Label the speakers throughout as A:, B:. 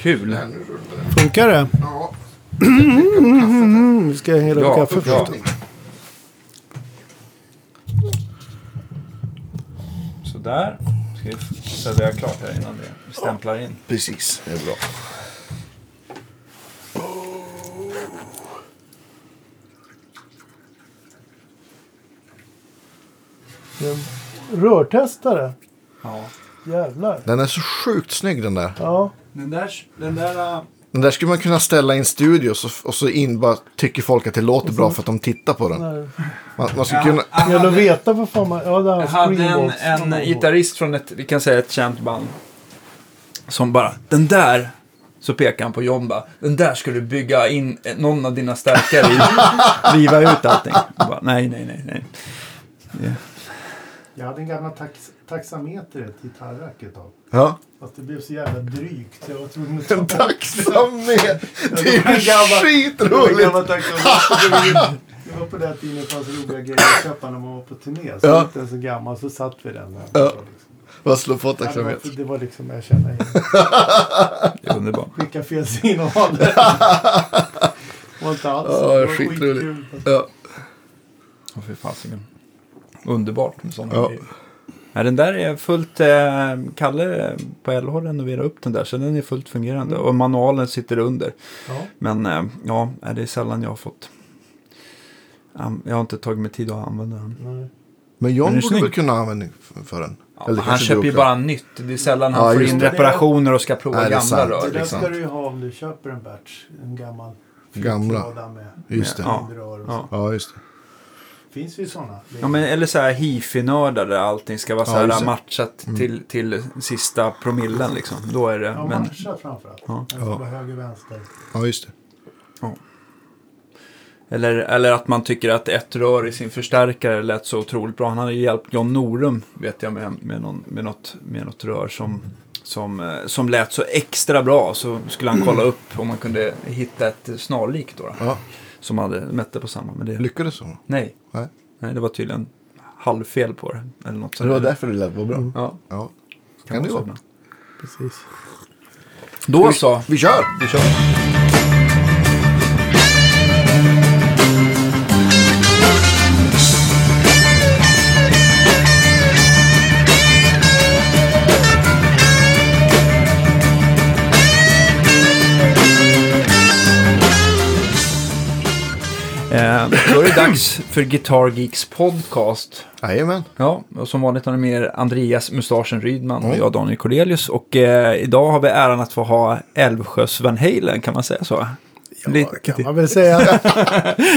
A: Kul.
B: Funkar det?
C: Ja.
B: Ska jag hälla upp
A: Ja,
B: kaffe
A: ja.
B: först.
A: Sådär. Ska vi servera klart här innan det stämplar in.
C: Precis, det är bra.
B: Rörtestare.
A: Ja.
B: Jävlar.
C: Den är så sjukt snygg den där.
B: Ja.
A: Den där... Den där äh,
C: Den där skulle man kunna ställa i en studio så, och så in bara tycker folk att det låter bra för att de tittar på den.
B: Nej.
C: Man, man skulle kunna...
A: jag hade,
B: veta vad fan man... Ja,
A: jag hade en, en gitarrist från ett, vi kan säga ett känt band. Som bara, den där. Så pekar han på John bara, den där ska du bygga in eh, någon av dina stärkare i. Riva ut allting. Bara, nej, nej, nej, nej. Det-
B: Jag hade en gammal tax ett gitarrack ett tag.
C: Ja.
B: Fast det blev så jävla drygt jag var tvungen att ta
C: En taxameter! Det är ju skitroligt!
B: Det var på den tiden det fanns roliga grejer att köpa när man var på turné. Så
C: Ja.
B: inte så gammal så satt vi den där.
C: Ja. Vad slår på
B: Ja, det, var,
C: taxameter?
B: det var liksom, jag känner igen.
A: Det är underbart.
B: Skicka fel signal. Det var inte alls
C: Ja,
B: det var
C: skitroligt.
B: skitkul.
C: Ja.
A: Åh, fy fasiken. Underbart med sådana
C: Ja.
A: grejer. Ja, den där är fullt... Eh, Kalle på LH renoverar upp den där så den är fullt fungerande. Och manualen sitter under.
B: Ja.
A: Men eh, ja, det är sällan jag har fått... Jag har inte tagit mig tid att använda den.
B: Nej.
C: Men John borde väl kunna ha användning för- den?
A: Ja,
C: Eller
A: han köper ju bara nytt. Det är sällan han
C: Ja,
A: får in reparationer och ska prova
C: Nej,
A: gamla rör.
B: Det där
A: Liksom.
B: ska du ju ha om du köper en batch. En gammal
C: Gamla.
B: med
C: Just det.
A: Ja.
B: rör och
A: Ja.
B: så.
C: Ja, just det.
B: Finns ju sådana.
A: Ja, men, eller så här hifi-nördar där allting ska vara så
C: Ja,
A: här
C: det.
A: matchat till, till sista promillen liksom. Då är det...
B: Ja,
A: men,
B: matcha framförallt.
A: Ja.
B: Vara höger, vänster.
C: Ja, just det.
A: eller, eller att man tycker att ett rör i sin förstärkare lät så otroligt bra. Han hade ju hjälpt John Norum, vet jag, med, med, någon, med, något, med något rör som, som, eh, som lät så extra bra. Så skulle han kolla upp om man kunde hitta ett snarlikt då. då
C: Ja.
A: Som hade mätte på samma. Men det,
C: Lyckades så?
A: nej.
C: Nej.
A: nej, det var tydligen halvfel på det. Eller något
C: det var därför det lät var bra?
A: Ja,
C: Ja.
A: kan,
C: Kan det
A: vara
C: vara.
B: Precis.
A: Då så.
C: Vi kör!
A: Vi kör. Dags för Guitar Geeks podcast.
C: Jajamän.
A: Ja, och som vanligt har ni med er Andreas Mustaschen Rydman och jag Daniel Cornelius. Och eh, idag har vi äran att få ha Älvsjös Van Halen, kan man säga så?
B: Ja,
A: Lite-
B: kan man väl säga.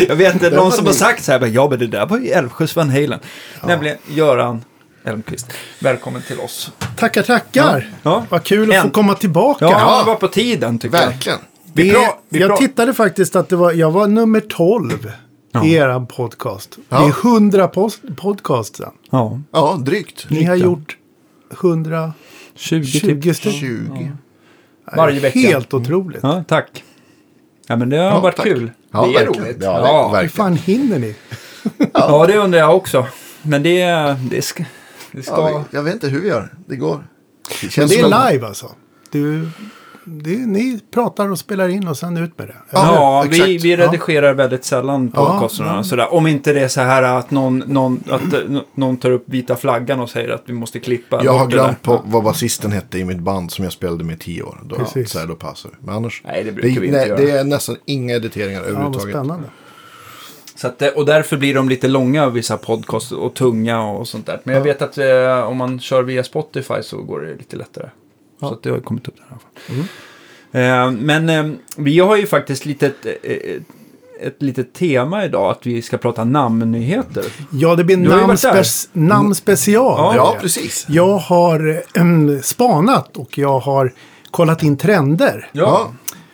A: Jag vet inte, någon som har sagt så här, ja men det där var ju Älvsjös Van Halen. Nämligen Göran Elmqvist. Välkommen till oss.
B: tackar, tackar.
A: Ja,
B: Vad kul att
A: En-
B: få komma tillbaka.
A: ja det var på tiden tycker jag.
C: Verkligen.
A: Vi
B: Det, jag tittade faktiskt att det var, jag var nummer 12 i er podcast.
C: Ja.
B: Det är 100 post, podcast sen.
A: Ja,
C: Ja, drygt.
B: Ni har gjort 120
A: 20 typ.
B: stycken.
C: 20.
A: Varje vecka.
B: Helt otroligt.
A: Ja, tack. Ja, men det har
C: Ja,
A: varit
C: tack.
A: kul.
C: Ja,
A: det är
C: verkligen.
A: roligt.
C: Ja,
A: Ja,
B: Hur fan hinner ni?
A: ja, det undrar jag också. Men det, det ska... Det ska...
C: Ja, jag vet inte hur vi gör. Det går. Det
B: det är live alltså. Du, det, ni pratar och spelar in och sen ut med det.
A: Ja,
C: exakt.
A: vi, vi redigerar väldigt sällan
B: Ja,
A: podcasterna.
B: ja.
A: Sådär. Om inte det är så här att någon, någon, att, eh, någon tar upp vita flaggan och säger att vi måste klippa.
C: Jag har
A: det
C: glömt på vad basisten hette i mitt band som jag spelade med i tio år. Då,
B: Precis.
C: så här, då passar det. Men annars.
A: Nej, det brukar vi inte
C: nej,
A: göra.
C: Det är nästan inga editeringar
B: Ja, vad
C: överhuvudtaget.
B: spännande.
A: Så att, eh, och därför blir de lite långa, vissa podcasts, och tunga och sånt där. Men jag vet att eh, om man kör via Spotify så går det lite lättare. Så att det har ju kommit upp där i alla fall.
C: Mm.
A: Eh, men eh, vi har ju faktiskt lite ett, eh, ett litet tema idag, att vi ska prata namnnyheter.
B: Ja, det blir namnspe- namnspecial.
A: Ja,
C: Ja, precis.
B: Jag har ähm, spanat och jag har kollat in trender.
C: Ja.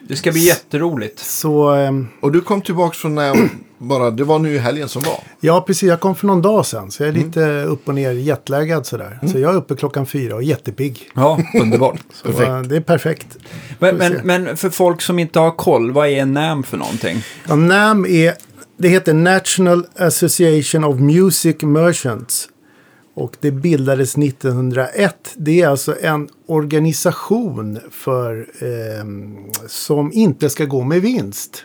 A: Det ska bli jätteroligt.
B: Så ähm,
C: Och du kom tillbaka från när jag bara, det var nu i helgen som var.
B: ja, precis. Jag kom för någon dag sedan. Så jag är
A: Mm.
B: lite upp och ner jetlaggad sådär. Så jag är uppe klockan fyra och jättepigg.
A: Ja, underbart.
B: Äh, det är perfekt.
A: Men, men, men för folk som inte har koll, vad är NAM för någonting?
B: Ja, NAM är, det heter National Association of Music Merchants. Och det bildades 1901. Det är alltså en organisation för, ehm, som inte ska gå med vinst.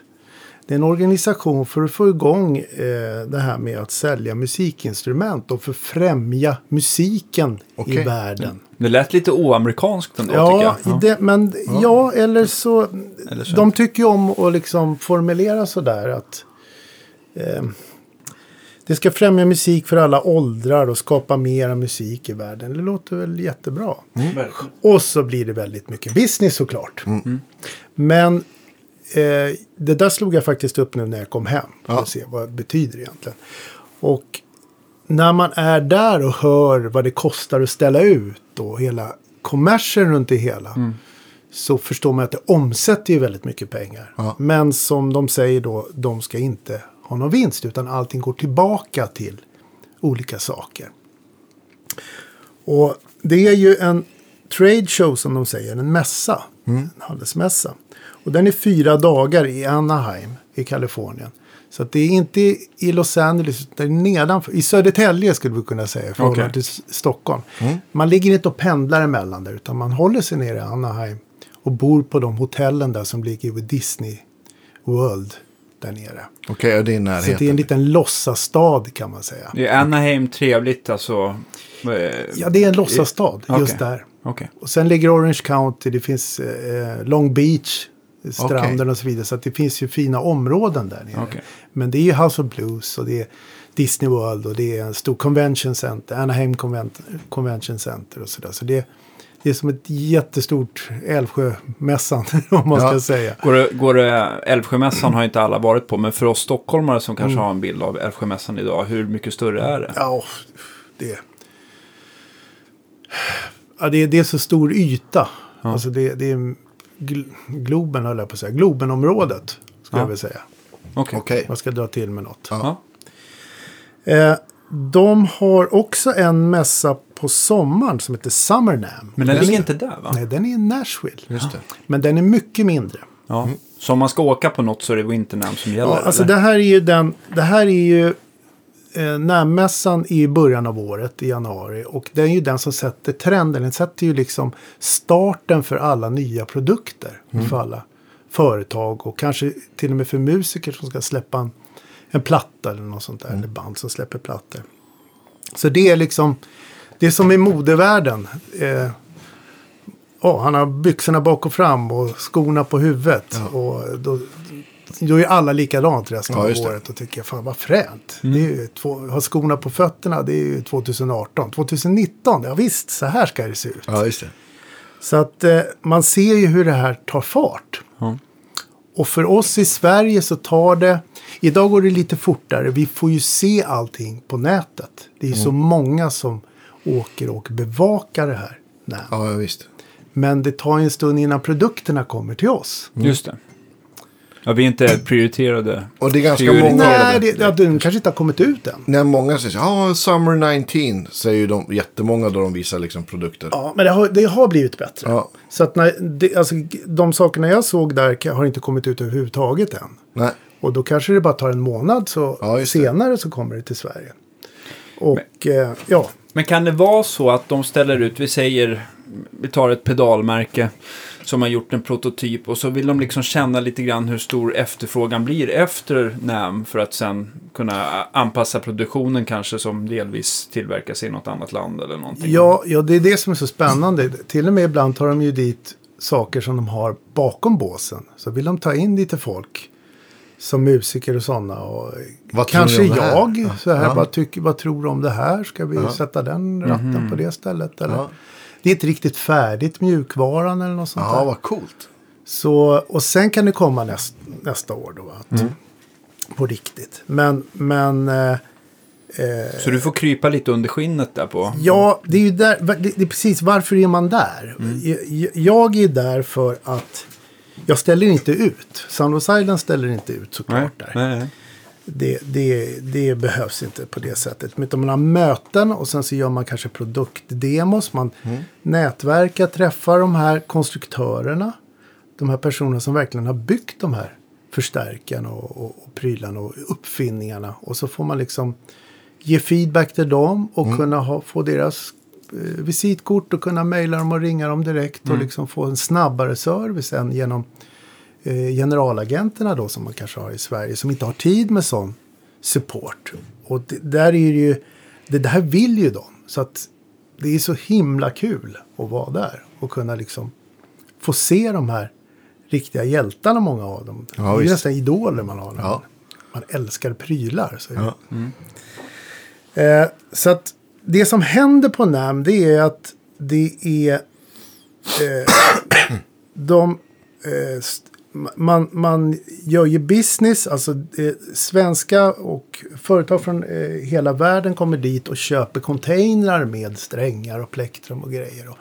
B: Det är en organisation för att få igång eh, det här med att sälja musikinstrument och för att främja musiken i
C: Okej.
B: världen.
A: Det lät lite oamerikanskt ändå tycker
B: Ja,
A: jag.
B: i det, men ja. eller så.
A: Eller så.
B: De tycker ju om att liksom formulera sådär att eh, det ska främja musik för alla åldrar och skapa mera musik i världen. Det låter väl jättebra.
A: Verkligen.
B: Och så blir det väldigt mycket business såklart. Men eh, det där slog jag faktiskt upp nu när jag kom hem. För
C: Ja.
B: att se vad det betyder egentligen. Och när man är där och hör vad det kostar att ställa ut och hela kommersen runt det hela. Så förstår man att det omsätter ju väldigt mycket pengar.
C: Ja.
B: Men som de säger då, de ska inte ha någon vinst. Utan allting går tillbaka till olika saker. Och det är ju en trade show som de säger, en mässa. En handelsmässa. Och den är fyra dagar i Anaheim i Kalifornien. Så att det är inte i Los Angeles, utan det är nedanför. I Södertälje skulle vi kunna säga, i förhållande
A: Okej.
B: till Stockholm. Man ligger inte och pendlar emellan där, utan man håller sig nere i Anaheim. Och bor på de hotellen där som ligger vid Disney World där nere.
C: Okej, och det är
B: Så det är
C: närheten.
B: en liten låtsasstad kan man säga.
A: Det är Anaheim trevligt alltså. Eh,
B: Ja, det är en låtsasstad just
A: Okej.
B: där.
A: Okej.
B: Och sen ligger Orange County, det finns eh, Long Beach, stranden och så vidare. Så det finns ju fina områden där nere.
A: Okej.
B: Men det är ju House of Blues och det är Disney World och det är en stor convention center, Anaheim Convent Convention Center och sådär. Så det, det är som ett jättestort Älvsjömässan om man
C: Ja.
B: ska säga.
A: Går det, går det, Älvsjömässan har inte alla varit på, men för oss stockholmare som kanske har en bild av Älvsjömässan idag, hur mycket större är det?
B: Ja, det... Ja, det, är, det är så stor yta. Alltså det, det är gl- Globen, höll jag på att säga. Globenområdet, skulle
A: Ja.
B: jag vilja säga.
A: Okej.
C: Okej.
B: Man ska dra till med något.
A: Ja.
B: Eh, de har också en mässa på sommaren som heter Summernam.
A: Men den
B: är-
A: ligger inte där va?
B: Nej, den är i Nashville.
C: Just det.
B: Men den är mycket mindre.
A: Ja. Så om man ska åka på något så är det Winternam som gäller?
B: Ja, alltså
A: eller?
B: det här är ju den, det här är ju eh, Nammässan i början av året i januari och det är ju den som sätter trenden. Den sätter ju liksom starten för alla nya produkter. För alla företag och kanske till och med för musiker som ska släppa en, en platta eller något sånt där. Eller band som släpper plattor. Så det är liksom, det är som i modevärlden. Eh, ja, han har byxorna bak och fram och skorna på huvudet. Och då, då är alla likadant resten
C: Ja,
B: av året. Och tycker jag, fan vad fränt. Det är ju två, ha skorna på fötterna, det är ju 2018. 2019, ja visst, så här ska det se ut.
C: Ja, just det.
B: Så att eh, man ser ju hur det här tar fart.
A: Ja.
B: Och för oss i Sverige så tar det... Idag går det lite fortare. Vi får ju se allting på nätet. Det är ju så många som åker och bevakar det här. Nej.
C: Ja, visst.
B: Men det tar en stund innan produkterna kommer till oss.
A: Just det. Ja, vi är inte prioriterade.
C: Och det är ganska
A: Prioriterade.
C: många.
B: Nej, det, ja, den kanske inte har kommit ut än.
C: När många säger ja, Summer 19 säger ju de jättemånga då de visar liksom produkter.
B: Ja, men det har, det har blivit bättre.
C: Ja.
B: Så att när, det, alltså, de sakerna jag såg där har inte kommit ut överhuvudtaget än.
C: Nej.
B: Och då kanske det bara tar en månad så
C: Ja,
B: senare så kommer det till Sverige. Och eh, ja,
A: Men kan det vara så att de ställer ut, vi säger, vi tar ett pedalmärke som har gjort en prototyp och så vill de liksom känna lite grann hur stor efterfrågan blir efter NAM för att sen kunna anpassa produktionen kanske som delvis tillverkas i något annat land eller någonting.
B: ja, ja, det är det som är så spännande. Till och med ibland tar de ju dit saker som de har bakom båsen. Så vill de ta in lite folk som musiker och sådana. Och
C: Vad tror
B: kanske jag
C: Ja.
B: så här
C: Ja.
B: bara tycker, vad tror du om det här? Ska vi
C: Ja.
B: sätta den ratten på det stället? Eller?
C: Ja.
B: Det är inte riktigt färdigt, mjukvaran eller något sånt
C: Ja,
B: där.
C: vad coolt.
B: Så, och sen kan det komma näst, nästa år då. Att,
C: Mm.
B: På riktigt. Men, men eh,
A: Så du får krypa lite under skinnet där på.
B: ja, det är ju där, det, är precis varför är man där? Jag, jag är där för att jag ställer inte ut. Sound of Silence ställer inte ut
A: Nej,
B: såklart där.
A: nej, nej.
B: Det, det, det behövs inte på det sättet. Utan man har möten och sen så gör man kanske produktdemos. Man nätverkar, träffar de här konstruktörerna. De här personerna som verkligen har byggt de här förstärkarna och, och, och prylarna och uppfinningarna. Och så får man liksom ge feedback till dem och kunna ha, få deras eh, visitkort och kunna mejla dem och ringa dem direkt och liksom få en snabbare service än genom generalagenterna då som man kanske har i Sverige som inte har tid med sån support. Och det, där är det ju, det, det här vill ju de. Så att det är så himla kul att vara där och kunna liksom få se de här riktiga hjältarna, många av dem.
C: Ja,
B: det är ju
C: visst.
B: nästan idoler man har.
C: Ja.
B: Man, älskar prylar. Så.
C: Ja.
B: eh, så att det som händer på NAM det är att det är eh, de eh, man, man gör ju business, alltså eh, svenska och företag från eh, hela världen kommer dit och köper containrar med strängar och plektrum och grejer. Och,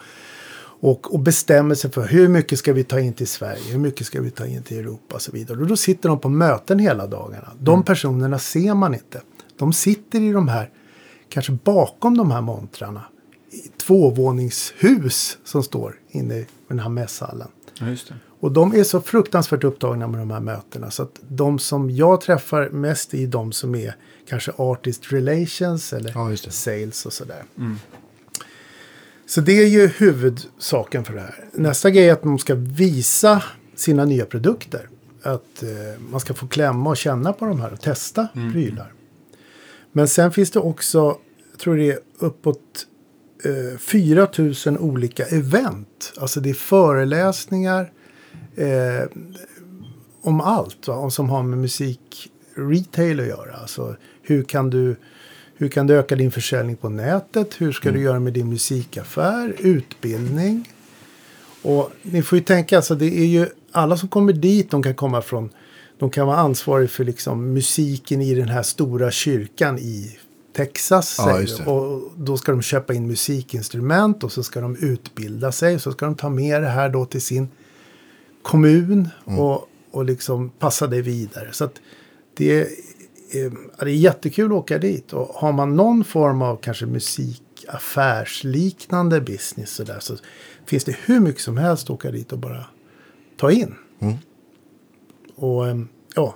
B: och, och bestämmer sig för hur mycket ska vi ta in till Sverige, hur mycket ska vi ta in till Europa och så vidare. Och då sitter de på möten hela dagarna. De personerna ser man inte. De sitter i de här, kanske bakom de här montrarna, i tvåvåningshus som står inne i den här mässhallen.
A: Ja.
B: Och de är så fruktansvärt upptagna med de här mötena. Så att de som jag träffar mest är de som är kanske artist relations eller
C: Ja,
B: sales och sådär. Så det är ju huvudsaken för det här. Nästa grej är att man ska visa sina nya produkter. Att eh, man ska få klämma och känna på de här och testa prylar. Men sen finns det också, jag tror det är uppåt eh, 4 000 olika event. Alltså det är föreläsningar eh, om allt va? och som har med musik retail att göra. Alltså hur kan du, hur kan du öka din försäljning på nätet? Hur ska du göra med din musikaffär? Utbildning. Och ni får ju tänka, alltså det är ju alla som kommer dit, de kan komma från, de kan vara ansvariga för liksom musiken i den här stora kyrkan i Texas.
C: Ja.
B: Och då ska de köpa in musikinstrument och så ska de utbilda sig. Så ska de ta med det här då till sin kommun
C: Mm.
B: och, och liksom passa det vidare. Så det, är, eh, det är jättekul att åka dit. Och har man någon form av kanske musikaffärsliknande business så, där, så finns det hur mycket som helst att åka dit och bara ta in.
C: Mm.
B: Och ehm, ja,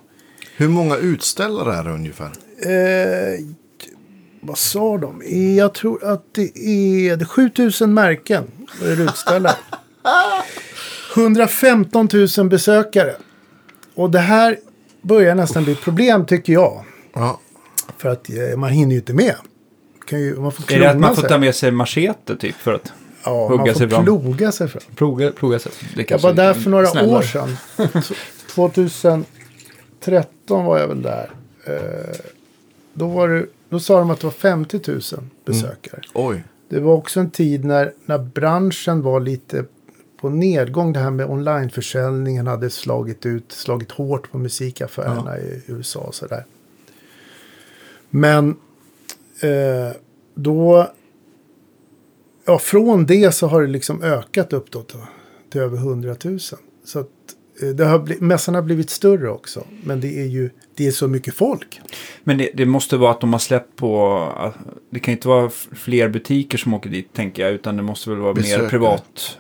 C: Hur många utställare är det ungefär?
B: Eh, vad sa de? Jag tror att det är, det är 7000 märken är utställare. 115 000 besökare. Och det här börjar nästan bli ett problem tycker jag.
C: Ja,
B: För att eh, man hinner ju inte med. Kan ju, man får
A: Är det att man får
B: sig.
A: ta med sig machete typ för att
B: ja,
A: hugga
B: man
A: sig
B: får
A: fram?
B: ploga sig fram.
A: ploga, ploga sig? Det
B: Jag var där
A: är
B: för några
A: snällare.
B: år sedan. T- 2013 var jag väl där. Eh, då, var det, då sa de att det var 50 000 besökare.
C: oj.
B: Det var också en tid när, när branschen var lite på nedgång. Det här med onlineförsäljningen hade slagit ut, slagit hårt på musikaffärerna i USA och sådär. Men eh, då, ja från det så har det liksom ökat upp då till, till över 100 000. Så att eh, det har bli, mässan har blivit större också. Men det är ju, det är så mycket folk.
A: Men det, det måste vara att de har släppt på... att- Det kan inte vara fler butiker som åker dit, tänker jag. Utan det måste väl vara
C: Besökare.
A: mer privat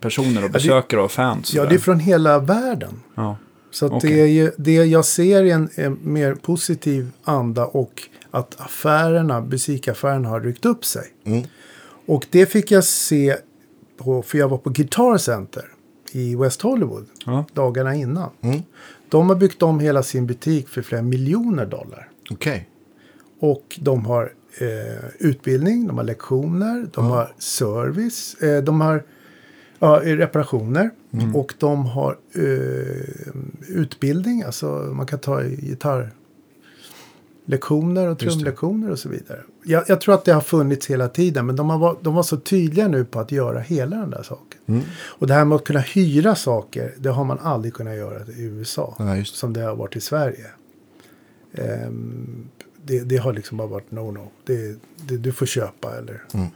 A: personer och besökare och fans.
B: Ja, det är från hela världen.
A: ja.
B: Så att
A: Okej.
B: det, är ju, det jag ser är en, en mer positiv anda och att affärerna, musikaffärerna har ryckt upp sig.
C: Mm.
B: Och det fick jag se på, för jag var på Guitar Center i West Hollywood
A: Ja.
B: dagarna innan.
C: Mm.
B: De har byggt om hela sin butik för flera miljoner dollar.
C: Okej.
B: Och de har eh, utbildning, de har lektioner, de har service, eh, de har ja, reparationer och de har eh, utbildning. Alltså man kan ta gitarrlektioner och trumlektioner och så vidare. Jag, jag tror att det har funnits hela tiden men de, har, var- de var så tydliga nu på att göra hela den där saken.
C: Mm.
B: Och det här med att kunna hyra saker, det har man aldrig kunnat göra i USA.
C: Ja.
B: Som det har varit i Sverige. Ehm, det, det har liksom bara varit no-no. Det, det, du får köpa eller...
C: Mm.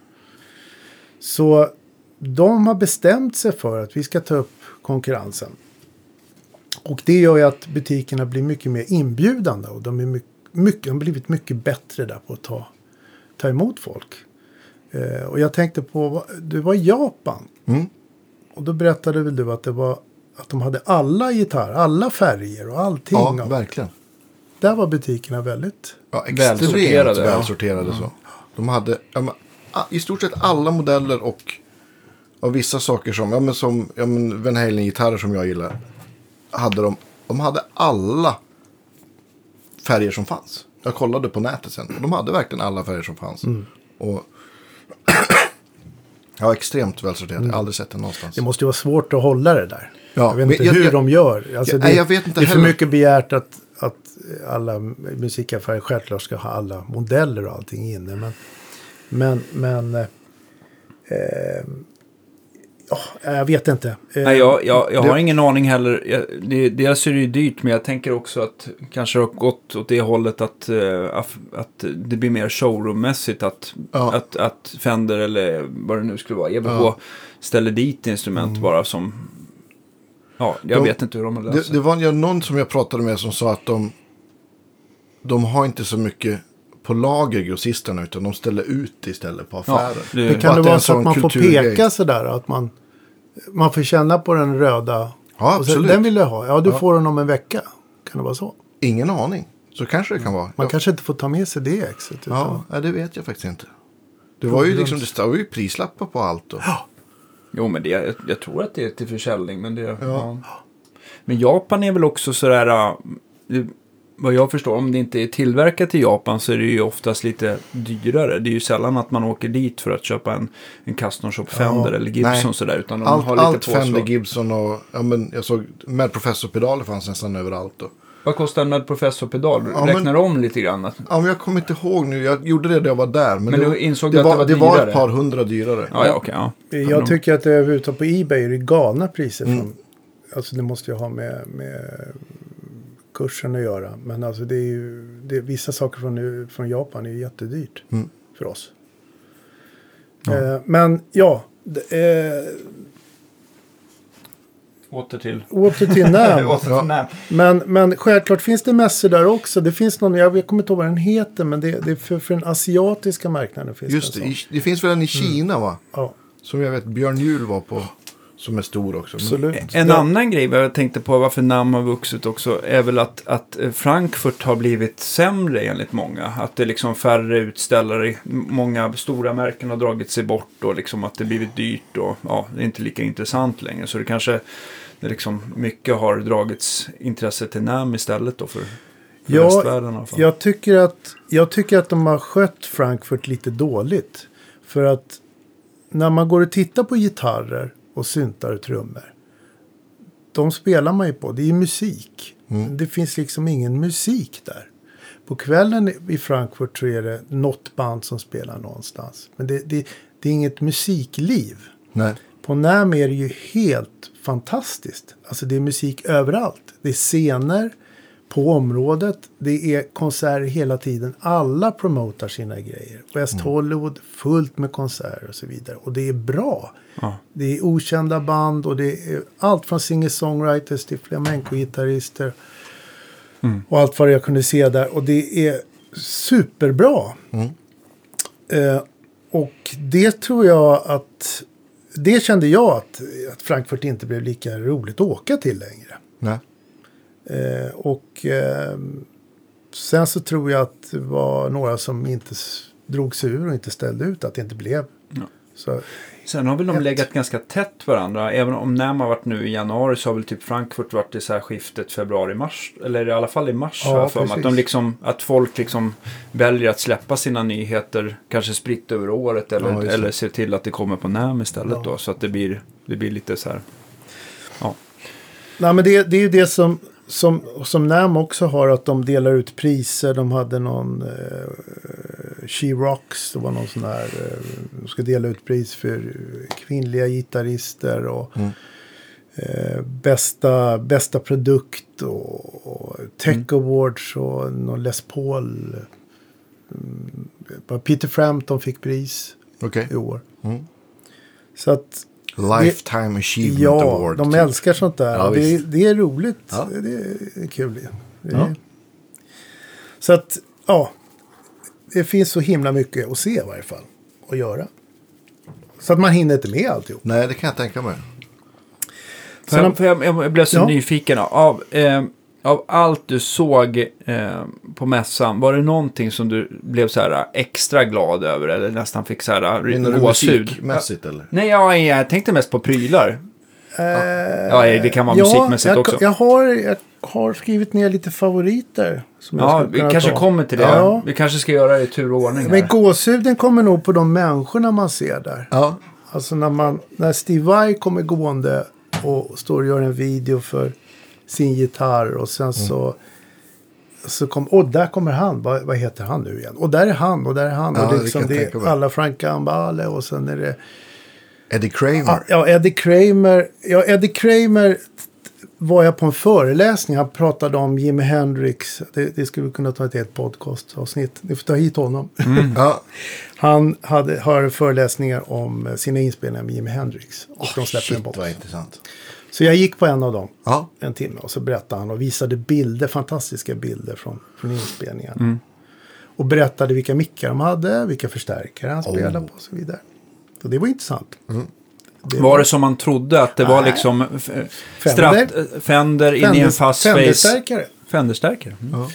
B: Så de har bestämt sig för att vi ska ta upp konkurrensen. Och det gör ju att butikerna blir mycket mer inbjudande. Och de, är mycket, mycket, de har blivit mycket bättre där på att ta, ta emot folk. Eh, och jag tänkte på, du var i Japan.
C: Mm.
B: Och då berättade väl du att det var att de hade alla gitarrer, alla färger och allting.
C: Ja, verkligen.
B: där var butikerna väldigt...
C: Ja,
A: Välsorterade,
C: välsorterade.
A: ja.
C: så. De hade ja, men, i stort sett alla modeller och, och vissa saker som, ja men som ja, men Van Halen-gitarrer som jag gillar. Hade de, de hade alla färger som fanns. Jag kollade på nätet sen. De hade verkligen alla färger som fanns.
B: Mm.
C: Och, ja, extremt välsorterat. Jag har aldrig sett det någonstans.
B: Det måste ju vara svårt att hålla det där.
C: Ja,
B: jag vet inte
C: jag-
B: hur
C: jag-
B: de gör. Alltså det,
C: nej, jag vet inte
B: det är för
C: heller.
B: mycket begärt att, att alla musikaffärer självklart ska ha alla modeller och allting inne. Men, men, men eh, eh, ja, jag vet inte. Eh,
A: Nej, jag, jag, jag
C: det-
A: har ingen aning heller. Jag, det, dels är det ju dyrt, men jag tänker också att kanske det har gått åt det hållet att, eh, att, det blir mer showroommässigt. Att,
C: Ja.
A: att, att Fender eller vad det nu skulle vara, EVK
C: Ja.
A: ställer dit instrument bara som... Ja, jag
C: De-
A: vet inte hur de har löst
C: Det, det var ju någon som jag pratade med som sa att de, de har inte så mycket på lager grossisterna utan de ställer ut istället på
A: Ja,
C: affären.
A: det-
C: Och
B: kan det
C: det
B: vara så att man får peka sådär? Att man, man får känna på den röda.
C: Ja, absolut.
B: den vill jag ha. Ja, du
C: Ja.
B: får den om en vecka. Kan det vara så?
C: Ingen aning. Så kanske det kan vara.
B: Man
C: ja,
B: kanske inte får ta med sig det exet. Utan,
C: ja, ja, det vet jag faktiskt inte. Det var ju liksom, det stod ju prislappar på allt. Och,
A: Jo, men det, jag, jag tror att det är till försäljning. Men, det, ja. men Japan är väl också sådär... vad jag förstår, om det inte är tillverkat i Japan så är det ju oftast lite dyrare. Det är ju sällan att man åker dit för att köpa en, en custom shop Fender eller Gibson
C: nej.
A: sådär. Utan de
C: allt
A: har lite
C: allt
A: påslag.
C: Fender, Gibson och ja, men jag såg med professorpedaler fanns nästan överallt. Och,
A: Vad kostar en med professorpedal?
C: Ja, men-
A: Räknar om lite grann. Att,
C: ja, men jag kommer inte ihåg nu. Jag gjorde det när jag var där. Men,
A: Men
C: det,
A: du insåg
C: det,
A: att det
C: var,
A: var
C: det var
A: dyrare?
C: ett par hundra dyrare.
A: ja, ja, okej. ja.
B: Jag tycker att det är ute på Ebay är det galna priser.
C: Mm.
B: Från, alltså det måste ju ha med, med kursen att göra. Men alltså det är ju, det, vissa saker från, från Japan är ju jättedyrt
C: Mm.
B: för oss. Eh, men ja, det, eh,
A: Åter till...
B: åter till NAM.
A: Åter till
C: Ja.
A: NAM.
B: men, men självklart finns det mässor där också. Det finns någon, jag, jag kommer inte ihåg vad den heter, men det, det är för, för den asiatiska marknaden. Finns
C: Just
B: det,
C: det, det finns väl en i Kina va?
B: Ja,
C: Som jag vet Björn Juhl var på. Som är stor också.
B: Absolut.
A: En
B: Ja.
A: annan grej vad jag tänkte på varför namn har vuxit också är väl att, att eh, Frankfurt har blivit sämre enligt många. Att det är liksom färre utställare, många stora märken har dragit sig bort och liksom att det blivit dyrt och ja, det är inte lika intressant längre. Så det kanske, det liksom mycket har dragits intresse till NAM istället då för, för
B: Ja,
A: västvärlden i.
B: Jag tycker, att, jag tycker att de har skött Frankfurt lite dåligt. För att när man går och tittar på gitarrer och syntar och trummor. De spelar man ju på. Det är musik. Det finns liksom ingen musik där. På kvällen i Frankfurt så är det något band som spelar någonstans. Men det, det, det är inget musikliv.
C: Nej.
B: På NAM är det ju helt fantastiskt. Alltså det är musik överallt. Det är scener på området. Det är konserter hela tiden. Alla promotar sina grejer. West Hollywood fullt med konserter och så vidare. Och det är bra.
A: Ja.
B: Det är okända band och det är allt från singer-songwriters till flamenco-gitarrister. Och allt vad jag kunde se där. Och det är superbra. Eh, och det tror jag att... Det kände jag att, att Frankfurt inte blev lika roligt att åka till längre.
C: Nej.
B: Eh, och eh, sen så tror jag att det var några som inte drog sig ur och inte ställde ut att det inte blev.
A: Ja.
B: Så,
A: Sen har väl de
B: Ett.
A: legat ganska tätt varandra. Även om NAM har varit nu i januari så har väl typ Frankfurt varit i så här skiftet februari-mars. Eller i alla fall i mars
B: Ja,
A: för mig. Att, de liksom, att folk liksom väljer att släppa sina nyheter kanske spritt över året. Eller,
C: Ja,
A: eller se till att det kommer på NAM istället
B: Ja.
A: då. Så att det blir, det blir lite så här. Ja.
B: nej, men det, det är ju det som, som, som NAM också har. Att de delar ut priser. De hade någon eh, She Rocks. Det var någon sån här. Eh, de ska dela ut pris för kvinnliga gitarrister. Och,
C: Mm.
B: eh, bästa, bästa produkt och, och Tech
A: Mm.
B: Awards och någon Les Paul. Mm, Peter Frampton fick pris
C: Okej.
B: i år.
C: Mm.
B: Så att
C: Lifetime Achievement
B: ja,
C: Award.
B: de
C: typ.
B: älskar sånt där.
C: Ja,
B: det, det är roligt.
C: Ja.
B: Det är kul. Det är,
C: Ja.
B: Så att, ja. Det finns så himla mycket att se i varje fall. Och göra. Så att man hinner inte med alltihop.
C: Nej, det kan jag tänka mig.
A: För jag,
B: Sen-
A: för jag, jag blev så
B: Ja.
A: nyfiken av, eh, av allt du såg eh, på mässan, var det någonting som du blev så här extra glad över eller nästan fick så här gåshud?
C: musikmässigt eller?
A: Nej, jag, jag tänkte mest på prylar.
B: Eh,
A: Ja, det kan vara musikmässigt
B: jag,
A: också.
B: Jag har, jag har skrivit ner lite favoriter. Som jag
A: Ja, vi kanske
B: ta.
A: kommer till det.
B: Ja.
A: Vi kanske ska göra det i tur och ordning
B: Men
A: här.
B: gåshuden kommer nog på de människorna man ser där.
C: Ja.
B: Alltså när, man, när Steve Vai kommer gående och står och gör en video för sin gitarr och sen så så kom, och där kommer han, vad, vad heter han nu igen? Och där är han och där är han.
C: Ja,
B: och det liksom, det är alla Frank Gambale och sen är det
C: Eddie Kramer.
B: Ja, ja, Eddie Kramer. Ja, Eddie Kramer var jag på en föreläsning. Han pratade om Jimi Hendrix. Det, det skulle vi kunna ta ett helt podcastavsnitt. Ni får ta hit honom.
C: Ja.
B: Han hade, har föreläsningar om sina inspelningar med Jimi Hendrix. Och de släpper en
C: Shit
B: box.
C: vad intressant.
B: Så jag gick på en av dem.
C: Ja.
B: En timme. Och så berättade han och visade bilder. Fantastiska bilder från, från inspelningen. Och berättade vilka mickar de hade. Vilka förstärkare han spelade på och så vidare. Så det var intressant. Det
A: Var det som man trodde att det var
B: Nej.
A: liksom f-
B: Fender.
A: Strat, Fender in i en fast face?
B: Fenderstärkare.
A: Fenderstärkare. Mm.
C: Ja.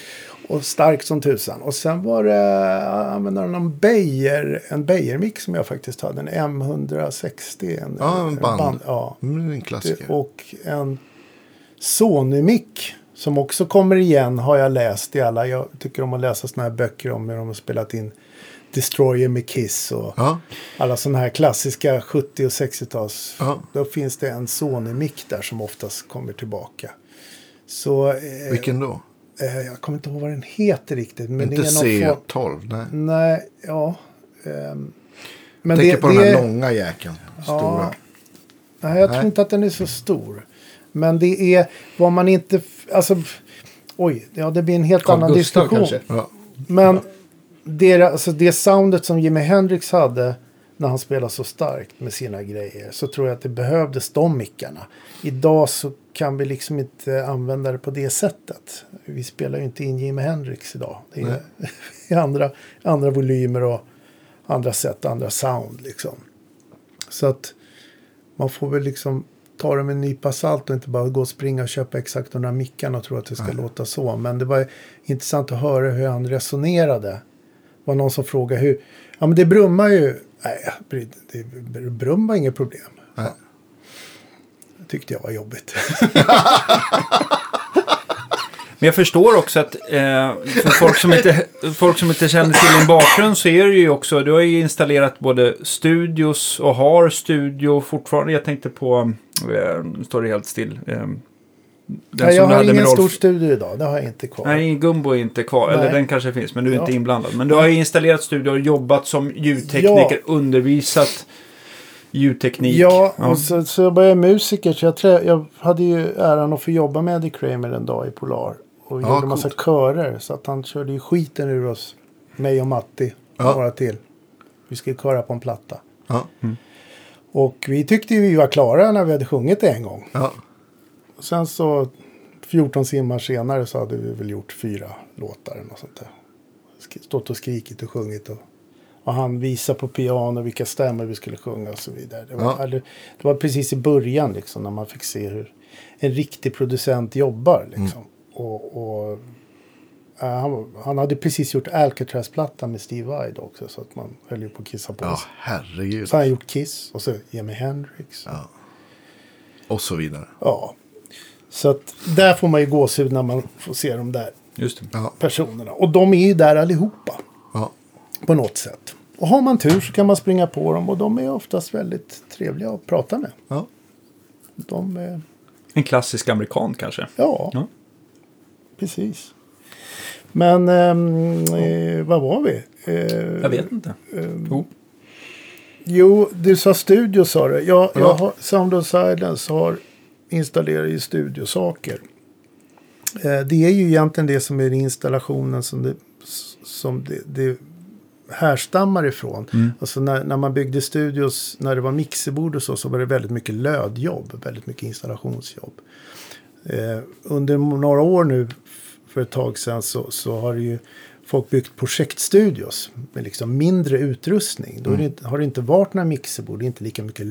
B: Och stark som tusan. Och sen var det, jag använde någon Beijer, en Beijer-mick som jag faktiskt hade. En M160. En,
C: Ja, en band.
B: ja.
C: Mm, en klassiker.
B: Och en Sony-mick. Som också kommer igen har jag läst i alla. Jag tycker om att läsa såna här böcker om hur de har spelat in Destroyer med Kiss. Och
C: Ja.
B: alla sådana här klassiska 70 och 60-tals.
C: Ja.
B: Då finns det en Sony-mick där som oftast kommer tillbaka. Så, eh,
C: Vilken då?
B: Eh, jag kommer inte ihåg vad den heter riktigt. Men
C: Inte
B: det är någon form...
C: C12? Nej.
B: Nej, ja. ehm, men
C: Tänker
B: det,
C: på
B: det,
C: den här långa jäkeln. Stora.
B: Nej, jag tror
C: Nej.
B: inte att den är så stor. Men det är vad man inte... f- Alltså, oj, ja, det blir en helt
A: Carl
B: annan
A: Gustaf
B: diskussion.
A: kanske?
C: Ja.
B: Men det, alltså, det soundet som Jimi Hendrix hade när han spelade så starkt med sina grejer så tror jag att det behövdes de mickarna. Idag så kan vi liksom inte använda det på det sättet. Vi spelar ju inte in Jimi Hendrix idag. Det är, andra, andra volymer och andra sätt, andra sound liksom. Så att man får väl liksom ta det med en nypa salt och inte bara gå och springa och köpa exakt de där mickarna och tro att det ska låta så. Men det var intressant att höra hur han resonerade. Det var någon som frågade hur... Ja men det brummar ju... Nej, det, det brummar inget problem.
C: Nej.
B: Det tyckte jag var jobbigt.
A: Men jag förstår också att eh, för folk som, inte, folk som inte känner till din bakgrund så är det ju också, du har ju installerat både studios och har studio fortfarande. Jag tänkte på, eh, står det helt still. Eh,
B: Nej, jag har ingen
A: Rolf-
B: stor studio idag. Det har jag inte kvar.
A: Nej, Gumbo är inte kvar. Eller
B: Nej.
A: den kanske finns, men du är
B: Ja.
A: inte inblandad. Men du har ju installerat studio och jobbat som ljudtekniker, undervisat ljudteknik.
B: Ja, och så, så jag började musiker. Så jag, trä, jag hade ju äran att få jobba med Eddie Kramer en dag i Polar. Och
C: Ja,
B: gjorde en massa
C: coolt.
B: körer. Så att han körde ju skiten ur oss. Mig och Matti. Och
C: Ja.
B: några till. Vi skulle köra på en platta.
C: Ja.
B: Och vi tyckte ju vi var klara när vi hade sjungit det en gång.
C: Ja.
B: Sen så 14 timmar senare så hade vi väl gjort fyra låtar eller något sånt där. Stått och skrikit och sjungit. Och, och han visade på piano vilka stämmor vi skulle sjunga och så vidare. Det var,
C: Ja.
B: eller, det var precis i början liksom när man fick se hur en riktig producent jobbar. Liksom. Och, och, ja, han, han hade precis gjort Alcatraz-plattan med Steve Vai också. Så att man höll ju på att kissa på
C: ja,
B: sig.
C: herregud.
B: Så han gjort Kiss och så Jimi Hendrix.
C: Ja. Och så vidare.
B: Ja. Så att där får man ju gåshud när man får se de där
A: Just det.
C: Ja.
B: personerna. Och de är ju där allihopa.
C: Ja.
B: På något sätt. Och har man tur så kan man springa på dem. Och de är oftast väldigt trevliga att prata med.
C: Ja.
B: De är,
A: En klassisk amerikan kanske.
B: ja,
A: Ja.
B: precis. Men ehm, eh, vad var vi? Eh,
A: Jag vet inte. Jo.
B: Jo, du sa studio sa du. Jag, jag
C: Ja.
B: har, Sound of Silence har installerat i studiosaker. Eh, det är ju egentligen det som är installationen som det, som det, det härstammar ifrån. Alltså när, när man byggde studios, när det var mixerbord och så, så var det väldigt mycket lödjobb, väldigt mycket installationsjobb. Eh, under några år nu, för ett tag sedan, så, så har ju folk byggt projektstudios med liksom mindre utrustning. Då det, inte- har det inte varit några mixerbord, det är inte lika mycket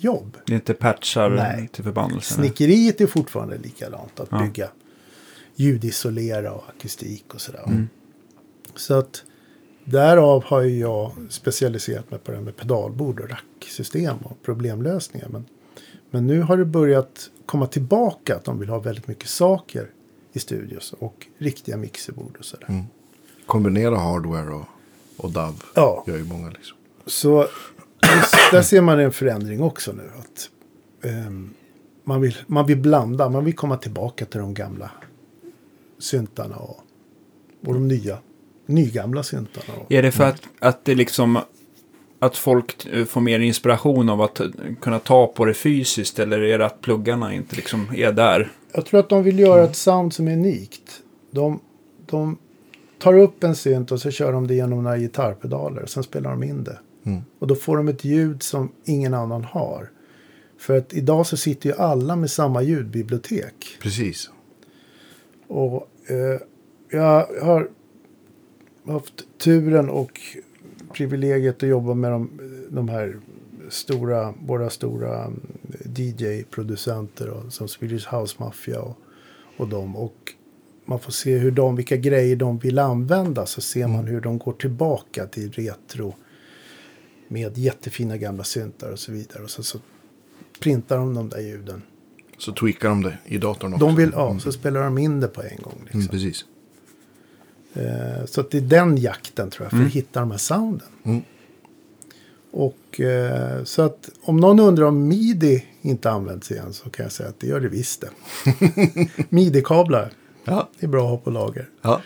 B: lödjobb.
A: Det är inte patchar
B: Nej.
A: till förbannelsen.
B: Snickeriet är fortfarande likadant att
A: Ja.
B: bygga. ljudisolera och akustik och sådär. Så att därav har ju jag specialiserat mig på det här med pedalbord och racksystem och problemlösningar. Men, men nu har det börjat komma tillbaka att de vill ha väldigt mycket saker i studios och riktiga mixerbord och sådär.
C: Kombinera hardware och, och DAV.
B: Ja.
C: Gör ju många liksom.
B: Så där ser man en förändring också nu. Att, ehm, man, vill, man vill blanda, man vill komma tillbaka till de gamla syntarna och, och de nya, nygamla syntarna. Och,
A: Är det för att, att det liksom... Att folk eh, får mer inspiration av att eh, kunna ta på det fysiskt eller är det att pluggarna inte liksom är där?
B: jag tror att de vill göra ett sound som är unikt. De, de tar upp en synt och så kör de det genom några gitarrpedaler. Sen spelar de in det.
C: Mm.
B: Och då får de ett ljud som ingen annan har. För att idag så sitter ju alla med samma ljudbibliotek.
C: Precis.
B: Och eh, jag har haft turen och privilegiet att jobba med de, de här stora, våra stora mm, DJ-producenter och, som Swedish House Mafia och, och dem. Och man får se hur de, vilka grejer de vill använda så ser man hur de går tillbaka till retro med jättefina gamla syntar och så vidare. Och så, så printar de de där ljuden.
C: Så tweakar de det i datorn också.
B: De vill, ja, så spelar de in det på en gång. Liksom.
C: Mm, precis.
B: Eh, Så att det är den jakten tror jag, för att hitta de här sounden.
C: Mm.
B: Och eh, så att om någon undrar om midi inte används igen så kan jag säga att det gör det visst det. Midi-kablar,
C: Ja.
B: det är bra att ha på lager.
C: Ja.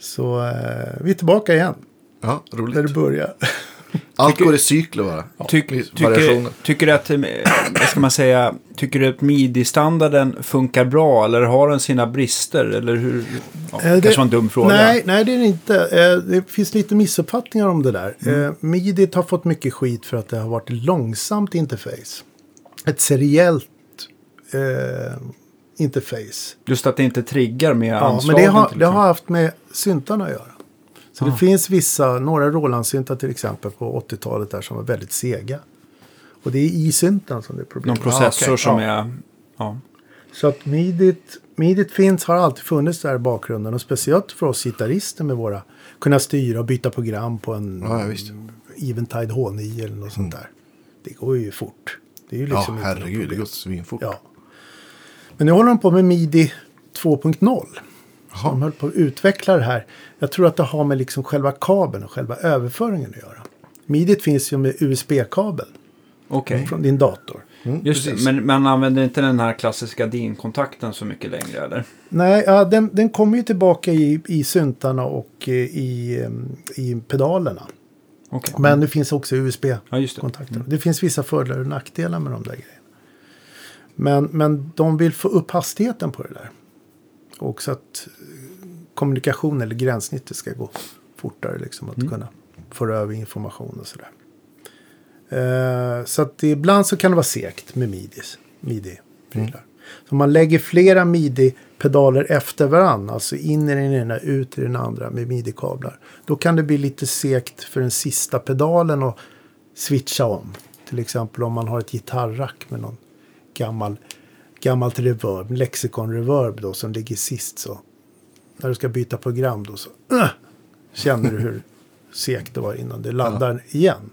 B: Så eh, vi är tillbaka igen,
C: Ja,
B: där
C: roligt.
B: det börjar.
C: Allt går i cykler bara.
A: Tyck,
C: Visst,
A: tycker, tycker du att, eh, vad ska man säga, tycker du att midi-standarden funkar bra eller har den sina brister? Eller hur? Ja,
B: Eh, det-
A: kanske var en dum fråga.
B: Nej, nej, det är det inte. Eh, Det finns lite missuppfattningar om det där.
A: Mm.
B: Midit har fått mycket skit för att det har varit ett långsamt interface. Ett seriellt eh, interface.
A: Just att det inte triggar med
B: Ja, men
A: anslagen.
B: det har, det har haft med syntarna att göra. Så
A: Ah.
B: det finns vissa, några Roland-syntar till exempel på 80-talet där som var väldigt sega. Och det är i synten som det är problem.
A: Någon processor
C: okej.
A: som
B: Ja.
A: är... Ja.
B: Så att midit, midit finns, har alltid funnits där i bakgrunden. Och speciellt för oss gitarrister med våra, kunna styra och byta program på en
C: Ja, ja, visst.
B: Eventide H9 eller något sånt där. Det går ju fort. Det är ju
C: Ja,
B: liksom något
C: herregud. Det går svinfort.
B: Ja. Men nu håller de på med Midi 2.0. Så de höll på att utveckla det här. Jag tror att det har med liksom själva kabeln och själva överföringen att göra. Midit finns ju med USB-kabel
A: Okej.
B: från din dator.
C: Mm,
A: Just det, men man använder inte den här klassiska DIN-kontakten så mycket längre eller?
B: Nej, ja, den, den kommer ju tillbaka i, i syntarna och eh, i, i pedalerna.
A: Okej.
B: Men det finns också
A: Ja, just det.
B: USB-kontakter. Det finns vissa fördelar och nackdelar med de där grejerna. Men, men de vill få upp hastigheten på det där. Och så att kommunikation eller gränssnittet ska gå fortare. Liksom, att kunna föra över information och sådär. Eh, så att ibland så kan det vara segt med midis, midi-prylar. Så om man lägger flera midi-pedaler efter varann, alltså in i den ena, ut i den andra med midi-kablar. Då kan det bli lite segt för den sista pedalen att switcha om. Till exempel om man har ett gitarrack med någon gammal, gammalt reverb, lexikon reverb då som ligger sist så. När du ska byta program då så uh, känner du hur segt det var innan det laddar igen.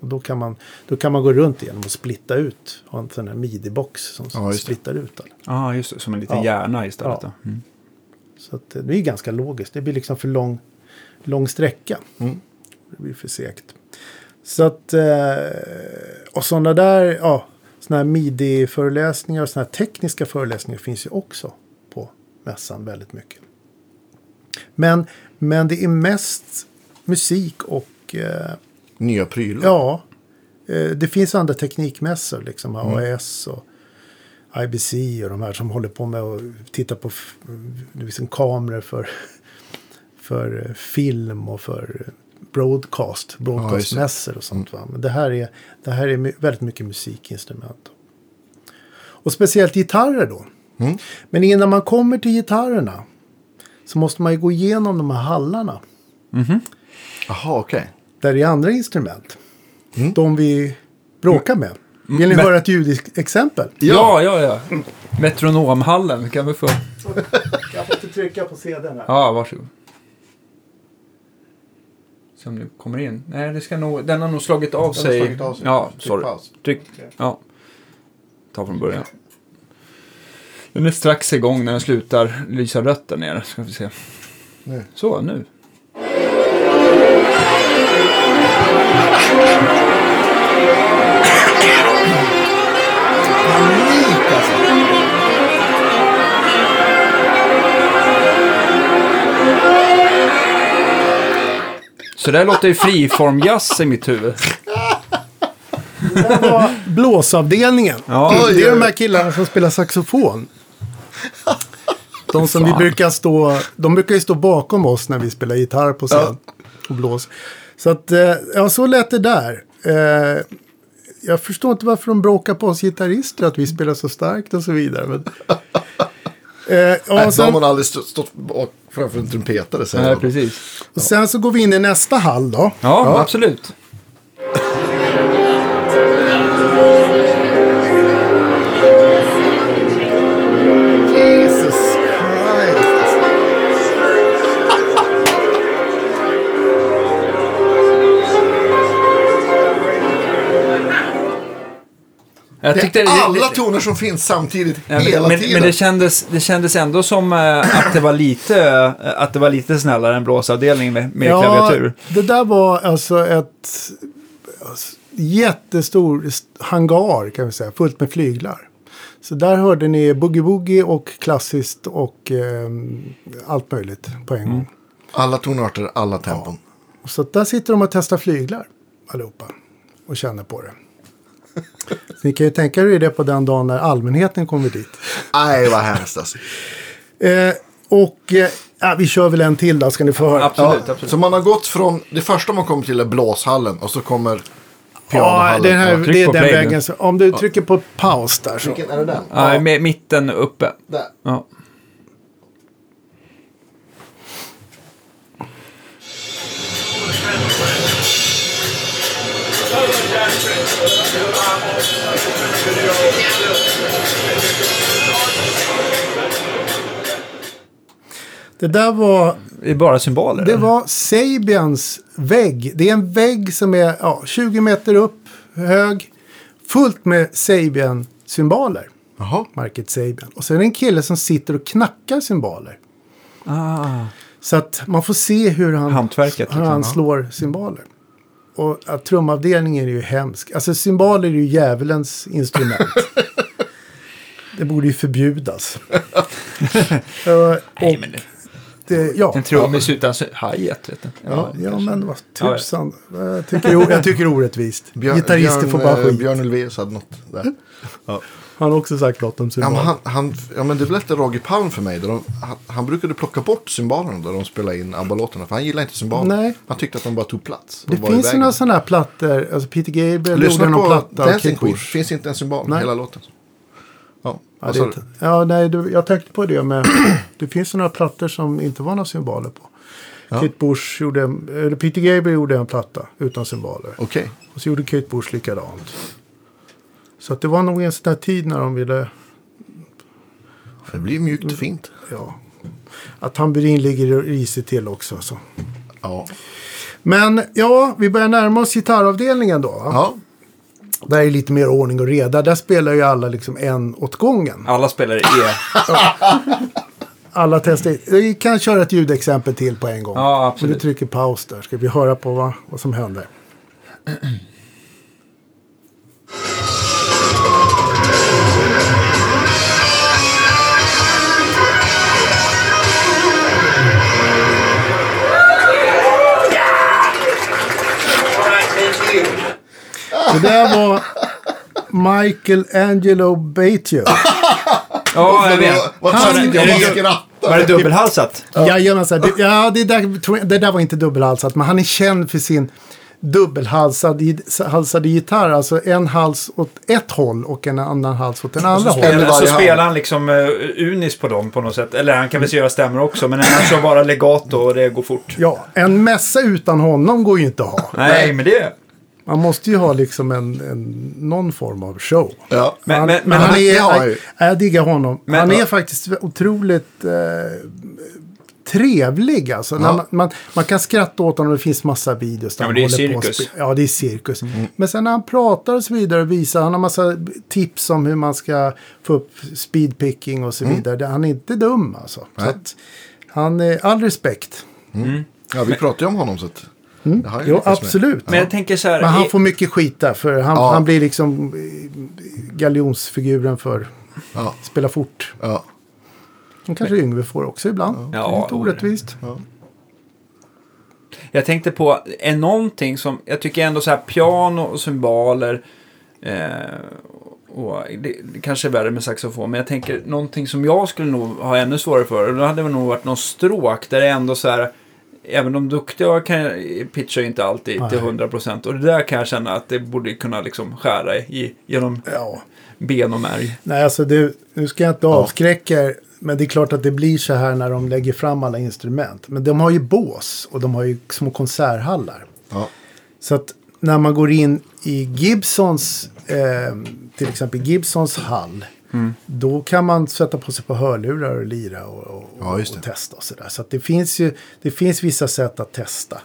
B: Och då, kan man, då kan man gå runt genom att splitta ut. Ha en sån här midi-box som
C: Ja, just det.
B: splittar ut.
A: Ja, just det. Som en liten
B: Ja.
A: hjärna istället.
B: Ja.
A: Mm.
B: Så att, eh, det är ganska logiskt. Det blir liksom för lång, lång sträcka.
C: Mm.
B: Det blir för segt. Så att, eh, och sådana där, ja, sådana här midi-föreläsningar och sådana här tekniska föreläsningar finns ju också på mässan väldigt mycket. Men, men det är mest musik och eh,
C: Nya prylar.
B: Ja, eh, det finns andra teknikmässor, liksom AAS och IBC och de här som håller på med att titta på f- liksom kameror för, för eh, film och för eh, broadcast, broadcastmässor och sånt. Va? Men det här är, det här är väldigt mycket musikinstrument. Och speciellt gitarrer då.
C: Mm.
B: Men innan man kommer till gitarrerna så måste man ju gå igenom de här hallarna.
C: Jaha, okej.
B: Där är andra instrument.
C: Mm.
B: De vi bråkar med. Vill ni
A: Men-
B: höra ett ljudexempel?
A: Ja, ja, ja. Metronomhallen kan vi få.
B: trycka på CDn här.
A: Ja, varsågod. Se om du kommer in. Nej, det ska nog, den har nog slagit av
C: Den har
A: sig.
C: slagit av sig.
A: Ja,
C: Tryck
A: sorry.
C: paus.
A: Tryck. Ja. Ta från början. Den är strax igång när den slutar lysa rött där nere. Ska vi se.
C: Nu.
A: Så, nu.
C: Panik alltså.
A: Så där låter ju friformjazz i mitt huvud.
B: Det var blåsavdelningen.
A: Ja.
B: det är de här killarna som spelar saxofon. De som vi brukar stå, de brukar ju stå bakom oss när vi spelar gitarr på scen. Och blås. Så att, eh, ja så lät det där. Eh, jag förstår inte varför de bråkar på oss gitarrister att vi spelar så starkt och så vidare. Men, eh, ja,
C: Nej, då har
B: sen,
C: man aldrig stå- stått bak framför en trumpetare. säger
A: Nej, precis.
B: och sen så går vi in i nästa hall då.
A: Ja, absolut. Jag
C: Det
A: tyckte,
C: är alla toner som finns samtidigt
A: Ja,
C: hela
A: men,
C: tiden.
A: men det, kändes, det kändes ändå som eh, att, det var lite, eh, att det var lite snällare än blåsavdelningen med, med klaviatur.
B: det där var alltså ett alltså, jättestor st- hangar kan vi säga, fullt med flyglar. Så där hörde ni boogie-woogie och klassiskt och eh, allt möjligt på en gång.
C: Alla tonarter, alla tempon.
B: Så att där sitter de och testar flyglar allihopa och känner på det. Så ni kan ju tänka er det på den dagen när allmänheten kommer dit.
C: Nej, vad hemskt alltså.
B: Eh, och eh, ja, vi kör väl en till då ska ni få höra.
A: Absolut,
C: Ja,
A: absolut.
C: Så man har gått från, det första man kommer till är blåshallen och så kommer
B: Ja,
C: pianohallen.
B: det, här,
A: tryck
B: det är den
A: play
B: vägen. Så om du trycker på paus där så.
C: Vilken är det den?
A: Ja, med mitten uppe.
C: Där.
A: Ja.
B: Det där var,
A: Det är bara symboler.
B: det
A: eller?
B: var Sabians vägg. Det är en vägg som är ja, 20 meter upp hög. Fullt med Sabian-symboler.
C: Jaha.
B: Market Sabian. Och så är det en kille som sitter och knackar symboler.
A: ah,
B: Så att man får se hur han,
A: hantverket.
B: hur
A: Liksom.
B: han slår symboler. Och ja, trumavdelningen är ju hemsk. Alltså symboler är ju djävulens instrument. det borde ju förbjudas. Och
A: Nej, men det,
B: det, ja.
A: en trummis utan hi-hat. vet du.
B: Ja, ja men vad tusan. Jag tycker, jag tycker det är orättvist.
C: Björn,
B: Gitarrister
C: Björn,
B: får bara
C: eh,
B: skit.
C: Björn Ulvaeus hade något där. Ja.
B: Han har också sagt något om
C: Ja,
B: symboler.
C: men han, han, ja, men det berättade Roger Palm för mig. Där de, han, han brukade plocka bort symbolerna där de spelade in ABBA-låtarna. För han gillade inte symboler.
B: Nej.
C: Han tyckte att de bara tog plats.
B: det finns ju några sådana här plattor. Alltså Peter Gabriel gjorde
C: Lyssna
B: någon
C: på
B: platta. och
C: Dancing
B: Kate
C: Queen.
B: Bush.
C: finns inte en
B: Nej.
C: hela låten. Ja,
B: Ja, det inte, ja, nej, du, jag tänkte på det med. det finns några plattor som inte var några symboler på.
C: Ja.
B: Kate Bush gjorde, eller Peter Gabriel gjorde en platta utan symboler.
C: Okej.
B: Och så gjorde Kate Bush likadant. Så att det var nog en sån här tid när de ville,
C: det blir mjukt och fint.
B: ja. Att tamburin ligger risigt till också. Så.
C: Ja.
B: Men ja, vi börjar närma oss gitarravdelningen då. va?
C: ja.
B: Där är lite mer ordning och reda. Där spelar ju alla liksom en åt gången.
A: Alla spelar i E.
B: Alla testar. Vi kan köra ett ljudexempel till på en gång.
A: Ja,
B: Så
A: absolut.
B: du trycker paus där. Ska vi höra på vad, vad som händer. Det där var Michael Angelo Batio.
A: Ja, jag vet.
C: Vad
A: Han-
C: taskigt jag
A: är
C: bara skrattar.
A: Var det dubbelhalsat?
B: Jajamensan. Det, ja, det där, det där var inte dubbelhalsat. Men han är känd för sin dubbelhalsade halsade gitarr. Alltså en hals åt ett håll och en annan hals åt den andra hållet.
A: Eller så
C: varje hand.
A: spelar han liksom uh, unis på dem på något sätt. Eller han kan väl göra stämmor också. Men han kör bara legato och det går fort.
B: Ja, en mässa utan honom går ju inte att ha.
A: Nej, men det...
B: Man måste ju ha liksom en, en, någon form av show.
C: Ja.
A: Men-
B: han,
A: men-
B: men,
A: men
B: han
C: han-
B: är,
C: han ju.
B: jag diggar honom.
A: Men-
B: han är
A: Ja.
B: faktiskt otroligt eh, trevlig. Alltså. När
C: Ja.
B: man, man, man kan skratta åt honom, det finns massa videos. där
A: Ja, men det är
B: håller på och
A: cirkus.
B: Ja, det är cirkus.
C: Mm.
B: Men sen när han pratar och så vidare och visar, han har massa tips om hur man ska få upp speedpicking och så vidare. Det- Han är inte dum alltså. Så
C: Mm. Nej.
B: att, han, är all respekt.
C: ja, vi pratade ju om honom så att... Jag
B: Jo, absolut.
A: Men jag tänker så här.
B: Men han
A: i-
B: får mycket skit där, för han,
C: Ja.
B: han blir liksom eh, galjonsfiguren för
C: Ja,
B: spela fort.
C: ja.
B: De kanske Yngve får också ibland.
A: Ja,
B: det är inte
A: jo,
B: orättvist.
A: Jag tänkte på, är någonting som, jag tycker ändå så här piano och symboler, eh, och det, det kanske är värre med saxofon, men jag tänker någonting som jag skulle nog ha ännu svårare för, och då hade det nog varit någon stråk där det ändå så här, även de duktiga kan, pitchar ju inte alltid till
B: Nej.
A: 100% och det där kan jag känna att det borde kunna liksom skära i, genom
B: Ja.
A: ben och märg.
B: Nej, alltså det, nu ska jag inte avskräcka er. Men det är klart att det blir så här när de lägger fram alla instrument. Men de har ju bås och de har ju små konserthallar.
C: ja.
B: Så att när man går in i Gibsons, eh, till exempel Gibsons hall. Då kan man sätta på sig på hörlurar och lira och, och,
C: Ja,
B: och testa och sådär. Så det finns ju det finns vissa sätt att testa.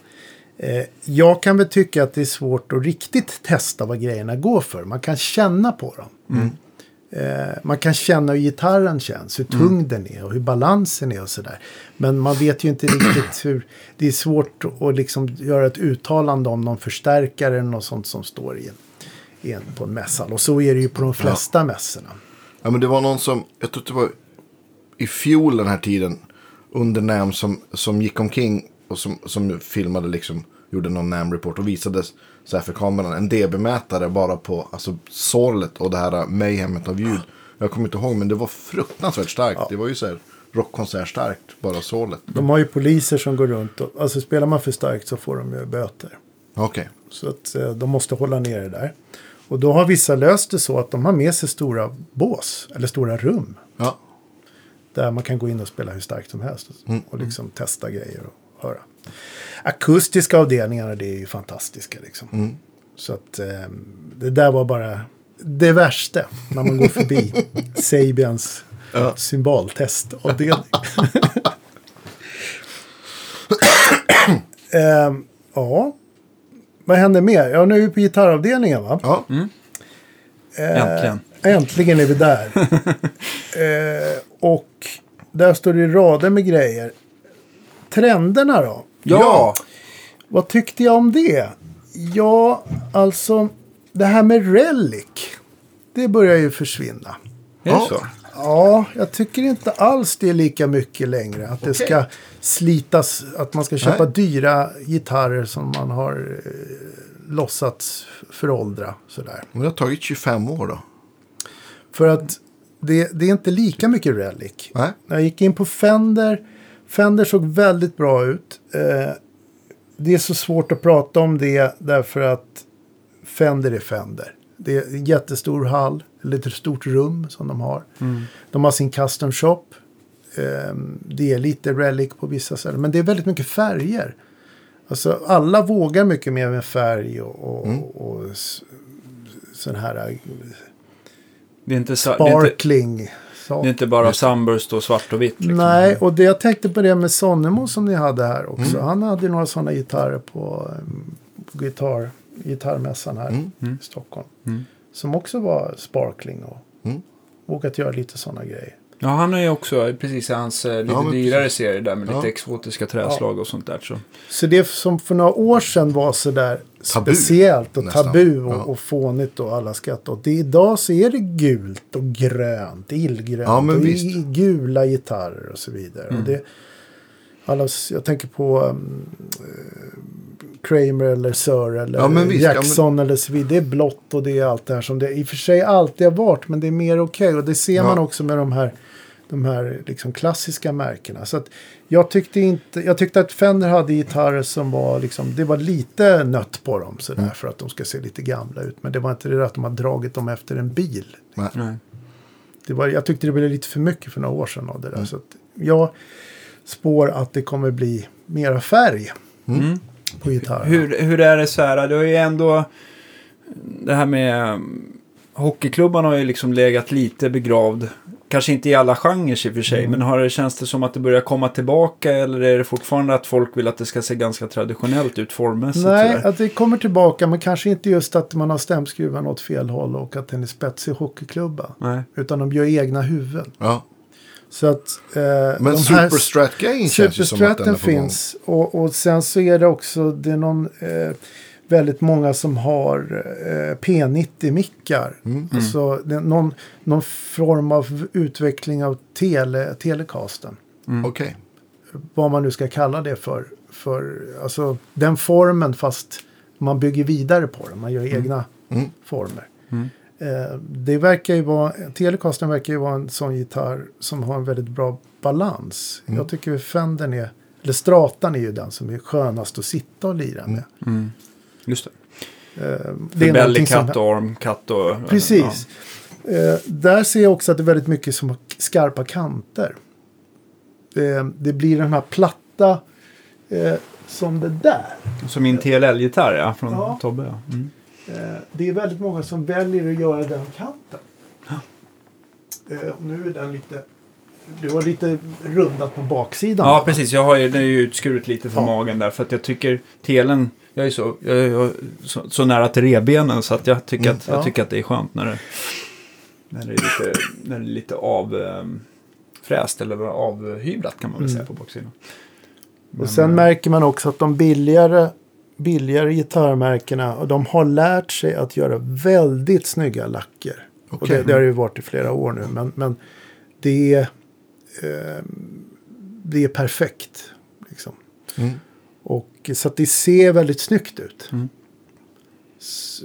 B: Eh, jag kan väl tycka att det är svårt att riktigt testa vad grejerna går för. Man kan känna på dem. Eh, man kan känna hur gitarren känns, hur tung den är och hur balansen är och sådär. Men man vet ju inte riktigt hur... Det är svårt att liksom göra ett uttalande om någon förstärkare eller något sånt som står i en, i en, på en mässa. Och så är det ju på de flesta mässorna.
C: Ja, men det var någon som, jag tror det var i fjol den här tiden, under NAM som, som gick omkring och som, som filmade liksom, gjorde någon NAM-report och visade så här för kameran en dB-mätare bara på alltså sorlet och det här mayhemet av ljud. Jag kommer inte ihåg, men det var fruktansvärt starkt. Det var ju så här rockkonsert starkt, bara sorlet.
B: De har ju poliser som går runt och alltså spelar man för starkt så får de ju böter.
C: Okej.
B: Så att eh, de måste hålla ner det där. Och då har vissa löst det så att de har med sig stora bås eller stora rum.
C: Ja.
B: Där man kan gå in och spela hur starkt som helst. Och liksom testa grejer och höra. Akustiska avdelningarna det är ju fantastiska liksom. Så att eh, det där var bara det värsta när man går förbi Sabians
C: Ja.
B: symboltestavdelning. eh, ja, vad händer mer? Ja, nu är vi på gitarravdelningen va?
C: Ja.
B: Eh,
A: Äntligen.
B: Äntligen är vi där. eh, och där står det rader med grejer. Trenderna då?
A: Ja!
B: Vad tyckte jag om det? Ja, alltså det här med relic. Det börjar ju försvinna.
A: Är det
C: Ja.
A: så?
B: Ja, jag tycker inte alls det är lika mycket längre. Att det ska slitas, att man ska köpa
C: Nej.
B: dyra gitarrer som man har eh, låtsats föråldra. Sådär.
C: Men det har tagit 25 år då.
B: För att det, det är inte lika mycket relic.
C: Nej.
B: När jag gick in på Fender, Fender såg väldigt bra ut. Eh, det är så svårt att prata om det därför att Fender är Fender. Det är en jättestor hall, eller ett stort rum som de har. De har sin custom shop. Eh, det är lite relic på vissa ställen, men det är väldigt mycket färger. Alltså alla vågar mycket mer med färg och, och, och s- sån här eh,
A: Det är inte, sa- det är inte,
B: sparkling.
A: det är inte bara sunburst och svart och vitt. Liksom.
B: Nej, och det jag tänkte på det med Sonnemo som ni hade här också. Han hade några sådana gitarrer på um, gitarr, gitarrmässan här i Stockholm. Som också var sparkling och
C: Mm.
B: vågat göra lite sådana grejer.
A: Ja, han är ju också precis i hans eh, lite
C: Ja,
A: dyrare
C: precis.
A: serie där med lite
C: Ja.
A: exotiska träslag och sånt där. Så.
B: Så det som för några år sedan var sådär
C: Tabu,
B: speciellt och
C: nästan.
B: tabu och,
C: Ja.
B: och fånigt och alla skrattade åt. Det idag så är det gult och grönt, illgrönt
C: Ja,
B: och
C: visst.
B: i- gula gitarrer och så vidare.
C: Mm.
B: Och det, alla, jag tänker på um, eh, Kramer eller Sir eller
C: Ja, men visst, ja,
B: Jackson eller så vidare. Det är blått och det är allt det här som det i och för sig alltid har varit. Men det är mer okej. Och det ser
C: Ja.
B: man också med de här, de här liksom klassiska märkena. Så att jag, tyckte inte, jag tyckte att Fender hade gitarrer som var liksom, det var lite nött på dem. Sådär,
C: Mm.
B: För att de ska se lite gamla ut. Men det var inte det att de har dragit dem efter en bil.
C: Nej.
A: Nej.
B: Det var, jag tyckte det blev lite för mycket för några år sedan av det där.
C: Mm.
B: Så att jag spår att det kommer bli mera färg.
A: Mm.
B: På gitarrerna.
A: Hur, hur är det så här, det har ju ändå det här med um, hockeyklubban har ju liksom legat lite begravd. Kanske inte i alla genrer i och för sig,
B: Mm.
A: men har det, känns det som att det börjar komma tillbaka eller är det fortfarande att folk vill att det ska se ganska traditionellt ut formmässigt?
B: Nej,
A: sådär?
B: att det kommer tillbaka, men kanske inte just att man har stämskruven åt fel håll och att den är spetsig hockeyklubba.
A: Nej.
B: Utan de gör egna huvuden.
C: Ja.
B: Så att... Eh,
C: Men Superstrat-grejen känns ju som att den
B: Superstraten
C: är på gång.
B: finns. Och, och sen så är det också det är någon, eh, väldigt många som har eh, P90-mickar.
C: Mm.
B: Alltså det är någon, någon form av utveckling av tele, telecasten.
C: Okej.
B: Vad man nu ska kalla det för. för alltså den formen fast man bygger vidare på den. Man gör egna
C: Mm.
B: former. Eh, det verkar ju vara, Telecasten verkar ju vara en sån gitarr som har en väldigt bra balans.
C: Mm.
B: Jag tycker Fendern är, eller Stratan är ju den som är skönast att sitta och lira med.
A: Just det.
B: Eh,
A: Det är
B: som-
A: Bellycut och Armcut och...
B: Precis. Eh, där ser jag också att det är väldigt mycket som har skarpa kanter. Det blir den här platta som det där.
A: Ja. Som min TLL-gitarr, ja. Från
B: Ja.
A: Tobbe, ja. Mm.
B: Eh, det är väldigt många som väljer att göra den kanten. Eh, och nu är den lite... Du har lite rundat på baksidan.
A: Ja, precis. Jag har ju, det är ju utskuret lite från
B: Ja.
A: magen där. För att jag tycker telen... Jag är så, jag är så, så nära till rebenen så att jag tycker,
C: Mm,
A: att, jag
B: ja.
A: tycker att det är skönt när det, när det är lite, när det är lite avfräst eller avhyvlat kan man väl
B: Mm.
A: säga på baksidan.
B: och sen märker man också att de billigare, billigare gitarrmärkena och de har lärt sig att göra väldigt snygga lacker. Och
C: Okej.
B: det, det har det ju varit i flera år nu. Men, men det, är, eh, det är perfekt. Liksom.
C: Mm.
B: Och, så att det ser väldigt snyggt ut.
A: Mm.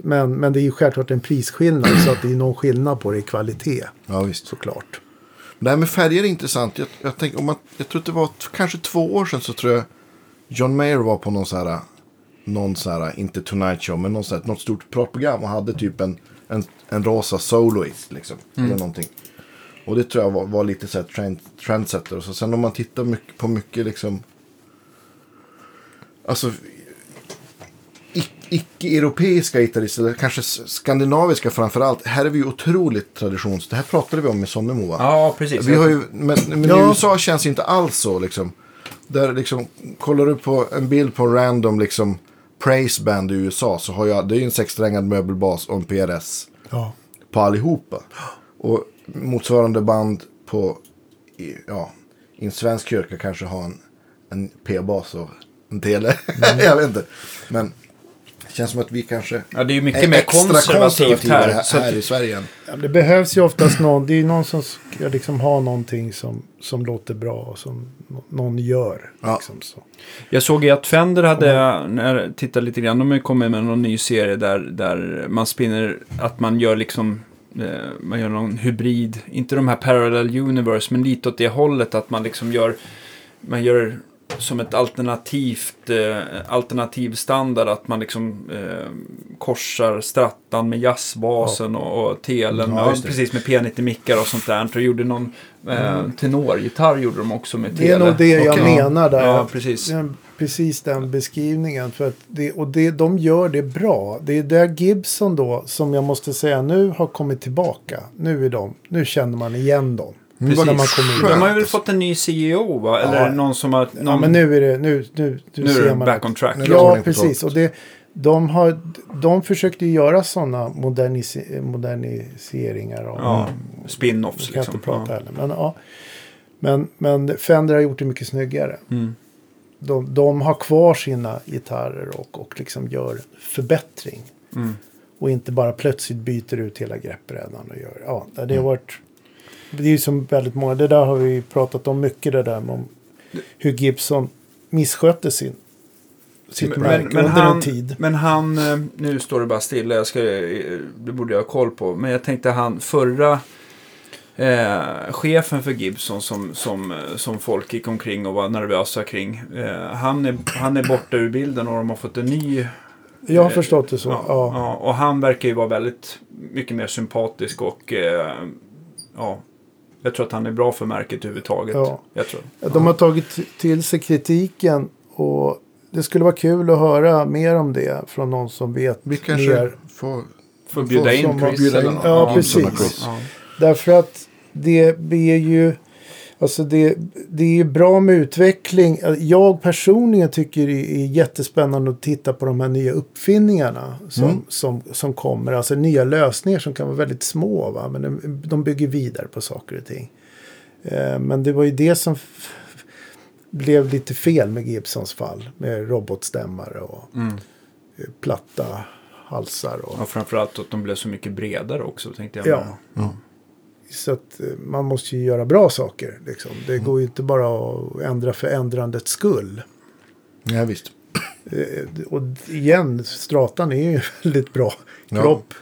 B: Men, men det är ju självklart en prisskillnad så att det är någon skillnad på det i kvalitet.
C: Ja, visst.
B: Såklart.
C: Det här med färger är intressant. Jag, jag, tänker, om man, jag tror att det var kanske två år sedan så tror jag John Mayer var på någon så här, någon så här, inte Tonight Show, men någon så här, något stort pratprogram och hade typ en, en, en rosa soloist liksom. Eller någonting. Och det tror jag var, var lite så här trend, trendsetter. Och så sen om man tittar mycket, på mycket liksom, alltså ic- icke-europeiska gitarrister, eller kanske skandinaviska framför allt. Här är vi ju otroligt traditions... Det här pratade vi om med Sonnemo va?
A: Ja, precis.
C: Vi har ju, men men i
B: Ja.
C: USA känns det inte alls så liksom. Där liksom, kollar du på en bild på en random liksom praise band i USA så har jag, det är ju en sexsträngad möbelbas och en PRS
B: Ja.
C: på allihopa. Och motsvarande band på, i, ja, i en svensk kyrka kanske har en, en P-bas och en tele. jag vet inte. Men känns som att vi kanske
A: Ja, det är ju mycket
C: är
A: mer
C: extra
A: konservativt här.
C: här, här i Sverige.
B: Ja, Det behövs ju oftast någon. Det är någon som ska liksom ha någonting som, som låter bra och som nå- någon gör.
C: Ja.
B: Liksom så.
A: Jag såg ju att Fender hade, när jag tittade lite grann, de har kommit med någon ny serie där, där man spinner, att man gör liksom, eh, man gör någon hybrid, inte de här parallel universe, men lite åt det hållet att man liksom gör, man gör som ett alternativt, eh, alternativ standard, att man liksom eh, korsar strattan med jazzbasen och, och telen,
C: Ja,
A: ja,
C: det.
A: precis med P90-mickar och sånt där. Och gjorde någon eh, tenorgitarr gjorde de också med
B: Mm. Det är
A: tele.
B: nog det jag
C: Okej.
B: menar där.
A: Ja, precis.
B: Precis den beskrivningen. För att det, och det, de gör det bra. Det är där Gibson då, som jag måste säga nu har kommit tillbaka. Nu är de, nu känner man igen dem.
C: Precis.
B: När man kommer.
A: De har ju väl fått en ny CEO va? Eller
B: Ja.
A: någon som har... Någon...
B: Ja, men nu är det, nu, nu, nu,
A: Nu är
B: ser
A: det
B: man
A: back on track.
C: Är
B: Ja, precis. Och det, de, har, de försökte göra sådana modernis- moderniseringar. Av,
A: Ja, spin-offs liksom.
B: inte prata
A: Ja.
B: heller. Men, ja. men, men Fender har gjort det mycket snyggare.
A: Mm.
B: De, de har kvar sina gitarrer och, och liksom gör förbättring.
A: Mm.
B: Och inte bara plötsligt byter ut hela greppbrädan. Och gör, ja, det,
A: Mm.
B: har varit, det är ju som väldigt många. Det där har vi pratat om mycket. Det där med om hur Gibson misskötte sin, sitt
A: Men,
B: märke
A: men, men,
B: under
A: han,
B: en tid.
A: men han, eh, nu står det bara stilla, jag ska, eh, det borde jag ha koll på. Men jag tänkte han, förra eh, chefen för Gibson som, som, eh, som folk gick omkring och var nervösa kring. Eh, han, är, han är borta ur bilden och de har fått en ny.
B: Jag har förstått det så.
A: Ja,
B: Ja,
A: ja, och han verkar ju vara väldigt mycket mer sympatisk och eh, ja, jag tror att han är bra för märket överhuvudtaget.
B: Ja.
A: Jag tror.
B: De har tagit till sig kritiken och det skulle vara kul att höra mer om det från någon som vet
C: Vi kanske
B: mer.
C: får...
A: Får bjuda in
B: som-
A: Chris.
B: Ja, precis.
A: Ja.
B: Därför att det blir ju... Alltså det, det är bra med utveckling. Jag personligen tycker det är jättespännande att titta på de här nya uppfinningarna som,
C: Mm.
B: som, som kommer. Alltså nya lösningar som kan vara väldigt små. Va? Men de, de bygger vidare på saker och ting. Eh, men det var ju det som blev lite fel med Gibsons fall. Med robotstämmare och
A: Mm.
B: eh, platta halsar. Och,
A: Och framförallt att de blev så mycket bredare också tänkte jag.
B: Ja. Så att eh, man måste ju göra bra saker. Liksom. Det går ju inte bara att ändra för ändrandets skull.
C: Ja, visst.
B: Eh, Och igen, stratan är ju väldigt bra
C: Ja.
B: kropp.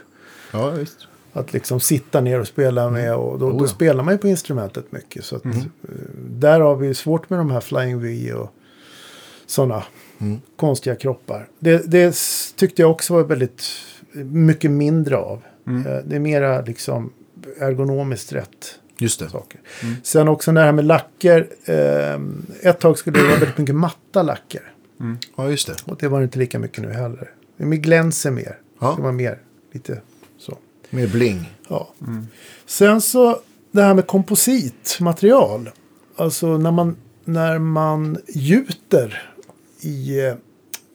C: Ja, visst.
B: Att liksom sitta ner och spela med. Och då,
C: Oh,
B: då
C: ja. Mm.
B: spelar man ju på instrumentet mycket. Så att, eh, där har vi svårt med de här Flying V och sådana
C: Mm.
B: konstiga kroppar. Det, det tyckte jag också var väldigt mycket mindre av.
A: Mm.
B: Det är mera liksom ergonomiskt rätt
C: Just det.
B: saker. Sen också det här med lacker. Eh, ett tag skulle det vara väldigt mycket matta lacker.
C: Ja, just det.
B: Och det var inte lika mycket nu heller. Det glänser mer.
C: Ja.
B: Det var mer lite så.
C: Med bling.
B: Ja. Sen så det här med kompositmaterial. Alltså när man, när man gjuter i... eh,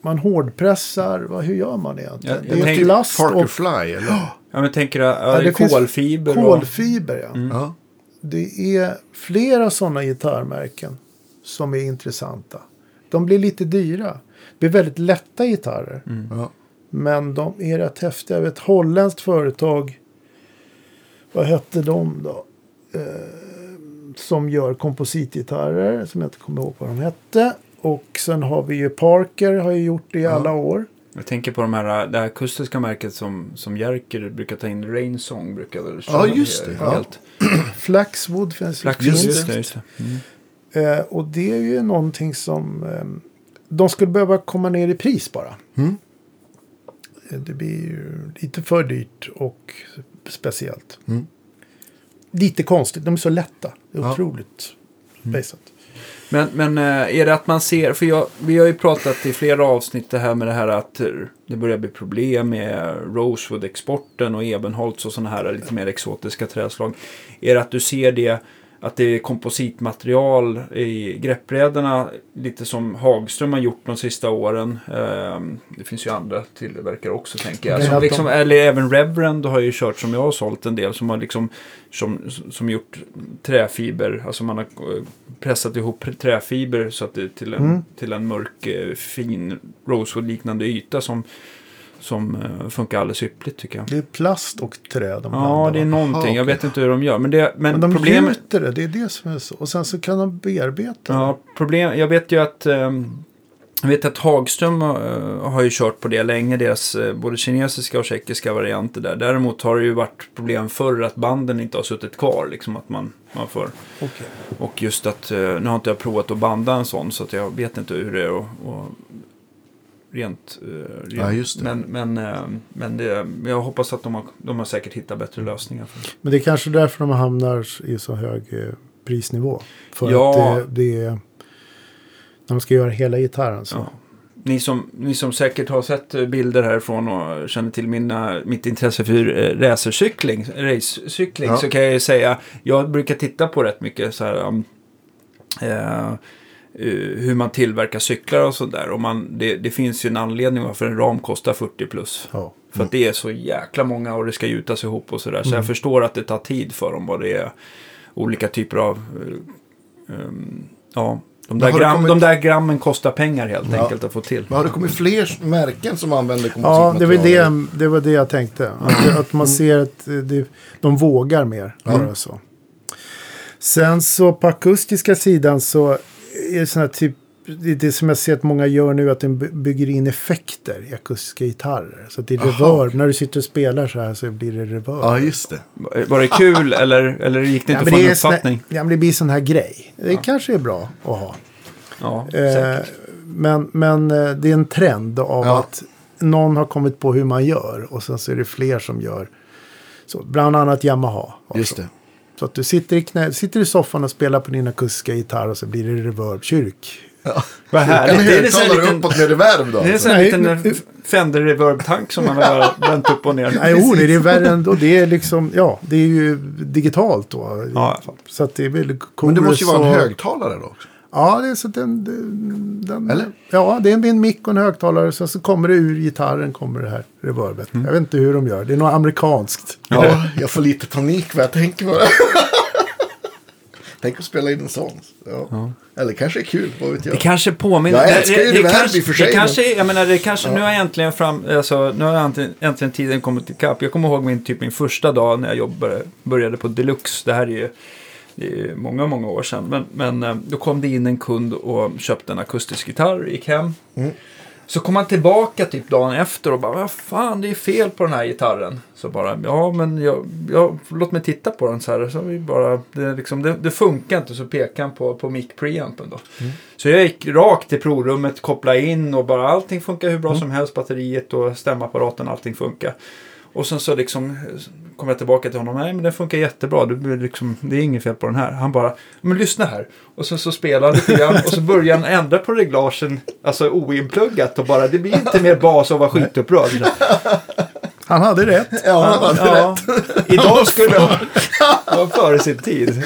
B: Man hårdpressar. Vad, hur gör man egentligen?
A: Jag
B: det är
A: tänker
B: plast
C: Parker
B: och
C: Fly, eller?
A: Ja, men tänker jag, ja, det
B: det
A: är kolfiber. och-
B: kolfiber. Ja.
C: Ja.
B: Det är flera sådana gitarrmärken som är intressanta. De blir lite dyra. Det blir väldigt lätta gitarrer.
C: ja.
B: Men de är rätt häftiga. Jag vet ett holländskt företag. Vad hette de då? Eh, som gör kompositgitarrer. Som jag inte kommer ihåg vad de hette. Och sen har vi ju Parker. Har ju gjort det i alla år.
A: Jag tänker på de här, det här akustiska märket som, som Jerker brukar ta in. Rainsong brukar väl
C: Ja, just det. Ja.
B: Flaxwood finns
A: Flax,
B: finns
A: just,
B: det.
A: just det. Mm.
B: Eh, och det är ju någonting som eh, de skulle behöva komma ner i pris bara.
C: Mm.
B: Eh, Det blir ju lite för dyrt och speciellt.
C: Mm.
B: Lite konstigt, de är så lätta. Det är
C: Ja.
B: otroligt spejsat.
A: Men, men eh, är det att man ser, för jag, vi har ju pratat i flera avsnitt det här med det här att det börjar bli problem med Rosewood-exporten och Ebenholts och sådana här lite mer exotiska träslag. Är det att du ser det, att det är kompositmaterial i greppbrädorna, lite som Hagström har gjort de sista åren. Eh, det finns ju andra tillverkare också tänker jag. Som liksom, Eller även Reverend har ju kört som jag har sålt en del som har liksom som, som gjort träfiber, alltså man har eh, pressat ihop träfiber så att det till en,
B: Mm.
A: till en mörk eh, fin rosewood-liknande yta som, som eh, funkar alldeles ypperligt tycker jag.
B: Det är plast och trä de
A: Ja, det är någonting. Jag vet inte hur de gör. Men, det, men,
B: Men de
A: problemet...
B: gjuter det, det är det som är så. Och sen så kan de bearbeta
A: Ja, problem, jag vet ju att, ehm, jag vet att Hagström eh, har ju kört på det länge, deras eh, både kinesiska och tjeckiska varianter där. Däremot har det ju varit problem förr att banden inte har suttit kvar, liksom att man, man får.
B: det. Okej.
A: Och just att, nu har inte jag provat att banda en sån så att jag vet inte hur det är och rent, eh, rent.
C: Ja, just det.
A: Men, men, eh, men det, jag hoppas att de har, de har säkert hittat bättre lösningar. För det.
B: Men det är kanske därför de hamnar i så hög eh, prisnivå. För
A: Ja.
B: att det, det är... De ska göra hela gitarren så.
A: Ja. Ni som, ni som säkert har sett bilder härifrån och känner till mina, mitt intresse för racercykling, racecykling,
C: Ja.
A: så kan jag ju säga, jag brukar titta på rätt mycket så här, um, eh, hur man tillverkar cyklar och sådär. Och man, det, det finns ju en anledning varför en ram kostar 40 plus.
B: Ja.
A: För att det är så jäkla många och det ska gjutas ihop och sådär. Så jag förstår att det tar tid för dem och det är olika typer av... eh, um, ja, de där, gram,
C: kommit-
A: de där grammen kostar pengar helt
C: Ja.
A: enkelt att få till.
C: Men har det kommit fler märken som använder
B: Ja, det var
C: kompositmaterial?
B: det, det var det jag tänkte. Att, att man ser att eh, det, de vågar mer.
C: Ja.
B: Göra så. Sen så på akustiska sidan så är det sådana typ det, är det som jag ser att många gör nu att de by- bygger in effekter i akustiska gitarrer. Så att det är reverb. När du sitter och spelar så här så blir det reverb.
C: Ja, just det.
A: Var det kul eller, eller gick det
B: Ja,
A: inte att få
B: det,
A: en
B: är såna,
A: uppfattning?
B: ja, men det blir sån här grej. Det kanske är bra att ha.
A: Ja,
B: Eh, men, men eh, det är en trend av
C: Ja.
B: att någon har kommit på hur man gör. Och sen så är det fler som gör. Så, bland annat Yamaha. har
C: Just det.
B: Så att du sitter i, knä, sitter i soffan och spelar på din akustiska gitarr och så blir det reverb, kyrk,
A: Vad
C: En
A: härligt. Det är en sån liten,
C: uppåt med reverb då.
A: det är en sån här
B: Nej,
A: liten Fender Reverb-tank som man har vänt upp och ner.
B: Nej, jo, det är värre ändå. Det är liksom, ja, det är ju digitalt då.
A: Ja.
B: Så att det är coolt.
C: Men det måste ju vara en högtalare då också.
B: Ja, det är så den, den,
C: Eller?
B: Ja, det är en mick och en högtalare. Sen så kommer det ur gitarren kommer det här reverbet. Jag vet inte hur de gör. Det är något amerikanskt.
C: Ja, jag får lite panik vad jag tänker på det. Tänk att spela in en sån. Ja. Eller kanske är kul, vad vet jag.
A: Det kanske påminner...
C: Jag älskar ju
A: det,
C: reverb
A: kanske,
C: i och för sig,
A: Det
C: men-
A: kanske, jag menar, det kanske, nu har jag äntligen fram, alltså, nu har jag äntligen, äntligen tiden kommit ikapp. Jag kommer ihåg min, typ min första dag när jag jobbade, började på Deluxe. Det här är ju det är många, många år sedan. Men, men eh, då kom det in en kund och köpte en akustisk gitarr, gick hem.
C: Mm.
A: Så kom han tillbaka typ dagen efter och bara, vad fan, det är fel på den här gitarren. Så bara, ja men jag, jag, låt mig titta på den så här. Så vi bara, det, liksom, det, det funkar inte, så pekade han på, på mic preampen då. Så jag gick rakt till provrummet, kopplade in och bara allting funkar hur bra som helst. Batteriet och stämapparaten, allting funkar. Och sen så liksom kom jag tillbaka till honom. Nej men den funkar jättebra. Det, blir liksom, det är inget fel på den här. Han bara, men lyssna här. Och sen så spelade han lite grann. och så började han ändra på reglagen. Alltså oinpluggat. Och bara, det blir inte mer bas och vara skitupprörd.
B: Han hade rätt.
C: Ja, han hade
A: Ja, idag skulle jag vara före sin tid.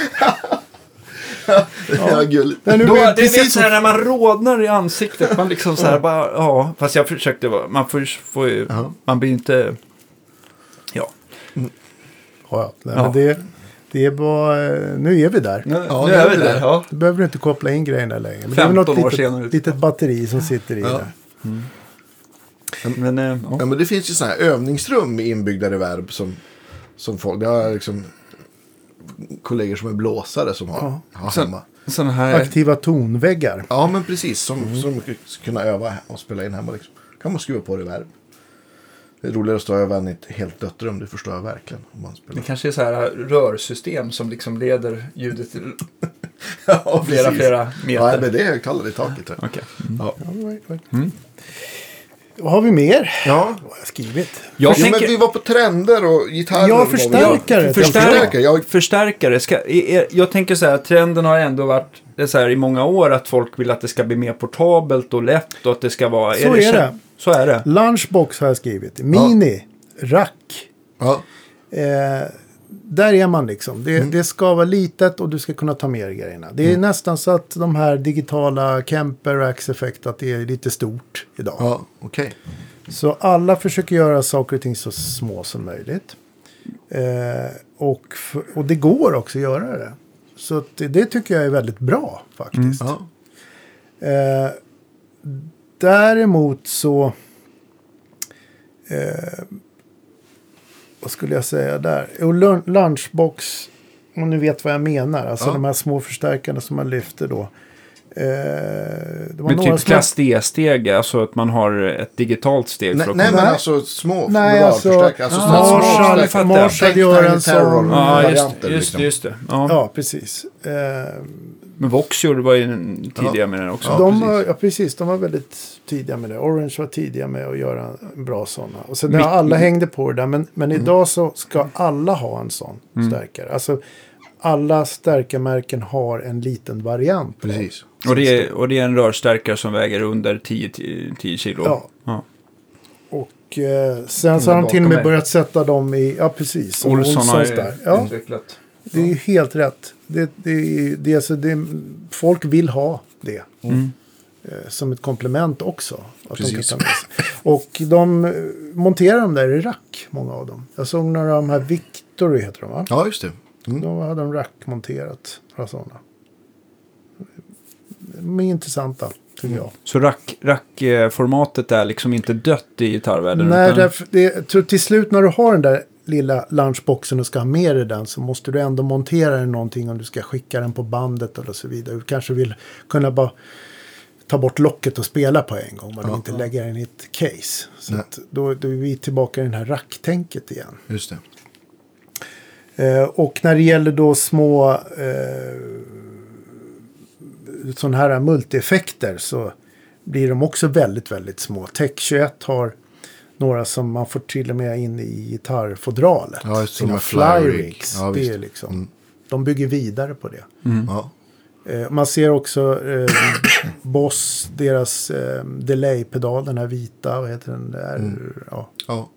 C: Ja, gulligt.
B: Men nu
A: Då,
B: är
A: det är
B: precis
A: vet så här när man rodnar i ansiktet. Man liksom så här bara, ja. Fast jag försökte vara, man får, får ju,
C: Ja.
A: man blir inte, ja.
B: Nej,
A: Ja.
B: Men det, det är bara, nu är vi där.
A: Nu,
C: Ja,
A: nu är vi där. Ja.
B: Du behöver inte koppla in grejerna längre. Men det är väl
A: 15
B: något
A: år
B: litet,
A: senare.
B: litet batteri som sitter i
C: Ja.
B: där.
A: Men, eh, ja.
C: Ja, men det finns ju sådana här övningsrum med inbyggda reverb som, som folk, det har liksom kollegor som är blåsare som har,
B: Ja.
C: har hemma.
A: Sådana här,
B: Aktiva tonväggar.
C: Ja, men precis. Som, som ska kunna öva och spela in hemma. Liksom. kan man skruva på reverb. Roligare att stå än i ett helt dött rum. Det förstår jag verkligen. Om man spelar.
A: det kanske är så här rörsystem som liksom leder ljudet till
C: ja,
A: flera, flera
C: Ja,
A: meter.
C: men det är högtalare i taket.
A: Okej.
C: Ja.
B: Ja, right, right. Vad har vi mer?
C: Ja.
B: Vad har jag skrivit?
A: Jag
C: Jo, men
A: tänker,
C: vi var på trender och gitarrer.
B: Ja,
C: var vi-
B: förstärkare.
C: Ja,
A: Förstärkare.
C: förstärkare. Jag,
A: förstärkare. Ska, är, är- jag tänker så här, trenden har ändå varit det är så här, i många år att folk vill att det ska bli mer portabelt och lätt och att det ska vara...
B: Så är
A: känt-
B: det.
A: Så är det.
B: Lunchbox har jag skrivit. Mini. Rack.
C: ja.
B: Eh, där är man liksom. Det,
C: Mm.
B: det ska vara litet och du ska kunna ta med dig grejerna. Det är nästan så att de här digitala Kemper och Axe-effekt att det är lite stort idag.
C: ja okej.
B: Så alla försöker göra saker och ting så små som möjligt. Eh, och, och det går också att göra det. Så det, det tycker jag är väldigt bra faktiskt.
C: Ja.
B: Eh, däremot så... Eh, vad skulle jag säga där? Jo, lun- lunchbox, om ni vet vad jag menar. Alltså
C: Ja.
B: de här små förstärkarna som man lyfter då. Eh, det var
A: Men
B: några
A: typ klass D-steg, alltså att man har ett digitalt steg
C: Nej,
A: för att
C: nej
A: komma...
C: men
B: Nej.
C: alltså små
B: Nej, alltså,
C: förstärkare. Alltså,
A: Ah,
C: små
B: Marshall, gör en sån.
A: Ja, just,
C: varianter,
A: just,
C: liksom.
A: just det. Ja.
B: Ja, precis. Eh,
A: Men Voxio var ju tidiga med den också.
C: Ja,
B: de
C: precis.
B: var, ja, precis. De var väldigt tidiga med det. Orange var tidiga med att göra en bra sådana. Och sen
A: Mitt-
B: har alla hängde på det där. Men, men
C: Mm.
B: idag så ska alla ha en sån stärkare. Alltså alla stärkarmärken har en liten variant.
C: Precis.
A: Och det, är, och det är en rörstärkare som väger under 10, 10, 10 kilo.
B: Ja.
A: Ja.
B: Och eh, sen så har de till och med börjat sätta dem i, ja precis.
A: Olsson har ju
B: där. Ja,
A: utvecklat.
B: det är ju helt rätt. Det, det, är- det, alltså, det, folk vill ha det.
A: Mm.
B: eh, som ett komplement också. Att de
C: Precis.
B: sig. Och de eh, monterar dem där i rack, många av dem. Jag såg några av de här Victory heter de va?
C: Ja, just det. Mm.
B: Då hade de rackmonterat några sådana. De är intressanta, tycker jag.
A: Så rack- rackformatet är liksom inte dött i gitarrvärlden?
B: Nej,
A: utan-
B: därför, det, till slut när du har den där lilla lunchboxen och ska ha med dig den så måste du ändå montera den någonting om du ska skicka den på bandet eller så vidare. Du kanske vill kunna bara ta bort locket och spela på en gång. Men
C: Ja.
B: inte lägga den i ett case. Så då, då är vi tillbaka i det här racktänket igen.
C: Just det.
B: Eh, och när det gäller då små eh, sådana här multieffekter så blir de också väldigt, väldigt små. Tech 21 har några som man får till och med in i gitarrfodralet.
C: Ja,
B: Sina
C: en
B: flyrigs.
C: Ja,
B: det är liksom,
C: Mm.
B: De bygger vidare på det.
C: Ja.
B: Eh, man ser också eh, Boss, deras eh, delay-pedal, den här vita, vad heter den där? Ja,
C: Ja,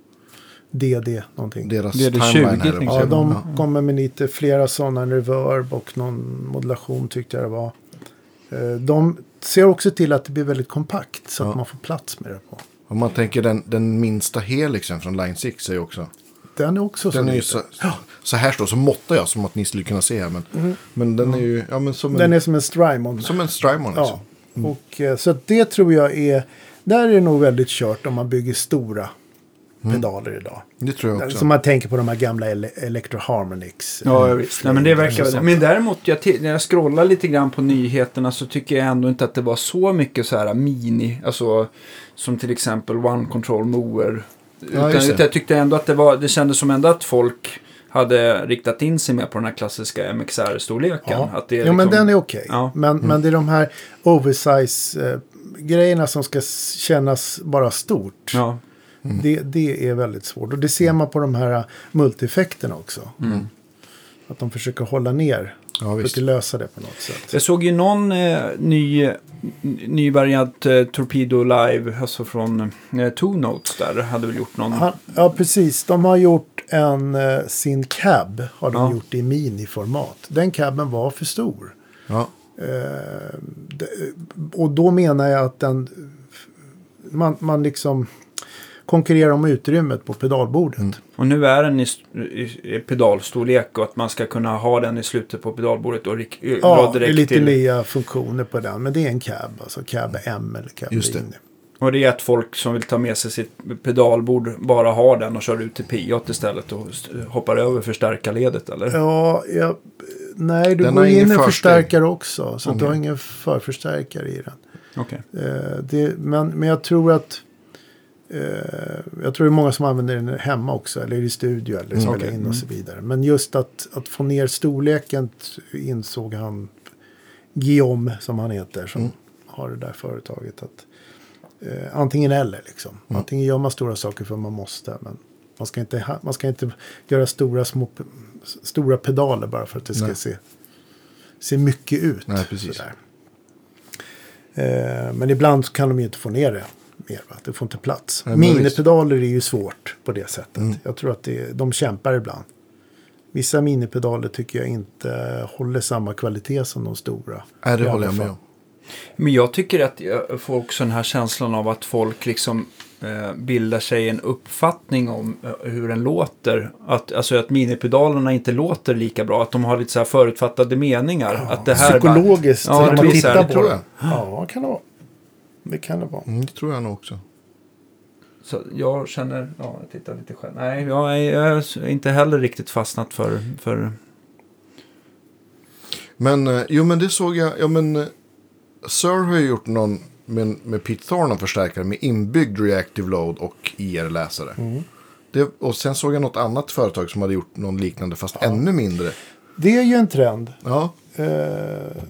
B: DD någonting.
C: deras
A: Det är det
C: timeline
A: 20
C: här.
A: tänkte
B: Ja,
A: jag.
B: de kommer med lite flera sådana reverb och någon modulation tyckte jag det var. Eh, De ser också till att det blir väldigt kompakt så
C: Ja.
B: att man får plats med det på.
C: Om man tänker den, den minsta helixen från Line 6 är ju också.
B: Den är också så
C: Den är ju
B: liten.
C: så, så här stor, så måttar jag som att ni skulle kunna se här. Men, men den är ju ja, men som, en,
B: Den är som en Strymon.
C: som en Strymon. Liksom.
B: Ja, och, eh, så det tror jag är... Där är det nog väldigt kört om man bygger stora pedaler idag.
C: Det tror jag också.
B: Som man tänker på de här gamla ele Electro Harmonix.
A: Ja, visst. Nej, men det verkar väl. Men däremot, jag när jag scrollar lite grann på nyheterna så tycker jag ändå inte att det var så mycket så här mini, alltså som till exempel One Control Mower. Utan
C: just det.
A: utan jag tyckte ändå att det var, det kändes som ändå att folk hade riktat in sig mer på den här klassiska MXR-storleken.
B: Ja,
A: Att det är
B: jo, men
A: liksom-
B: den är okej.
A: Ja.
B: Men, men det är de här oversize-grejerna som ska kännas bara stort.
A: Ja,
B: Det, det är väldigt svårt. Och det ser man på de här multieffekterna också. Att de försöker hålla ner.
C: Ja, visst.
B: försöker lösa det på något sätt.
A: Jag såg ju någon eh, ny, ny variant eh, Torpedo Live, alltså från eh, Two Notes där, hade väl gjort någon.
B: Han, ja, precis. De har gjort en, eh, sin cab har de
A: Ja.
B: gjort i miniformat. Den cabben var för stor.
C: Ja,
B: Eh, och då menar jag att den, man, man liksom konkurrerar om utrymmet på pedalbordet.
C: Mm.
A: Och nu är den i, i, pedalstorlek och att man ska kunna ha den i slutet på pedalbordet och rik,
B: Ja,
A: dra
B: det är
A: direkt
B: lite
A: till.
B: nya funktioner på den. Men det är en cab, alltså cab M eller cab
C: Just det.
A: Och det är att folk som vill ta med sig sitt pedalbord bara har den och kör ut till P8 istället och hoppar över förstärkarledet eller?
B: Ja, jag, nej, du
C: Den
B: går in en
C: förstärk.
B: förstärkare också. Så att du har ingen förförstärkare i den.
A: Okej.
B: Eh, det, men, men jag tror att jag tror det är många som använder den hemma också. Eller i studio eller spelar
C: okej.
B: in och så vidare. Men just att, att få ner storleken insåg han Guillaume som han heter. Som har det där företaget. Att, eh, antingen eller liksom. Antingen gör man stora saker för man måste. Men man ska inte, man ska inte göra stora, små, stora pedaler bara för att det ska
C: Nej.
B: se, se mycket ut.
C: Nej, precis.
B: Eh, men ibland kan de ju inte få ner det mer. Va? Det får inte plats.
C: Nej,
B: Minipedaler är ju svårt på det sättet.
C: Mm.
B: Jag tror att det, de kämpar ibland. Vissa minipedaler tycker jag inte håller samma kvalitet som de stora.
C: Nej, det håller jag med om.
A: Men jag tycker att jag får också den här känslan av att folk liksom eh, bildar sig en uppfattning om eh, hur den låter. Att, alltså att minipedalerna inte låter lika bra. Att de har lite så här förutfattade meningar. att det här bara-
B: Psykologiskt,
A: Ja,
B: när
A: det
B: man tittar på det. Ja, kan det vara. Det kan det vara.
C: Mm, det tror jag nog också.
A: Så jag känner, ja, jag tittar lite själv. Nej, jag är, jag är inte heller riktigt fastnat för, för
C: Men, eh, jo men det såg jag, ja men eh, Sir har ju gjort någon med, med Pete Thorne förstärkare med inbyggd reactive load och IR-läsare.
B: Mm.
C: Det, och sen såg jag något annat företag som hade gjort någon liknande fast ännu mindre.
B: Det är ju en trend.
C: Ja,
B: Eh,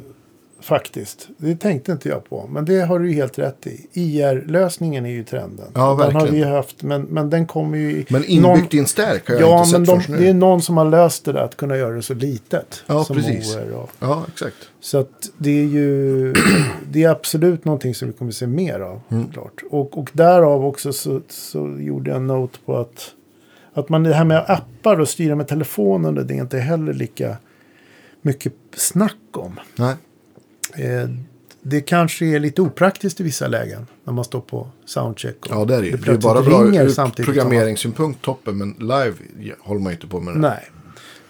B: faktiskt. Det tänkte inte jag på. Men det har du ju helt rätt i. IR-lösningen är ju trenden.
C: Ja,
B: den har
C: verkligen.
B: vi haft. Men, men den kommer ju...
C: men inbyggt i en stärk har jag
B: Ja,
C: inte
B: men
C: sett
B: de,
C: först nu.
B: det är någon som har löst det där att kunna göra det så litet.
C: Ja,
B: som
C: precis.
B: Moer och,
C: Ja, exakt.
B: så att det är ju det är absolut någonting som vi kommer se mer av.
C: Mm.
B: Klart. Och, och därav också så, så gjorde jag en note på att, att man det här med appar och styra med telefonen det är inte heller lika mycket snack om.
C: Nej,
B: det kanske är lite opraktiskt i vissa lägen när man står på soundcheck. Och
C: ja det är det ju. Det är bara bra ur programmeringssynpunkt toppen, men live håller man ju inte på med det.
B: Nej.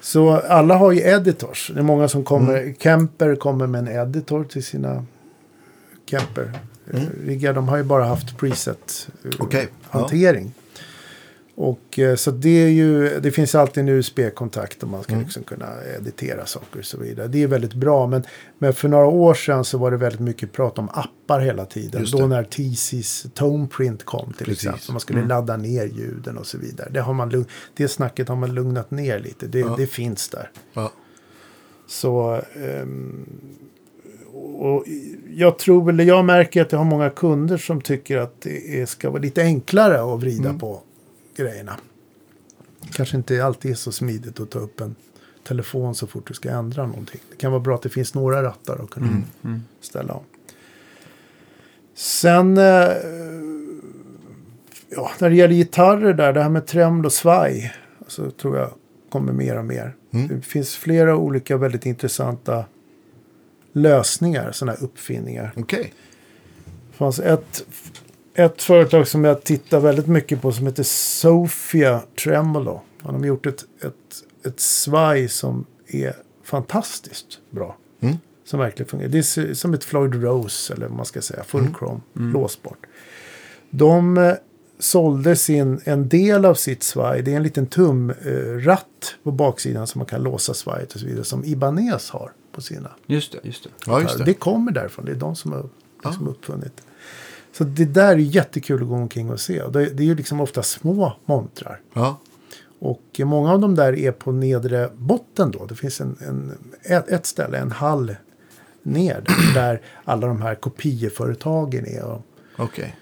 B: Så alla har ju editors. Det är många som kommer.
C: Mm.
B: Kemper kommer med en editor till sina Kemper.
C: Mm.
B: eh, riggar. De har ju bara haft preset eh,
C: ja.
B: Och eh, så det är ju, det finns alltid en USB-kontakt och man ska
C: Mm.
B: liksom kunna editera saker och så vidare. Det är väldigt bra. Men, men för några år sedan så var det väldigt mycket prat om appar hela tiden. Då när TC's Toneprint kom till
C: Precis.
B: exempel. Man skulle
A: Mm.
B: ladda ner ljuden och så vidare. Det, har man, det snacket har man lugnat ner lite. Det,
C: Ja.
B: det finns där.
C: Ja.
B: Så ehm, och jag tror väl, jag märker att jag har många kunder som tycker att det ska vara lite enklare att vrida
C: Mm.
B: på grejerna. Kanske inte alltid är så smidigt att ta upp en telefon så fort du ska ändra någonting. Det kan vara bra att det finns några rattar att kunna ställa om. Sen, eh, ja, när det gäller gitarrer där, det här med tremolo och svaj, så tror jag kommer mer och mer. Det finns flera olika väldigt intressanta lösningar, sådana här uppfinningar.
C: Okej.
B: Det fanns ett, ett företag som jag tittar väldigt mycket på som heter Sofia Tremolo. Han har gjort ett, ett, ett svaj som är fantastiskt bra.
C: Mm.
B: Som verkligen fungerar. Det är som ett Floyd Rose eller vad man ska säga. Full chrome, låsbart. De eh, sålde sin, en del av sitt svaj. Det är en liten tumratt eh, ratt på baksidan som man kan låsa svajet och så vidare. Som Ibanez har på sina.
A: Just det, just det.
C: Ja, just
B: Det.
C: det.
B: kommer därifrån. Det är de som har liksom uppfunnit. Så det där är jättekul att gå omkring och se. Och det, det är ju liksom ofta små montrar.
C: Ja.
B: Och många av dem där är på nedre botten då. Det finns en, en, ett, ett ställe, en hall ner där, där alla de här kopieföretagen är. Och
C: Okej.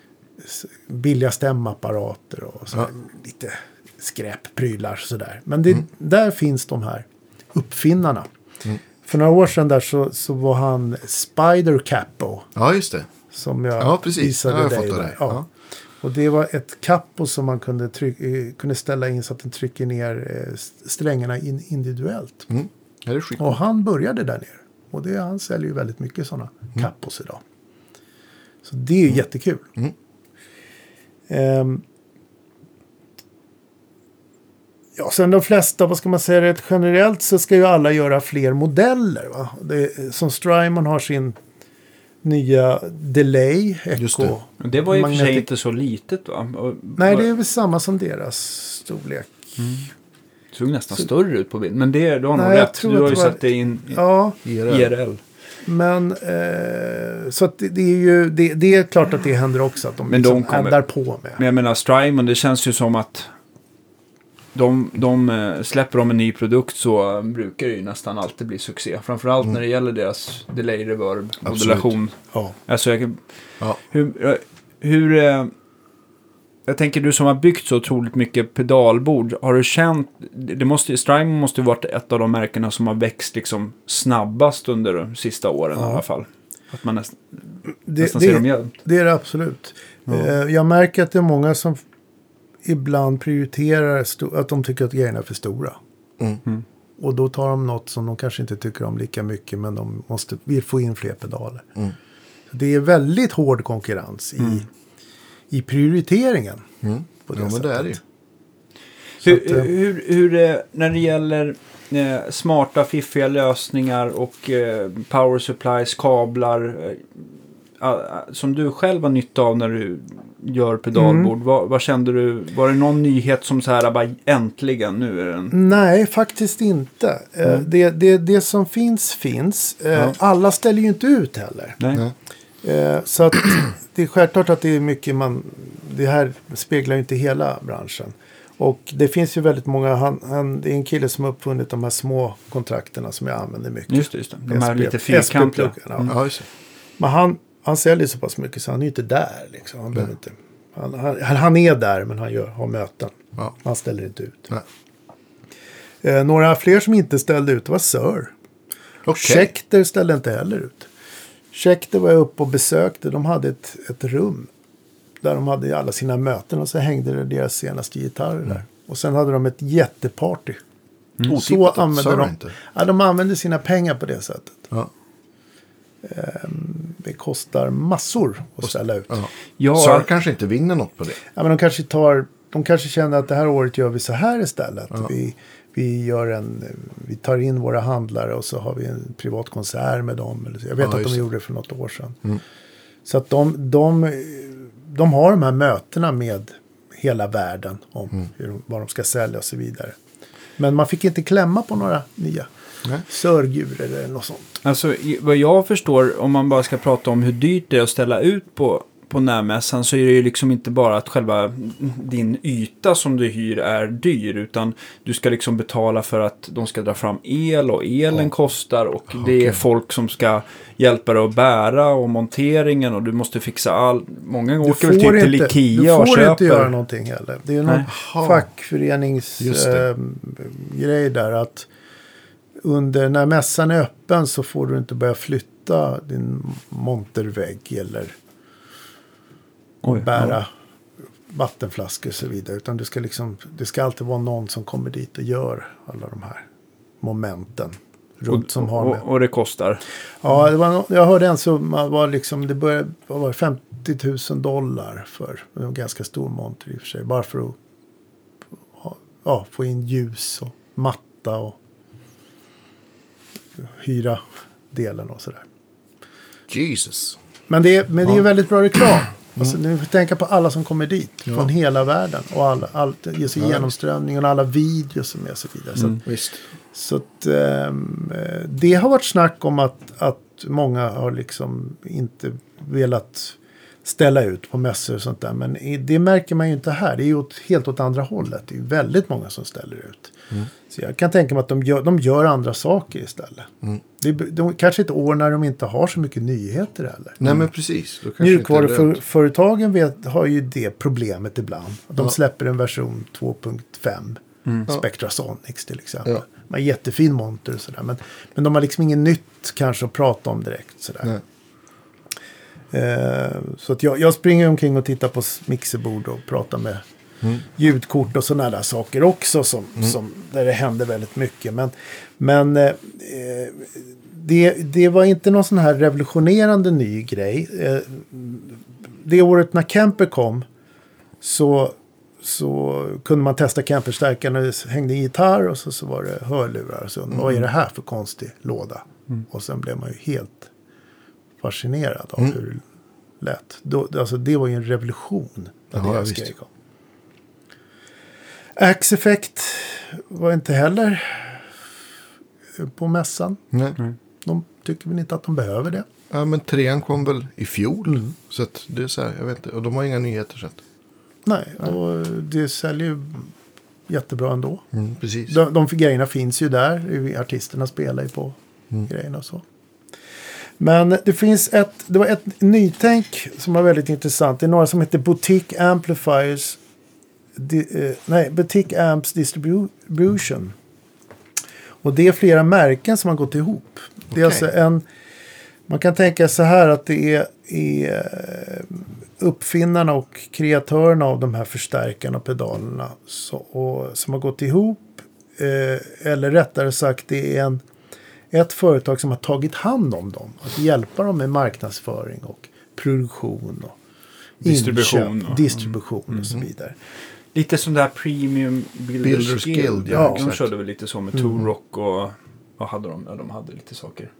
B: s- billiga stämapparater och så här, lite skräpprylar och sådär. Men det, där finns de här uppfinnarna. För några år sedan där så, så var han Spider Capo.
C: Ja, just det.
B: Som jag
C: Ja, precis.
B: visade
C: Ja, jag
B: dig där. Ja.
C: Ja.
B: Och det var ett kappo som man kunde, tryck, eh, kunde ställa in så att den trycker ner eh, st- strängarna in, individuellt.
C: Mm. Det är.
B: Och han började där nere. Och det, han säljer ju väldigt mycket sådana kappos idag. Så det är ju jättekul.
C: Mm.
B: Ehm, ja, sen de flesta, vad ska man säga, rätt generellt så ska ju alla göra fler modeller. Va? Det, som Strymon har sin nya Delay, Echo.
C: det.
A: Det var ju och för sig
B: Magnetic-
A: inte så litet va? Och,
B: Nej, det är väl samma som deras storlek.
A: såg nästan större ut på bild. Men det, du har nog
B: Nej, jag
A: rätt. Du har ju
B: det var-
A: satt det in
B: Ja,
C: IRL.
A: IRL.
B: men eh, så att det, det är ju, det, det är klart att det händer också att de,
A: Men de
B: liksom
A: kommer-
B: eldar på med.
A: Men jag menar Strymon, det känns ju som att de, de eh, släpper de en ny produkt så brukar det ju nästan alltid bli succé. Framförallt när det gäller deras delay reverb modulation.
B: Ja.
A: Alltså jag,
C: Ja.
A: hur, hur eh, jag tänker du som har byggt så otroligt mycket pedalbord. Har du känt, det måste, Strymon måste ju varit ett av de märkena som har växt liksom snabbast under de sista åren
B: Ja.
A: i alla fall. Att man nästan,
B: Det,
A: nästan ser dem
B: det,
A: jämt.
B: det är det absolut. Eh, jag märker att det är många som ibland prioriterar att de tycker att grejerna är för stora.
C: Mm.
B: Och då tar de något som de kanske inte tycker om lika mycket men de måste vill få in fler pedaler.
C: Mm.
B: Så det är väldigt hård konkurrens i, i prioriteringen.
C: Mm.
B: På det
C: ja, men det är det ju.
B: sättet.
A: Hur,
B: att, eh,
A: hur, hur eh, när det gäller eh, smarta, fiffiga lösningar och eh, power supplies, kablar eh, som du själv har nytta av när du gör pedalbord.
B: Mm.
A: Vad, vad kände du? Var det någon nyhet som så här bara äntligen nu är den?
B: Nej, faktiskt inte. Eh, Det, det, det som finns, finns. Eh,
A: Ja.
B: Alla ställer ju inte ut heller.
A: Nej.
C: Nej.
B: Eh, Så att det är självklart att det är mycket man... Det här speglar ju inte hela branschen. Och det finns ju väldigt många, han, han, det är en kille som har uppfunnit de här små kontrakterna som jag använder mycket.
A: Just det, just det. De här
B: SP
A: lite fyrkantiga.
B: SP-pluggarna, ja. Men han, han säljer så pass mycket så han är inte där. Liksom. Han, behöver inte, han, han, han är där men han gör, har möten.
C: Ja.
B: Han ställer inte ut. Eh, några fler som inte ställde ut var Sir.
C: Okej.
B: Schecter ställde inte heller ut. Schecter var jag uppe och besökte. De hade ett, ett rum. Där de hade alla sina möten och så hängde det deras senaste gitarrer där. Och sen hade de ett jätteparty. Så
C: Otippat att
B: använde de.
C: inte.
B: Ja, de använde sina pengar på det sättet.
C: Ja.
B: Det kostar massor att ställa ut.
C: Ja.
A: Ja,
C: Sir kanske inte vinner något på det.
B: Ja, men de kanske tar, de kanske känner att det här året gör vi så här istället. Vi, vi, gör en, vi tar in våra handlare och så har vi en privat konsert med dem. Eller så. Jag vet
C: Ja,
B: att de gjorde det för något år sedan. Så att de, de, de har de här mötena med hela världen om hur, de- vad de ska sälja och så vidare. Men man fick inte klämma på några nya
C: Nej.
B: sörgurer eller något sånt.
A: Alltså, vad jag förstår, om man bara ska prata om hur dyrt det är att ställa ut på, på närmässan så är det ju liksom inte bara att själva din yta som du hyr är dyr. Utan du ska liksom betala för att de ska dra fram el och elen kostar. Och det är folk som ska hjälpa dig att bära och monteringen och du måste fixa all... Många
B: Du
A: åker väl typ till Ikea
B: du
A: och
B: får
A: köper.
B: inte göra någonting heller. Det är någon
A: Nej.
C: Jaha. Just det.
B: fackföreningsgrej där att under när mässan är öppen så får du inte börja flytta din montervägg eller
A: Oj,
B: bära vattenflaskor och så vidare. Utan det ska, liksom, det ska alltid vara någon som kommer dit och gör alla de här momenten. Runt som har med.
A: och, och det kostar.
B: Ja, det var, jag hörde en summa var liksom, det började, var det, 50 000 dollar för en ganska stor monter i och för sig. Bara för att ja, få in ljus och matta och hyra delen och sådär.
C: Jesus.
B: Men det är, men det är väldigt bra reklam. Alltså, ni får tänka på alla som kommer dit från hela världen. Och alla, allt, alltså
C: Ja.
B: genomströmningen och alla videos som är och så vidare. Så, att,
C: Visst.
B: så att, eh, det har varit snack om att, att många har liksom inte velat ställa ut på mässor och sånt där. Men det märker man ju inte här. Det är ju åt, helt åt andra hållet. Det är väldigt många som ställer ut. Så jag kan tänka mig att de gör, de gör andra saker istället. Det, är- de kanske ett år när de inte har så mycket nyheter heller.
C: Nej men precis. Det.
B: Mjukvaruföretagen har ju det problemet ibland. De
C: Ja.
B: släpper en version 2.5. Spectrasonics till exempel.
C: Ja.
B: De har jättefin monter och sådär. Men, men de har liksom inget nytt kanske att prata om direkt. Sådär.
C: Nej.
B: Eh, så att jag, jag springer omkring och tittar på mixerbord och pratar med
C: Mm.
B: ljudkort och sådana där saker också. Som, som, där det händer väldigt mycket. Men, men eh, eh, det, det var inte någon sån här revolutionerande ny grej. Eh, det året när Kemper kom så, så kunde man testa Kemperstärkan och det hängde en gitarr och så, så var det hörlurar. Och så,
C: Mm.
B: Vad är det här för konstig låda? Och sen blev man ju helt fascinerad av
C: Mm.
B: hur det lät. Då, alltså, det var ju en revolution när
C: Ja,
B: deras
C: visst.
B: grej kom. Axe Effect var inte heller på mässan.
C: Nej.
B: De tycker väl inte att de behöver det.
C: Ja men trean kom väl i fjol.
B: Mm.
C: Så att det är så här, jag vet inte. Och de har inga nyheter så att.
B: Nej, och det säljer ju jättebra ändå.
C: Mm, precis.
B: De, de grejerna finns ju där. Artisterna spelar ju på grejerna och så. Men det finns ett, det var ett nytänk som var väldigt intressant. Det är några som heter Boutique Amplifiers. Di, eh, nej, Boutique Amps Distribution. Och det är flera märken som har gått ihop. Det är alltså en... Man kan tänka så här att det är, är eh, uppfinnarna och kreatörerna av de här förstärkarna och pedalerna så, och, som har gått ihop. Eh, eller rättare sagt, det är en, ett företag som har tagit hand om dem. Att hjälpa dem med marknadsföring och produktion. Och
A: Distribution
B: inköp,
A: och-
B: distribution och så vidare.
A: Lite som det här Premium Builders,
C: Builders
A: Guild.
C: Guild,
A: ja,
C: ja,
A: de
C: exakt.
A: körde väl lite så med Toolrock och vad hade de? Ja, de hade lite saker.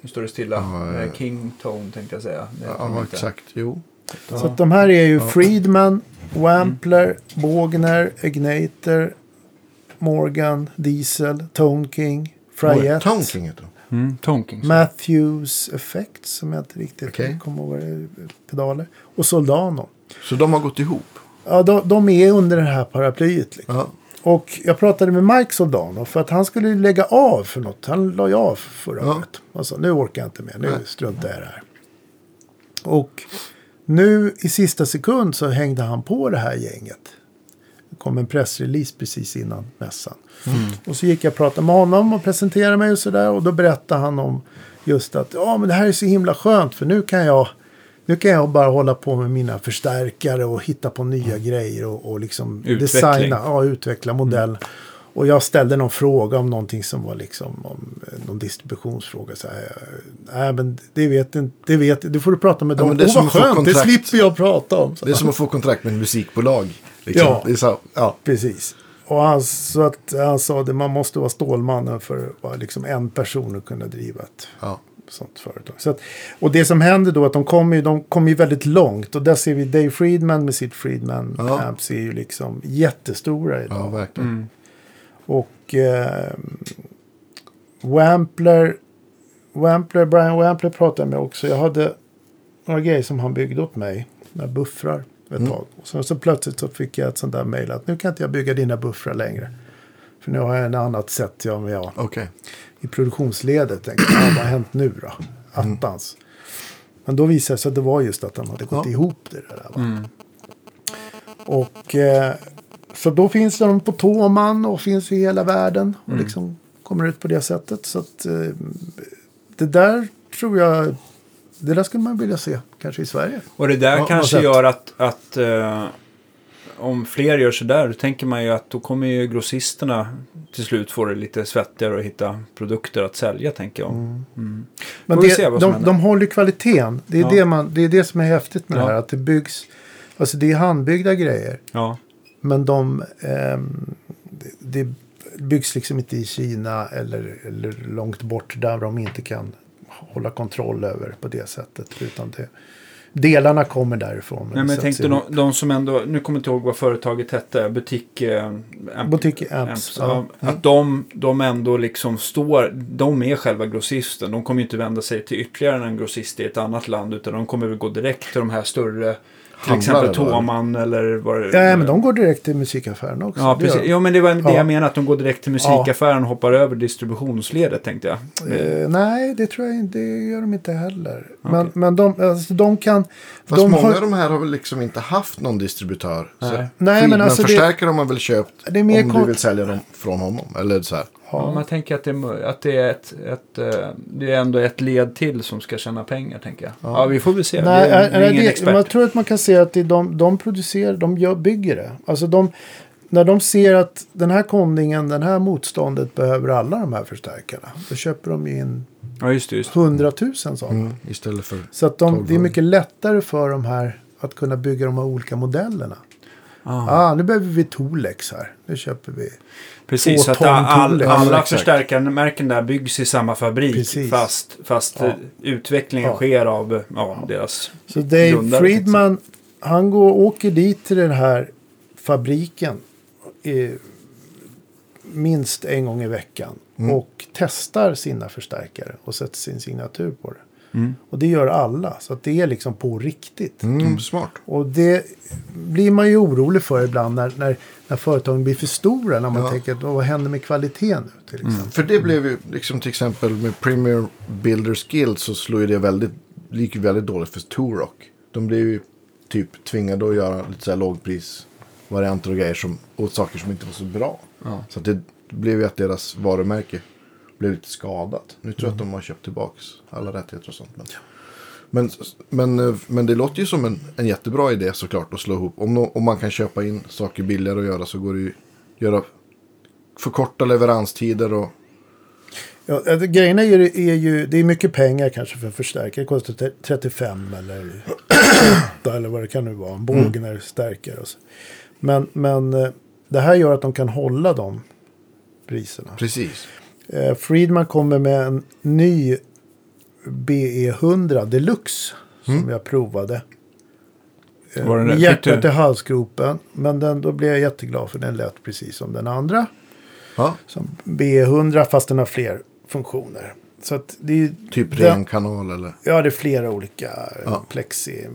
A: Nu står det stilla.
C: Ja,
A: Eh, King Tone tänkte jag säga. Det
C: Ja, exakt. Jo.
B: Så att de här är ju
C: Ja.
B: Friedman, Wampler, Bogner, Ignator, Morgan, Diesel, Tone King, Fryette.
C: Tone King heter de.
A: Mm, Tone King.
B: Matthews Effect som jag inte riktigt
C: Okej.
B: kommer ihåg vad det är, pedaler. Och Soldano.
C: Så de har gått ihop.
B: Ja, de, de är under det här paraplyet. Liksom.
C: Ja.
B: Och jag pratade med Mike Soldano för att han skulle lägga av för något. Han la ju av förra
C: Ja.
B: året. Alltså, nu orkar jag inte mer, nu
C: Nej.
B: struntar jag i det här. Och nu i sista sekund så hängde han på det här gänget. Det kom en pressrelease precis innan mässan. Och så gick jag och pratade med honom och presenterade mig och sådär. Och då berättade han om just att ja men det här är så himla skönt för nu kan jag nu kan jag bara hålla på med mina förstärkare och hitta på nya grejer och, och liksom
A: Utveckling.
B: designa, ja, utveckla modell. Och jag ställde någon fråga om någonting som var liksom om eh, någon distributionsfråga. Så här, Nej, men det vet inte, det vet, det får du prata med
C: Ja,
B: dem.
C: men det är som
B: vad skönt, det
C: kontrakt.
B: slipper jag prata om. Så.
C: Det är som att få kontrakt med ett musikbolag. Liksom.
B: Ja.
C: Så, ja.
B: Precis. Och han, så att, han sa att man måste vara Stålmannen för att vara liksom en person och kunna driva ett
C: Ja.
B: sånt företag. Så att, och det som händer då är att de kommer ju, de kommer ju väldigt långt. Och där ser vi Dave Friedman med sitt Friedman
C: Ja.
B: Amps är ju liksom jättestora idag.
C: ja, verkligen.
A: Mm.
B: Och eh, Wampler, Wampler, Brian Wampler pratade jag med också. Jag hade några grejer som han byggde åt mig. Några buffrar ett
C: Mm.
B: tag. Och så, så plötsligt så fick jag ett sånt där mejl att nu kan inte jag bygga dina buffrar längre. För nu har jag en annat sätt jag, jag
C: Okej.
B: i produktionsledet. Tänkte, jag, vad har hänt nu då? Attans. Men då visade det sig att det var just att de hade gått
C: Ja.
B: ihop det där. Va?
A: Mm.
B: Och eh, så då finns de på Tåman och finns i hela världen. Och liksom kommer ut på det sättet. Så att, eh, det där tror jag, det där skulle man vilja se kanske i Sverige.
A: Och det där
B: Ja,
A: kanske gör att, att eh, om fler gör sådär, då tänker man ju att då kommer ju grossisterna till slut få det lite svettigare att hitta produkter att sälja, tänker jag. Mm.
B: Men
A: Får vi
B: det, de,
A: händer.
B: de håller kvaliteten. Det är,
A: Ja.
B: det, man, det är det som är häftigt med
A: Ja.
B: det här. Att det byggs, alltså det är handbyggda grejer.
A: Ja.
B: Men de, ehm, det, det byggs liksom inte i Kina eller, eller långt bort där de inte kan hålla kontroll över på det sättet. Utan det, delarna kommer därifrån.
A: Nej, men jag tänkte de, de som ändå, nu kommer jag inte ihåg vad företaget hette, butik... Eh, amp,
B: Butik Amps,
A: ja.
B: ja.
A: Att de, de ändå liksom står, de är själva grossisten. De kommer ju inte vända sig till ytterligare en grossist i ett annat land, utan de kommer väl gå direkt till de här större, till exempel Toman eller vad det
B: Ja, men de går direkt till musikaffären också.
A: Ja,
B: Det
A: precis. Jo, men det var det
B: Ja.
A: jag menade, att de går direkt till musikaffären och hoppar över distributionsledet, tänkte jag.
B: Eh, nej, det tror jag inte. Det gör de inte heller. Men, men de, alltså, de kan...
C: Fast
B: de
C: många
B: har-
C: av de här har väl liksom inte haft någon distributör. Så
A: Nej.
B: Nej, men alltså det-
C: förstärkare har man väl köpt
B: Det är mer
C: om
B: kon-
C: du vill sälja dem från honom. Eller så här.
A: Ja, man tänker att det att det är ett, ett, eh, det är ändå ett led till som ska tjäna pengar, tänker jag. Ja, vi får väl se.
B: Nej,
A: är,
B: är,
A: ingen
B: det,
A: expert.
B: man tror att man kan se att det de, de producerar, de gör, bygger det. Alltså de, när de ser att den här kondingen, den här motståndet behöver alla de här förstärkarna. Då köper de in
A: Ja, just det. Just. det.
B: hundratusen sådana.
C: Mm, istället för...
B: Så att de,
C: 12
B: det är mycket lättare för de här att kunna bygga de här olika modellerna.
A: Ah.
B: Ah, nu behöver vi Tolex här. Nu köper vi.
A: Precis,
B: två
A: att all, alla förstärkarmärken där byggs i samma fabrik.
B: Precis.
A: Fast, fast
B: Ja.
A: utvecklingen
B: Ja.
A: sker av ja, deras...
B: Så Dave
A: Grundare,
B: Friedman, han går, åker dit till den här fabriken eh, minst en gång i veckan.
C: Mm.
B: Och testar sina förstärkare och sätter sin signatur på det.
A: Mm.
B: Och det gör alla. Så att det är liksom på riktigt.
C: Mm, smart.
B: Och det blir man ju orolig för ibland när, när, när företagen blir för stora. När man
C: Ja.
B: tänker att "Åh, vad händer med kvaliteten nu till exempel.
C: För det blev ju, liksom till exempel med Premier Builder Skills så slog ju det väldigt, det gick ju väldigt dåligt för Torok. De blev ju typ tvingade att göra lite så här lågprisvarianter och grejer som, och saker som inte var så bra.
A: Ja.
C: Så att det blev ju att deras varumärke blev lite skadat. Nu tror jag att de har köpt tillbaka alla rättigheter och sånt. Men, men, men, eh, men det låter ju som en, en jättebra idé såklart att slå ihop. Om, no, om man kan köpa in saker billigare att göra så går det ju göra förkorta leveranstider och
B: Ja, grejerna är ju, är ju, det är mycket pengar kanske för förstärkare. Det kostar te- 35 eller 8 eller vad det kan nu vara. En bågner stärkare och så. Men, men eh, det här gör att de kan hålla de priserna.
C: precis.
B: Eh, Friedman kommer med en ny BE100 Deluxe. Som jag provade. Eh,
A: Var den
B: hjärtat i halsgropen. Men den, då blev jag jätteglad för den lät precis som den andra.
C: Ja,
B: Som B100 fast den har fler funktioner. Så att det är
C: typ
B: den-
C: ren kanal eller.
B: Ja, det är flera olika
C: Ja.
B: plexi.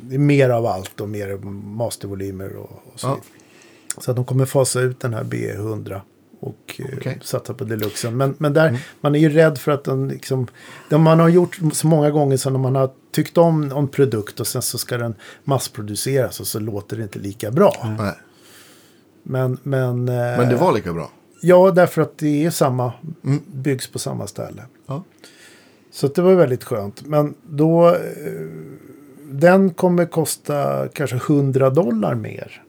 B: Det är mer av allt och mer mastervolymer och, och så
C: Ja.
B: Så att de kommer fasa ut den här B100 och eh,
C: Okej.
B: satsa på deluxen. Men, men där, man är ju rädd för att den liksom, det man har gjort så många gånger så när man har tyckt om en produkt och sen så ska den massproduceras och så låter det inte lika bra.
C: Nej.
B: Men, men, eh,
C: Men det var lika bra.
B: Ja, därför att det är samma,
C: Mm.
B: byggs på samma ställe.
C: Ja.
B: Så det var väldigt skönt. Men då, eh, den kommer kosta kanske 100 dollar mer.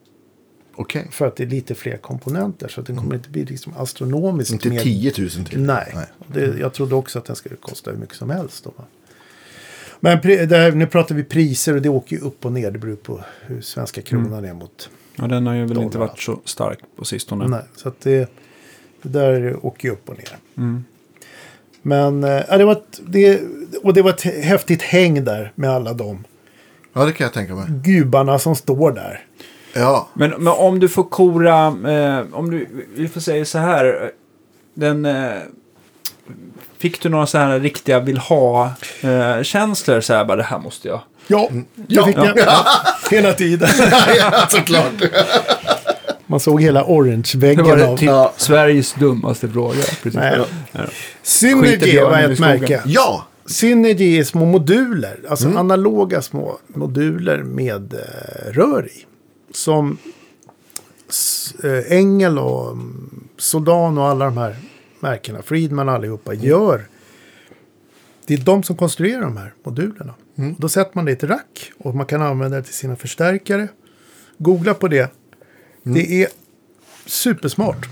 C: Okej.
B: För att det är lite fler komponenter. Så att den kommer inte bli liksom astronomiskt
C: Inte
B: mer.
C: 10 000 till.
B: Nej,
C: Nej.
B: Det, jag trodde också att den skulle kosta hur mycket som helst. Då. Men här, nu pratar vi priser och det åker ju upp och ner. Det beror på hur svenska kronan är mot
A: Ja, den har ju väl inte
B: Dollar.
A: varit så stark på sistone.
B: Nej, så att det, det där åker ju upp och ner.
A: Mm.
B: Men eh, ja, det var ett, det, och det var ett häftigt häng där med alla de
C: Ja, det kan jag tänka mig.
B: gubarna som står där.
C: Ja,
A: Men, men om du får kora, eh, om du, vi får säga så här. eh, Den, eh, fick du några så här riktiga vill ha-känslor? så här bara, det här måste jag.
B: Ja,
C: Ja.
B: det fick jag. Hela tiden.
C: ja såklart.
B: Man såg hela orange-väggen
A: var det
B: av...
A: typ
C: Ja.
A: Sveriges dummaste fråga. Precis.
B: Nej.
A: Ja. Ja.
B: Synergy var ett märke.
C: Ja,
B: Synergy är små moduler. Alltså
C: Mm.
B: analoga små moduler med eh, rör i. Som eh, Engel och mm, Soldan och alla de här märkena, Friedman allihopa, gör. Det är de som konstruerar de här modulerna.
C: Mm.
B: Och då sätter man det i ett rack och man kan använda det till sina förstärkare. Googla på det.
C: Mm.
B: Det är supersmart.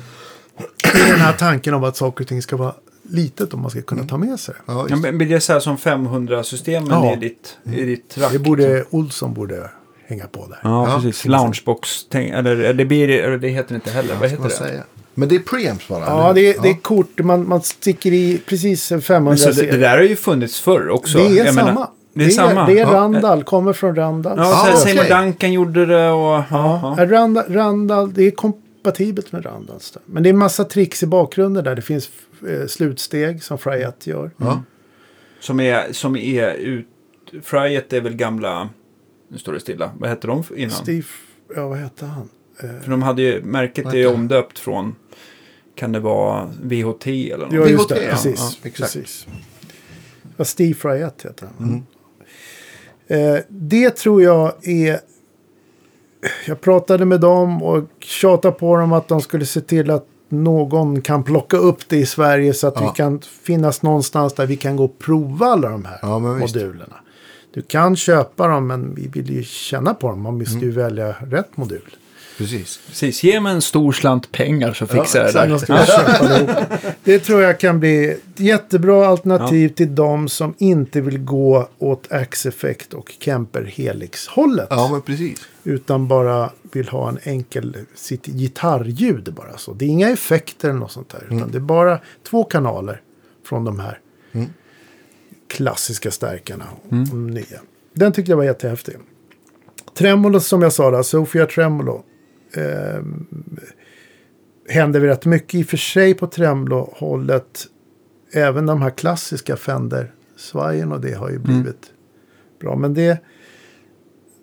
B: Det är den här tanken om att saker och ting ska vara litet om man ska kunna ta med sig det.
C: Ja,
A: Ja, men blir det så här som 500-systemen
B: Ja.
A: i ditt, i ditt rack?
B: Det borde Olsson borde hänga på där.
A: Ja,
C: Ja,
A: precis. Loungebox, eller det, blir, eller det heter det inte heller. Vad heter det?
C: säger jag? Men det är preamps bara?
B: Ja, det är, det är kort. Man, man sticker i precis en 500
A: Men så det, det där har ju funnits förr också.
B: Det är
A: Jag
B: samma.
A: menar, det är samma.
B: Det är
C: Ja.
B: Randall, kommer från Randall.
A: Ja,
C: Ah.
A: Seymour Duncan gjorde det och... Ja, ja.
B: Randall, Randall, det är kompatibelt med Randall. Men det är en massa tricks i bakgrunden där. Det finns eh, slutsteg som Fryat gör.
C: Ja.
A: Som är, som är ut... Fryet är väl gamla... Nu står det stilla. Vad hette de innan?
B: Steve, ja vad hette han? Eh,
A: För de hade ju, märket är ju omdöpt från... Kan det vara VHT eller något?
B: ja, just
C: VHT,
B: det. Precis.
C: Ja,
B: precis. Ja, Steve Fryat heter han.
C: Mm.
B: Eh, det tror jag är... Jag pratade med dem och tjatade på dem att de skulle se till att någon kan plocka upp det i Sverige så att
C: Ja.
B: vi kan finnas någonstans där vi kan gå och prova alla de här
C: Ja,
B: modulerna. Du kan köpa dem men vi vill ju känna på dem. Man måste
C: Mm.
B: ju välja rätt modul.
C: Precis.
A: Precis, ge mig en stor slant pengar så fixar jag
B: Sen
A: det
B: det tror jag kan bli ett jättebra alternativ till de som inte vill gå åt Axe-effekt och Kemper Helix-hållet.
C: Ja, men precis.
B: Utan bara vill ha en enkel, sitt gitarrljud bara så. Det är inga effekter eller något sånt där. Utan det är bara två kanaler från de här
C: Mm.
B: Klassiska stärkarna. De nya. Den tyckte jag var jättehäftig. Tremolo som jag sa, då, Sofia Tremolo. Eh, händer väl rätt mycket i och för sig på Tremolo-hållet. Även de här klassiska Fender-svajen och det har ju blivit bra. Men det,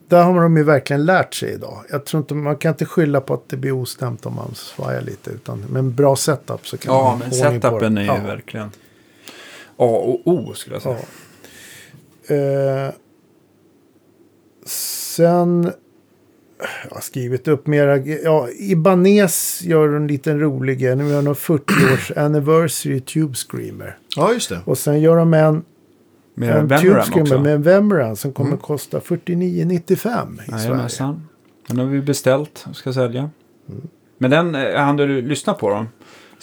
B: där har de ju verkligen lärt sig idag. Jag tror inte, man kan inte skylla på att det blir ostämt om man svajar lite. Utan med en bra setup så kan
A: Ja,
B: man
A: men
B: ordning på
A: setupen är ju
B: Ja.
A: verkligen A och O skulle jag säga.
B: Ja. Eh, sen... Jag har skrivit upp mera. Ja, Ibanez gör en liten rolig grej. Nu gör de 40-års anniversary Tube Screamer.
C: Ja, just det.
B: Och sen gör de en,
A: Med
B: en Tube Screamer
A: också.
B: med en Vemeran som kommer kosta 49,95 i Sverige.
A: Jajamensan. Den har vi beställt och ska sälja.
B: Mm.
A: Men den, eh, hann du lyssna på dem?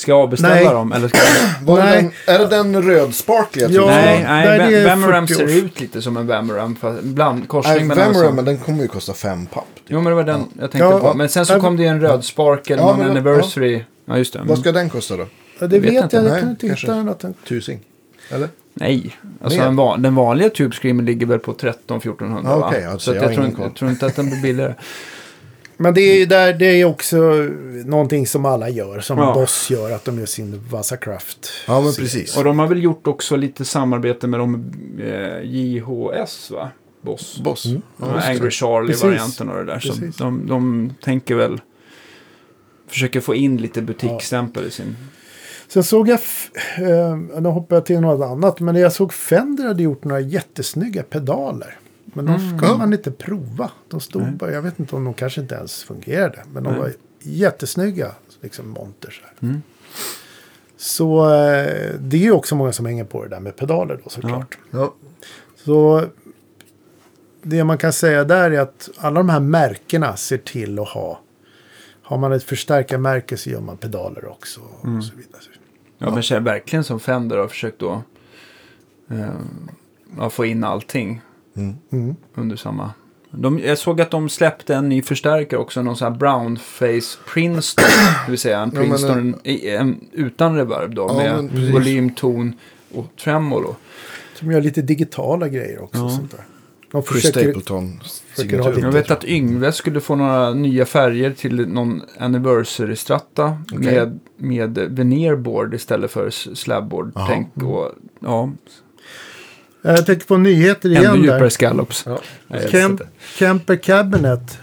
A: Ska jag avbeställa
B: Nej.
A: dem? Eller ska jag...
C: Var det
B: Nej.
C: den, är det den rödsparkliga?
B: Ja,
A: nej, nej
B: 40
A: ser ut lite som en fast Bland, korsning
C: Nej. Vemeram,
A: som-
C: men den kommer ju kosta fem papp. typ.
A: Jo, men det var den jag tänkte
B: Ja.
A: på. Men sen så
B: Ja.
A: kom det ju en röd sparkel,
C: Ja,
A: någon
C: men-
A: anniversary. Ja, just det.
C: Vad ska den kosta då?
B: Ja, det
A: vet
B: vet,
A: inte.
B: jag. Jag
C: Nej,
B: kan inte hitta den. Att den...
C: Tusing? Eller?
A: Nej, alltså
C: Mer?
A: en van, den vanliga Tube Screamer ligger väl på 13-1400
C: Ja,
A: va?
C: okej, alltså,
A: Så
C: jag
A: jag, tror, inte, jag tror inte att den blir billigare.
B: Men det är ju där, det är också någonting som alla gör. Som
A: Ja.
B: Boss gör, att de gör sin Vasacraft.
C: Ja, men precis.
A: Och de har väl gjort också lite samarbete med de eh, JHS va? Boss.
C: Boss.
B: Mm.
C: Ja,
A: Ja. Angry Charlie-varianten och det där. Så
B: Precis.
A: de, de tänker väl... Försöker få in lite butiksstämpel i sin...
B: Sen såg jag, eh, nu hoppar jag till något annat, men jag såg Fender hade gjort några jättesnygga pedaler. Men de
A: Mm.
C: Ja.
B: man inte prova. De stod
A: Nej.
B: bara, jag vet inte om de kanske inte ens fungerade. Men de
A: Nej.
B: var jättesnygga, liksom monters.
A: Mm.
B: Så eh, det är ju också många som hänger på det där med pedaler då såklart.
C: Ja.
B: Så det man kan säga där är att alla de här märkena ser till att ha. Har man ett förstärkarmärke så gör man pedaler också.
A: Mm.
B: Och så vidare.
A: Ja, men känner verkligen som Fender har försökt då... Eh, ja, få in allting
C: Mm.
B: Mm.
A: under samma... De, jag såg att de släppte en ny förstärkare också, någon sån här brownface Princeton. det vill säga en
C: Ja, men,
A: Princeton i- en, utan reverb då,
C: Ja,
A: med volym, ton och tremolo.
B: Som gör lite digitala grejer också.
A: Ja.
B: Sånt där. De försöker,
C: Stapleton
B: försöker.
A: Jag vet att Yngve skulle få några nya färger till någon anniversary-stratta
C: Okej.
A: med, med veneerboard istället för slabboard. Tänk och ja,
B: jag tänker på nyheter
A: ännu
B: igen
A: djupare
B: där.
A: scallops.
C: Ja.
A: Inte.
B: Camper Cabinet.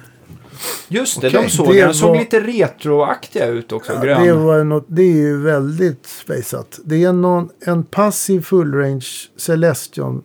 A: Just det,
C: Okej,
A: de såg,
B: det
A: de såg
B: var-
A: lite retroaktiga ut också.
B: Ja,
A: grön.
B: det, var något, det är ju väldigt spejsat. Det är någon, en passiv full range Celestion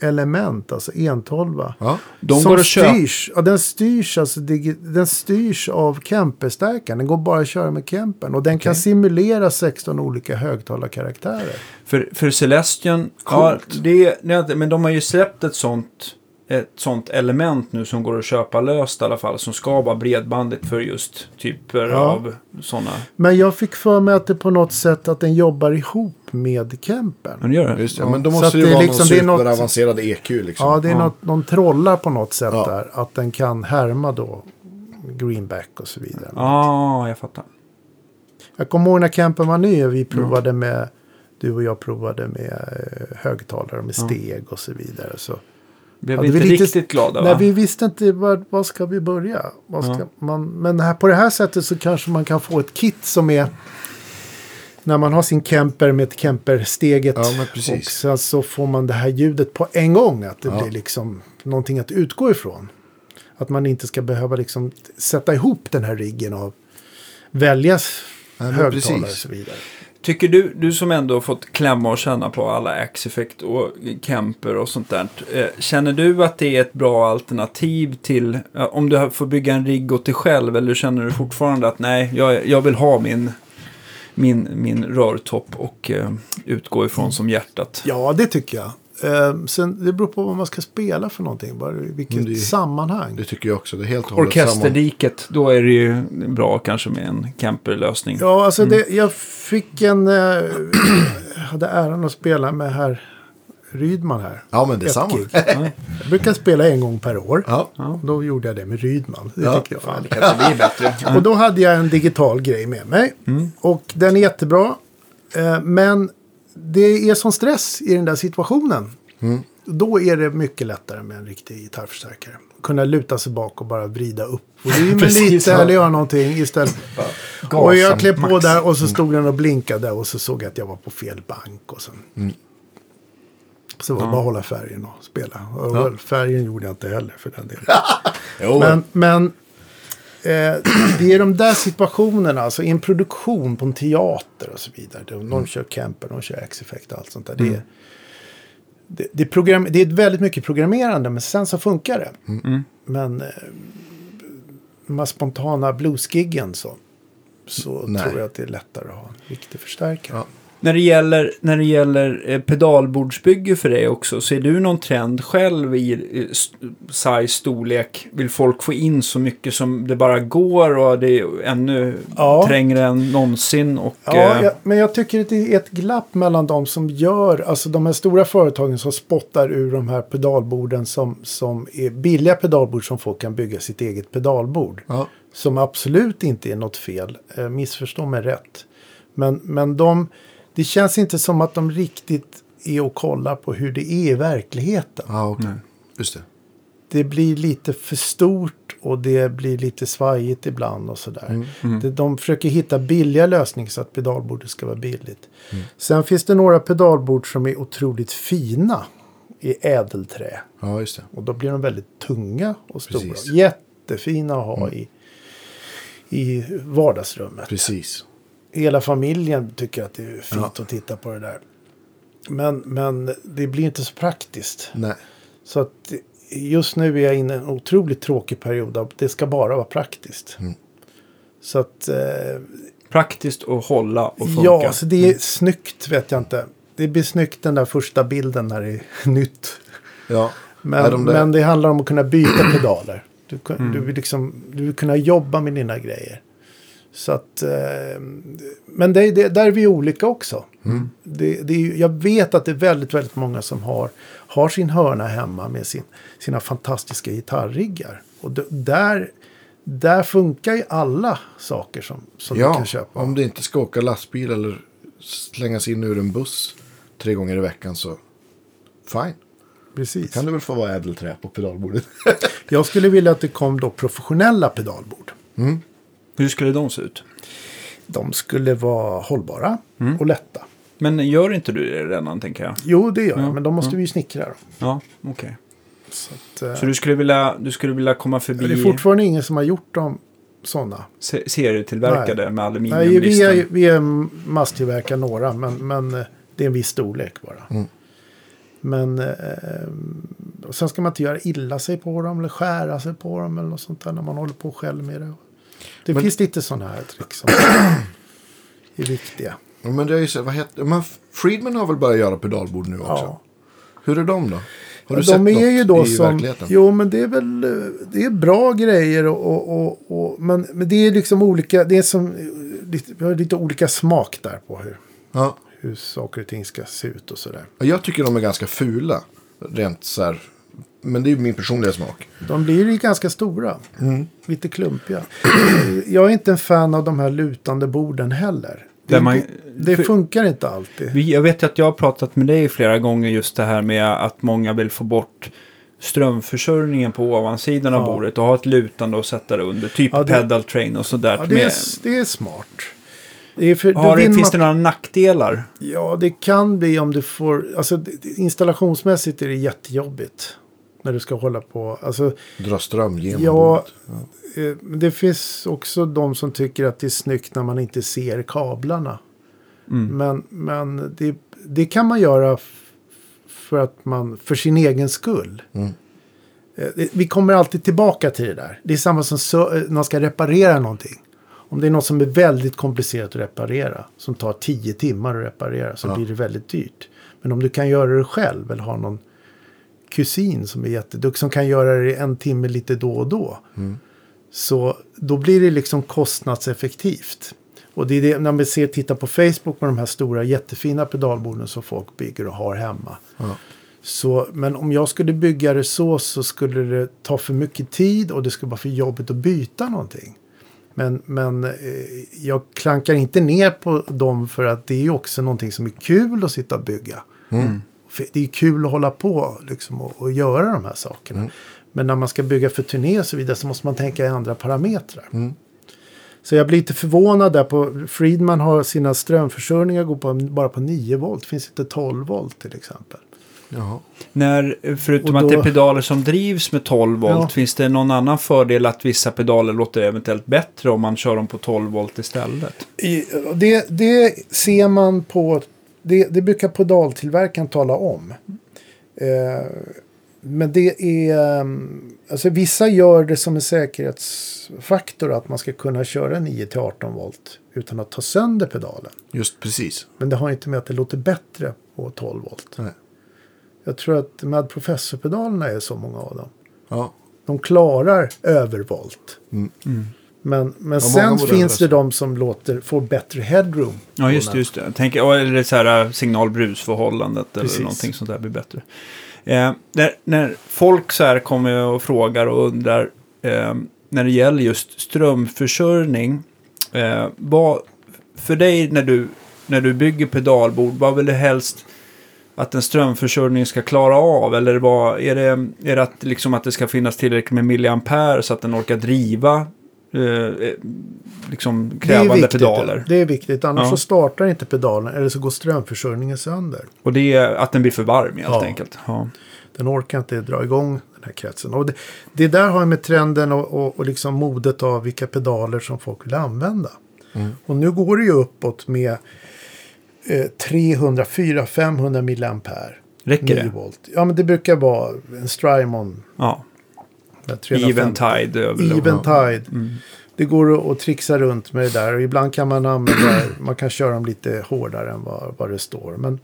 B: element, alltså entolva.
C: Ja.
A: De
B: som
A: går att
B: styrs, ja, den styrs alltså, den styrs av Kemper-stärkaren. Den går bara att köra med Kempern. Och den kan
C: Okej.
B: simulera 16 olika högtalarkaraktärer.
A: För, för Celestion, ja, det, det, men de har ju släppt ett sånt, ett sånt element nu som går att köpa löst i alla fall. Som ska vara bredbandigt för just typer
B: Ja.
A: av sådana.
B: Men jag fick för mig att det på något sätt att den jobbar ihop med Kempern.
A: Men gör det?
C: Just det, men då måste det ju
B: det
C: vara
B: liksom-
C: någon
B: det är något-
C: superavancerad EQ liksom.
B: Ja, det är
A: Ja.
B: något, någon trollar på något sätt
C: Ja.
B: där. Att den kan härma då greenback och så vidare.
A: Ja, jag fattar.
B: Jag kommer ihåg när campen var ny och vi provade med, du och jag provade med eh, högtalare med steg och så vidare. Så,
A: Blev
B: Ja,
A: vi inte
B: var lite-
A: riktigt glada
B: nej,
A: va?
B: vi visste inte var, var ska vi börja. Vad ska
A: Ja.
B: man, men här, på det här sättet så kanske man kan få ett kit som är när man har sin Kemper med Kemper-steget.
C: Ja.
B: Och sen så får man det här ljudet på en gång. Att det
C: Ja.
B: blir liksom någonting att utgå ifrån. Att man inte ska behöva liksom sätta ihop den här riggen och välja
C: Nej, men
B: högtalare och så vidare.
A: Tycker du, du som ändå fått klämma och känna på alla Axeffect och Kemper och sånt där. Eh, känner du att det är ett bra alternativ till, eh, om du får bygga en rigg åt dig själv eller känner du fortfarande att nej, jag, jag vill ha min, min, min rörtopp och eh, utgå ifrån som hjärtat?
B: Ja, det tycker jag. Eh, sen, det beror på vad man ska spela för någonting. Bara i vilket
C: det
B: sammanhang.
C: Det tycker jag också. Det är helt.
A: Orkesterdiket, då är det ju bra kanske med en Kemper-lösning.
B: Ja, alltså det, jag fick en... Eh, jag hade äran att spela med herr Rydman här.
C: Ja, men det är
B: Ett
C: samma.
B: gig. Jag brukar spela en gång per år.
C: Ja.
B: Då gjorde jag det med Rydman. Det
C: Ja.
B: tycker jag
A: Fan, det kan inte bli bättre.
B: Och då hade jag en digital grej med mig. Och den är jättebra. Eh, men det är sån stress i den där situationen. Då är det mycket lättare med en riktig gitarrförstärkare. Kunna luta sig bak och bara vrida upp volymen lite
A: ja.
B: eller göra någonting istället. Och jag klev på där och så stod den och blinkade och så såg jag att jag var på fel bank. Och sen, Så var det bara att hålla färgen och spela. Och
C: Ja.
B: Färgen gjorde jag inte heller för den delen. Men, men det är de där situationerna, alltså i en produktion på en teater och så vidare. De,
C: Mm.
B: kör Kemper, de kör X-effekt och allt sånt där. Det, är, det, det, är program, det är väldigt mycket programmerande, men sen så funkar det.
C: Mm.
B: Men eh, de här spontana bluesgiggen så, så
C: Nej.
B: tror jag att det är lättare att ha en riktig förstärkare.
C: Ja.
A: När det gäller, när det gäller eh, pedalbordsbygge för dig också, ser du någon trend själv i size, storlek? Vill folk få in så mycket som det bara går och det är ännu
B: Ja.
A: trängre än någonsin? Och,
B: Ja,
A: eh,
B: jag, men jag tycker att det är ett glapp mellan de som gör, alltså de här stora företagen som spottar ur de här pedalborden som, som är billiga pedalbord som folk kan bygga sitt eget pedalbord.
C: Ja.
B: Som absolut inte är något fel, eh, missförstå mig rätt. Men, men de, det känns inte som att de riktigt är och kollar på hur det är i verkligheten.
C: Ja, okej. Just det.
B: Det blir lite för stort och det blir lite svajigt ibland och sådär. Det- De försöker hitta billiga lösningar så att pedalbordet ska vara billigt. Sen finns det några pedalbord som är otroligt fina i ädelträ.
C: Ja, just det.
B: Och då blir de väldigt tunga och stora.
C: Precis.
B: Jättefina att ha i, i vardagsrummet.
C: Precis.
B: Hela familjen tycker att det är fint
C: Ja.
B: att titta på det där. Men, men det blir inte så praktiskt.
C: Nej.
B: Så att just nu är jag inne i en otroligt tråkig period. Av det ska bara vara praktiskt.
C: Mm.
B: Så att eh,
A: Praktiskt att hålla och funka.
B: ja, så det är snyggt vet jag inte. Det blir snyggt den där första bilden när det är nytt.
C: Ja.
B: Men,
C: de
B: men det handlar om att kunna byta pedaler. Du,
C: Mm.
B: du, vill liksom, du vill kunna jobba med dina grejer. Så att, eh, men det, det, där är vi olika också.
C: Mm.
B: Det, det jag vet att det är väldigt, väldigt många som har, har sin hörna hemma med sin, sina fantastiska gitarriggar. Och d- där, där funkar ju alla saker som, som du
C: Ja,
B: kan köpa.
C: om du inte ska åka lastbil eller slängas in ur en buss tre gånger i veckan så fine.
B: Precis.
C: Kan du väl få vara ädelträ på pedalbordet?
B: Jag skulle vilja att det kom då professionella pedalbord.
A: Hur skulle de se ut?
B: De skulle vara hållbara och lätta.
A: Men gör inte du det redan, tänker jag?
B: Jo, det gör jag,
A: Ja,
B: men då måste vi ju snickra dem.
A: Ja, okej.
B: Så, att, eh,
A: Så du skulle vilja, du skulle vilja komma förbi
B: det är fortfarande ingen som har gjort dem sådana.
A: se- serietillverkade med
B: Nej,
A: aluminiumlisten?
B: vi är, vi är masstillverkar några, men, men eh, det är en viss storlek bara. Men eh, sen ska man inte göra illa sig på dem eller skära sig på dem eller något sånt där när man håller på själv med det. Det
C: Men-
B: finns lite sådana här trick som är viktiga.
C: Ja, men det är ju så, vad heter, men Friedman har väl börjat göra pedalbord nu också?
B: Ja.
C: Hur är de då? Har du
B: Ja,
C: sett
B: de är ju då
C: i
B: som,
C: verkligheten?
B: Jo, men det är väl det är bra grejer. Och, och, och, men, men det är liksom olika. Det är som, lite, vi har lite olika smak där på hur,
C: Ja.
B: hur saker och ting ska se ut och sådär.
C: Ja, Jag tycker de är ganska fula. Rent så här. Men det är ju min personliga smak.
B: De blir ju ganska stora.
C: Mm.
B: Lite klumpiga. Jag är inte en fan av de här lutande borden heller. Det,
A: man-
B: det, funkar inte alltid.
A: Jag vet ju att jag har pratat med dig flera gånger just det här med att många vill få bort strömförsörjningen på ovansidan av
B: Ja.
A: bordet och ha ett lutande och sätta det under. Typ
B: Ja, det-
A: pedal train och sådär.
B: Ja, det, är, det är smart. Det är för,
A: har det, finns det några nackdelar?
B: Ja, det kan bli om du får... Alltså, installationsmässigt är det jättejobbigt. När du ska hålla på. Alltså,
C: Dra ström genom
B: ja,
C: bordet.
B: eh, det finns också de som tycker att det är snyggt när man inte ser kablarna.
A: Mm.
B: Men, men det, det kan man göra för att man, för sin egen skull.
C: Mm.
B: Eh, Vi kommer alltid tillbaka till det där. Det är samma som så, eh, när man ska reparera någonting. Om det är något som är väldigt komplicerat att reparera, som tar tio timmar att reparera, så
C: Ja.
B: blir det väldigt dyrt. Men om du kan göra det själv eller har någon kusin som är jätteduktig som kan göra det en timme lite då och då. Så då blir det liksom kostnadseffektivt. Och det är det när man ser, tittar på Facebook med de här stora jättefina pedalborden som folk bygger och har hemma.
C: Ja.
B: Så, men om jag skulle bygga det så så skulle det ta för mycket tid och det skulle vara för jobbigt att byta någonting. Men, men eh, jag klankar inte ner på dem för att det är också någonting som är kul att sitta och bygga. För Det är kul att hålla på liksom, och, och göra de här sakerna. Men när man ska bygga för turné och så vidare så måste man tänka i andra parametrar. Så jag blir lite förvånad där på Friedman har sina strömförsörjningar går på, bara på 9 volt. Finns inte 12 volt till exempel.
C: Jaha.
A: När, förutom
B: Och
A: att det är
B: då-
A: pedaler som drivs med 12 volt,
B: Ja.
A: finns det någon annan fördel att vissa pedaler låter eventuellt bättre om man kör dem på 12 volt istället?
B: I, det, det ser man på, det, det brukar pedaltillverkaren tala om. Eh, men det är, um, alltså vissa gör det som en säkerhetsfaktor att man ska kunna köra 9-18 volt utan att ta sönder pedalen.
C: Just precis.
B: Men det har inte med att det låter bättre på 12 volt.
C: Nej.
B: Jag tror att med professorpedalerna är så många av dem.
C: Ja.
B: De klarar övervolt.
C: Mm.
B: Men, men
C: Ja,
B: sen finns det de som låter, får bättre headroom.
A: Ja, just det. Just det. Tänker, eller så här äh, signal-brusförhållandet eller
B: Precis.
A: någonting sånt där blir bättre. Eh, när, när folk så här kommer och frågar och undrar eh, när det gäller just strömförsörjning. Eh, vad, för dig när du, när du bygger pedalbord, vad vill du helst att en strömförsörjning ska klara av? Eller vad, är det, är det att, liksom att det ska finnas tillräckligt med milliampere så att den orkar driva eh, eh, liksom
B: Det är
A: krävande
B: viktigt,
A: pedaler?
B: Det är viktigt, annars
A: Ja.
B: så startar inte pedalen eller så går strömförsörjningen sönder.
A: Och det är att den blir för varm helt
B: Ja.
A: enkelt. Ja.
B: Den orkar inte dra igång den här kretsen. Och det, det där har ju med trenden och, och, och liksom modet av vilka pedaler som folk vill använda.
C: Mm.
B: Och nu går det ju uppåt med eh, 300, 400, 500 milliampere.
A: Räcker
B: 9
A: det?
B: volt. Ja, men det brukar vara en Strymon.
A: Ja.
B: Med 350.
A: Eventide.
B: Eventide.
A: Mm.
B: Det går att, trixa runt med det där. Och ibland kan man använda, man kan köra dem lite hårdare än vad, vad det står. Men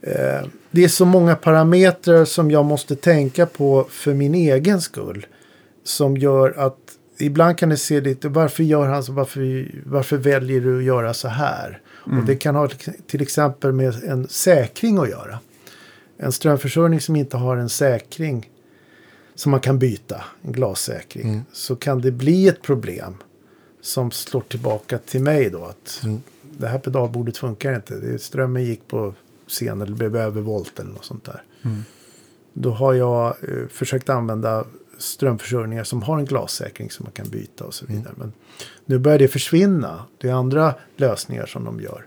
B: eh, det är så många parametrar som jag måste tänka på för min egen skull. Som gör att ibland kan det se lite, varför gör han så, varför, varför väljer du att göra så här? Och det kan ha till exempel med en säkring att göra. En strömförsörjning som inte har en säkring som man kan byta, en glassäkring, så kan det bli ett problem som slår tillbaka till mig då. Att
C: Mm.
B: det här pedalbordet funkar inte. Det, strömmen gick på scen eller blev övervolt eller något sånt där. Då har jag eh, försökt använda strömförsörjningar som har en glassäkring som man kan byta och så vidare. Men nu börjar det försvinna. Det är andra lösningar som de gör.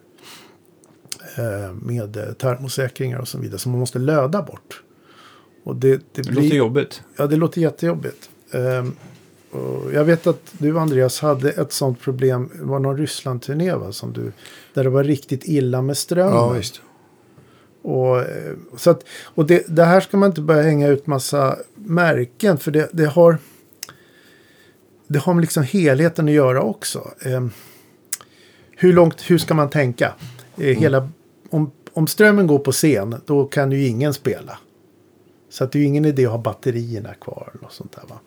B: Eh, med termosäkringar och så vidare som man måste löda bort. Och det, det,
A: Det
B: blir,
A: låter jobbigt.
B: Ja, det låter jättejobbigt. Och jag vet att du Andreas hade ett sånt problem. Det var någon Ryssland-turné va? Som du, där det var riktigt illa med strömmen.
C: Ja, visst.
B: Och, eh, så att, och det, det här ska man inte börja hänga ut massa märken för det, det har det har med liksom helheten att göra också. Eh, hur långt, hur ska man tänka? Eh, hela, om, om strömmen går på scen, då kan ju ingen spela. Så att det är ju ingen idé att ha batterierna kvar. Och sånt där, va?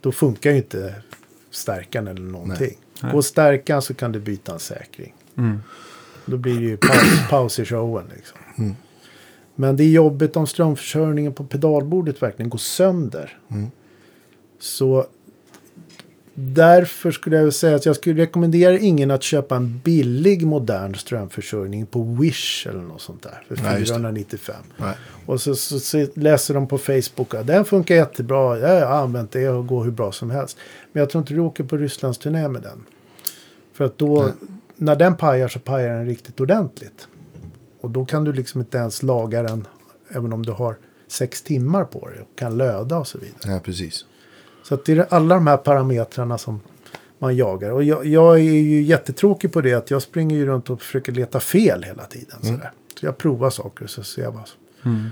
B: Då funkar ju inte stärkan eller någonting.
A: Nej.
B: Går stärkan så kan du byta en säkring.
A: Mm.
B: Då blir det ju paus, paus i showen. Liksom. Men det är jobbigt om strömförsörjningen på pedalbordet verkligen går sönder. Så därför skulle jag säga att jag skulle rekommendera ingen att köpa en billig modern strömförsörjning på Wish eller något sånt där. För
C: Nej, just det.
B: 495.
C: Nej.
B: Och så, så, så läser de på Facebook att den funkar jättebra. Jag har använt det och går hur bra som helst. Men jag tror inte du åker på Rysslands turné med den. För att då,
C: Nej.
B: när den pajar så pajar den riktigt ordentligt. Och då kan du liksom inte ens laga den även om du har sex timmar på dig och kan löda och så vidare.
C: Ja, precis.
B: Så att det är alla de här parametrarna som man jagar. Och jag, jag är ju jättetråkig på det att jag springer ju runt och försöker leta fel hela tiden. Sådär. Så jag provar saker och så ser jag vad som...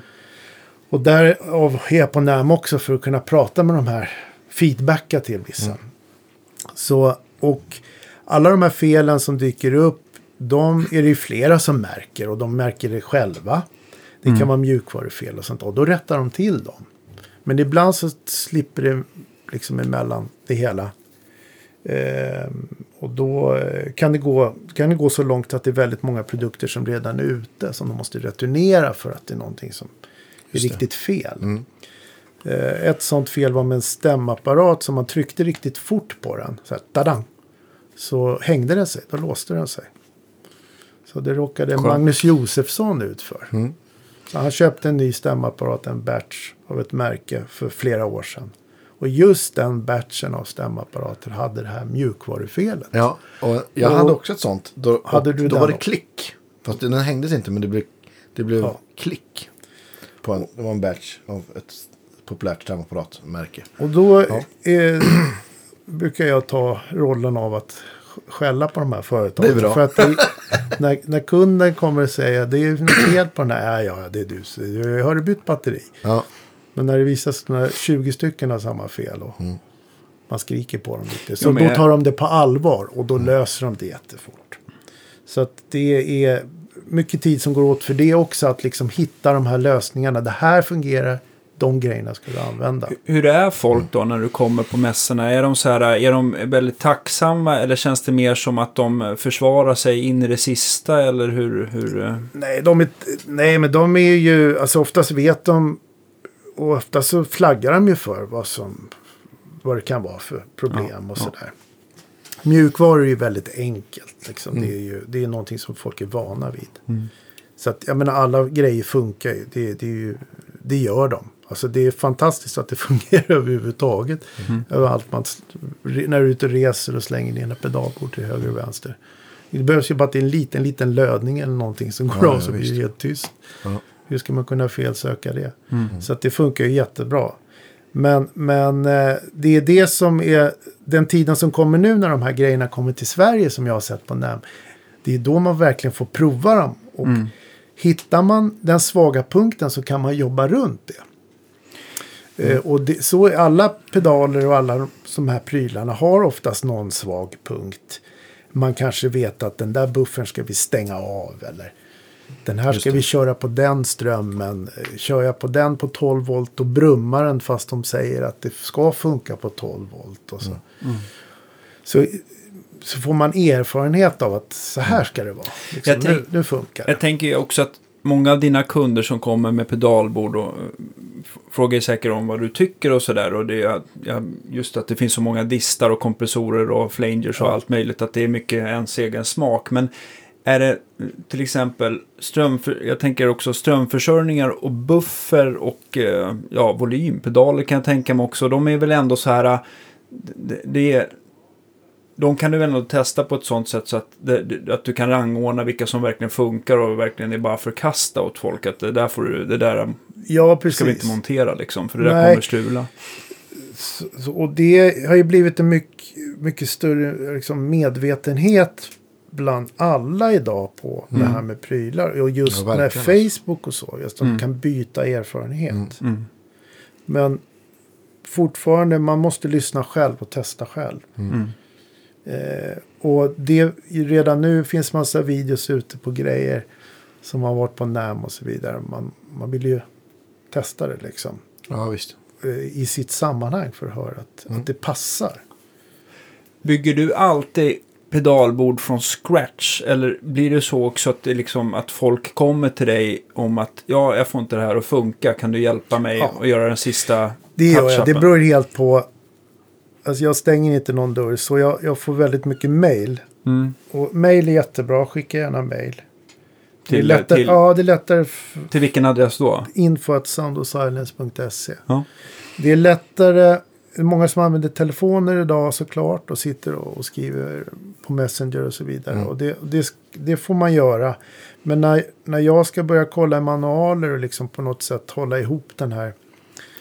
B: Och därav är jag på NAM också för att kunna prata med de här feedbacka till vissa. Så, och alla de här felen som dyker upp, de är det ju flera som märker och de märker det själva. Det kan vara mjukvarufel och sånt och då rättar de till dem. Men ibland så slipper det liksom emellan det hela. Ehm, och då eh, kan det, gå, kan det gå så långt att det är väldigt många produkter som redan är ute som de måste returnera för att det är någonting som är riktigt fel.
C: Mm.
B: Eh, Ett sånt fel var med en stämapparat som man tryckte riktigt fort på den. Så här, tadang! Så hängde den sig, då låste den sig. Så det råkade
A: Skönt.
B: Magnus Josefsson ut för.
C: Mm.
B: Han köpte en ny stämapparat, en batch av ett märke för flera år sedan. Och just den batchen av stämapparater hade det här mjukvarufelet.
C: Ja, och jag
B: Och-
C: hade också ett sånt. Då,
B: Hade du
C: då var det klick. Fast den hängdes inte, men det blev, det blev
B: Ja.
C: klick. På en, det var en batch av ett populärt stämapparatmärke.
B: Och då
C: Ja.
B: eh, brukar jag ta rollen av att skälla på de här företagen.
C: Det är bra.
B: För att det, när, när kunden kommer och säger det är något fel på den här. Ja, ja, det är du. Har du bytt batteri?
C: Ja,
B: Men när det visar sig när 20 stycken har samma fel och man skriker på dem lite. Så
A: Ja, men
B: då tar de det på allvar och då löser de det jättefort. Så att det är mycket tid som går åt för det också. Att liksom hitta de här lösningarna. Det här fungerar. De grejerna ska du använda.
A: Hur är folk då när du kommer på mässorna? Är de, så här, är de väldigt tacksamma eller känns det mer som att de försvarar sig in i det sista? Eller hur? hur?
B: Nej, de är, nej, men de är ju, alltså oftast vet de och oftast så flaggar de ju för vad som, vad det kan vara för problem
A: Ja,
B: och
A: ja.
B: sådär. Mjukvaror är ju väldigt enkelt, liksom. det är ju det är någonting som folk är vana vid.
A: Mm.
B: Så att, jag menar, alla grejer funkar ju, det, det, är ju, det gör de. Alltså det är fantastiskt att det fungerar överhuvudtaget.
A: Mm.
B: Överallt man, när du är ute och reser och slänger dina pedalbord till höger och vänster. Det behövs ju bara att det är en liten, liten lödning eller någonting som går
C: Ja,
B: av
C: ja,
B: så blir
C: visst.
B: det helt tyst.
C: Ja.
B: Hur ska man kunna felsöka det?
A: Mm.
B: Så att det funkar ju jättebra. Men, men eh, det är det som är den tiden som kommer nu när de här grejerna kommer till Sverige som jag har sett på NAM. Det är då man verkligen får prova dem. Och
A: Mm.
B: hittar man den svaga punkten så kan man jobba runt det. Eh, och det, så är alla pedaler och alla de här prylarna har oftast någon svag punkt. Man kanske vet att den där buffern ska vi stänga av eller den här
C: Just
B: ska
C: det.
B: vi köra på den strömmen. Kör jag på den på 12 volt då brummar den fast de säger att det ska funka på 12 volt. Och så. Så, så får man erfarenhet av att så här ska det vara. Liksom,
A: tänk-
B: nu, nu funkar det.
A: Jag tänker också att många av dina kunder som kommer med pedalbord och eh, frågar säkert om vad du tycker och sådär. Och det är ja, just att det finns så många distar och kompressorer och flangers och
B: Ja.
A: allt möjligt. Att det är mycket ens egen smak. Men är det till exempel strömför, jag tänker också strömförsörjningar och buffer och eh, ja, volympedaler kan jag tänka mig också. De är väl ändå så här, det, det är, de kan du väl ändå testa på ett sånt sätt så att, det, att du kan rangordna vilka som verkligen funkar och verkligen är bara förkasta åt folk. Att det där, får du, det där
B: Ja, precis.
A: ska vi inte montera liksom, för det där
B: Nej.
A: kommer strula.
B: Så- och det har ju blivit en mycket, mycket större liksom, medvetenhet bland alla idag på det här med prylar. Och just
C: Ja,
B: med. Facebook och så. Just att man kan byta erfarenhet.
A: Mm.
B: Men fortfarande, man måste lyssna själv och testa själv.
A: Mm.
B: Eh, och det, redan nu finns massa videos ute på grejer som har varit på NAM och så vidare. Man, man vill ju testa det liksom
C: Ja, visst.
B: eh, i sitt sammanhang för att höra att,
C: Mm.
B: att det passar.
A: Bygger du alltid pedalbord från scratch? Eller blir det så också att, det liksom, att folk kommer till dig om att ja, jag får inte det här att funka. Kan du hjälpa mig
B: Ja.
A: göra den sista
B: Det gör jag. Det beror helt på. Alltså jag stänger inte någon dörr så jag, jag får väldigt mycket mail.
A: Mm.
B: Och mail är jättebra. Skicka gärna mail. Det är
A: Till,
B: lättare,
A: till,
B: Ja, det är lättare.
A: till vilken adress då?
B: Info at soundofsilence.se.
A: Ja.
B: Det är lättare. Många som använder telefoner idag såklart och sitter och, skriver på Messenger och så vidare.
C: Mm.
B: Och det, det, det får man göra. Men när, när jag ska börja kolla i manualer och liksom på något sätt hålla ihop den här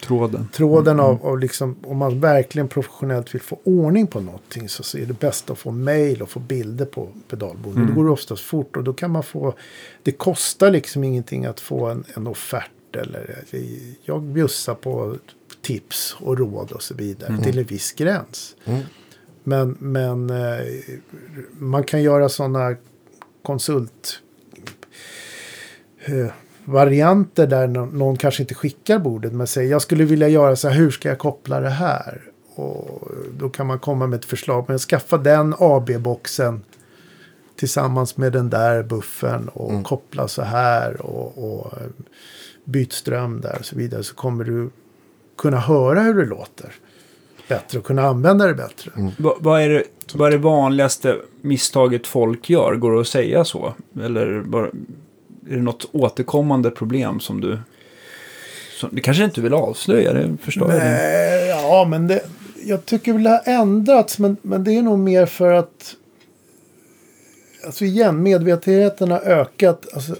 A: Tråden.
B: tråden av, av liksom, om man verkligen professionellt vill få ordning på någonting så, så är det bäst att få mail och få bilder på pedalbordet.
A: Mm.
B: Då går det oftast fort och då kan man få, det kostar liksom ingenting att få en, en offert eller jag bjussar på tips och råd och så vidare till en viss gräns.
C: Mm.
B: Men, men eh, man kan göra sådana konsult eh, där nå- någon kanske inte skickar bordet men säger jag skulle vilja göra så här, hur ska jag koppla det här? Och då kan man komma med ett förslag, men skaffa den AB-boxen tillsammans med den där buffern och koppla så här och, och eh, byt ström där och så vidare så kommer du kunna höra hur det låter bättre och kunna använda det bättre.
A: Va, vad, är det, vad är det vanligaste misstaget folk gör? Går det att säga så? Eller bara, är det något återkommande problem som du... Som, det kanske inte vill avslöja, det förstår jag.
B: Nej, ja, men det, jag tycker väl det har ändrats. Men, men det är nog mer för att... Alltså igen, medvetenheten har ökat. Alltså,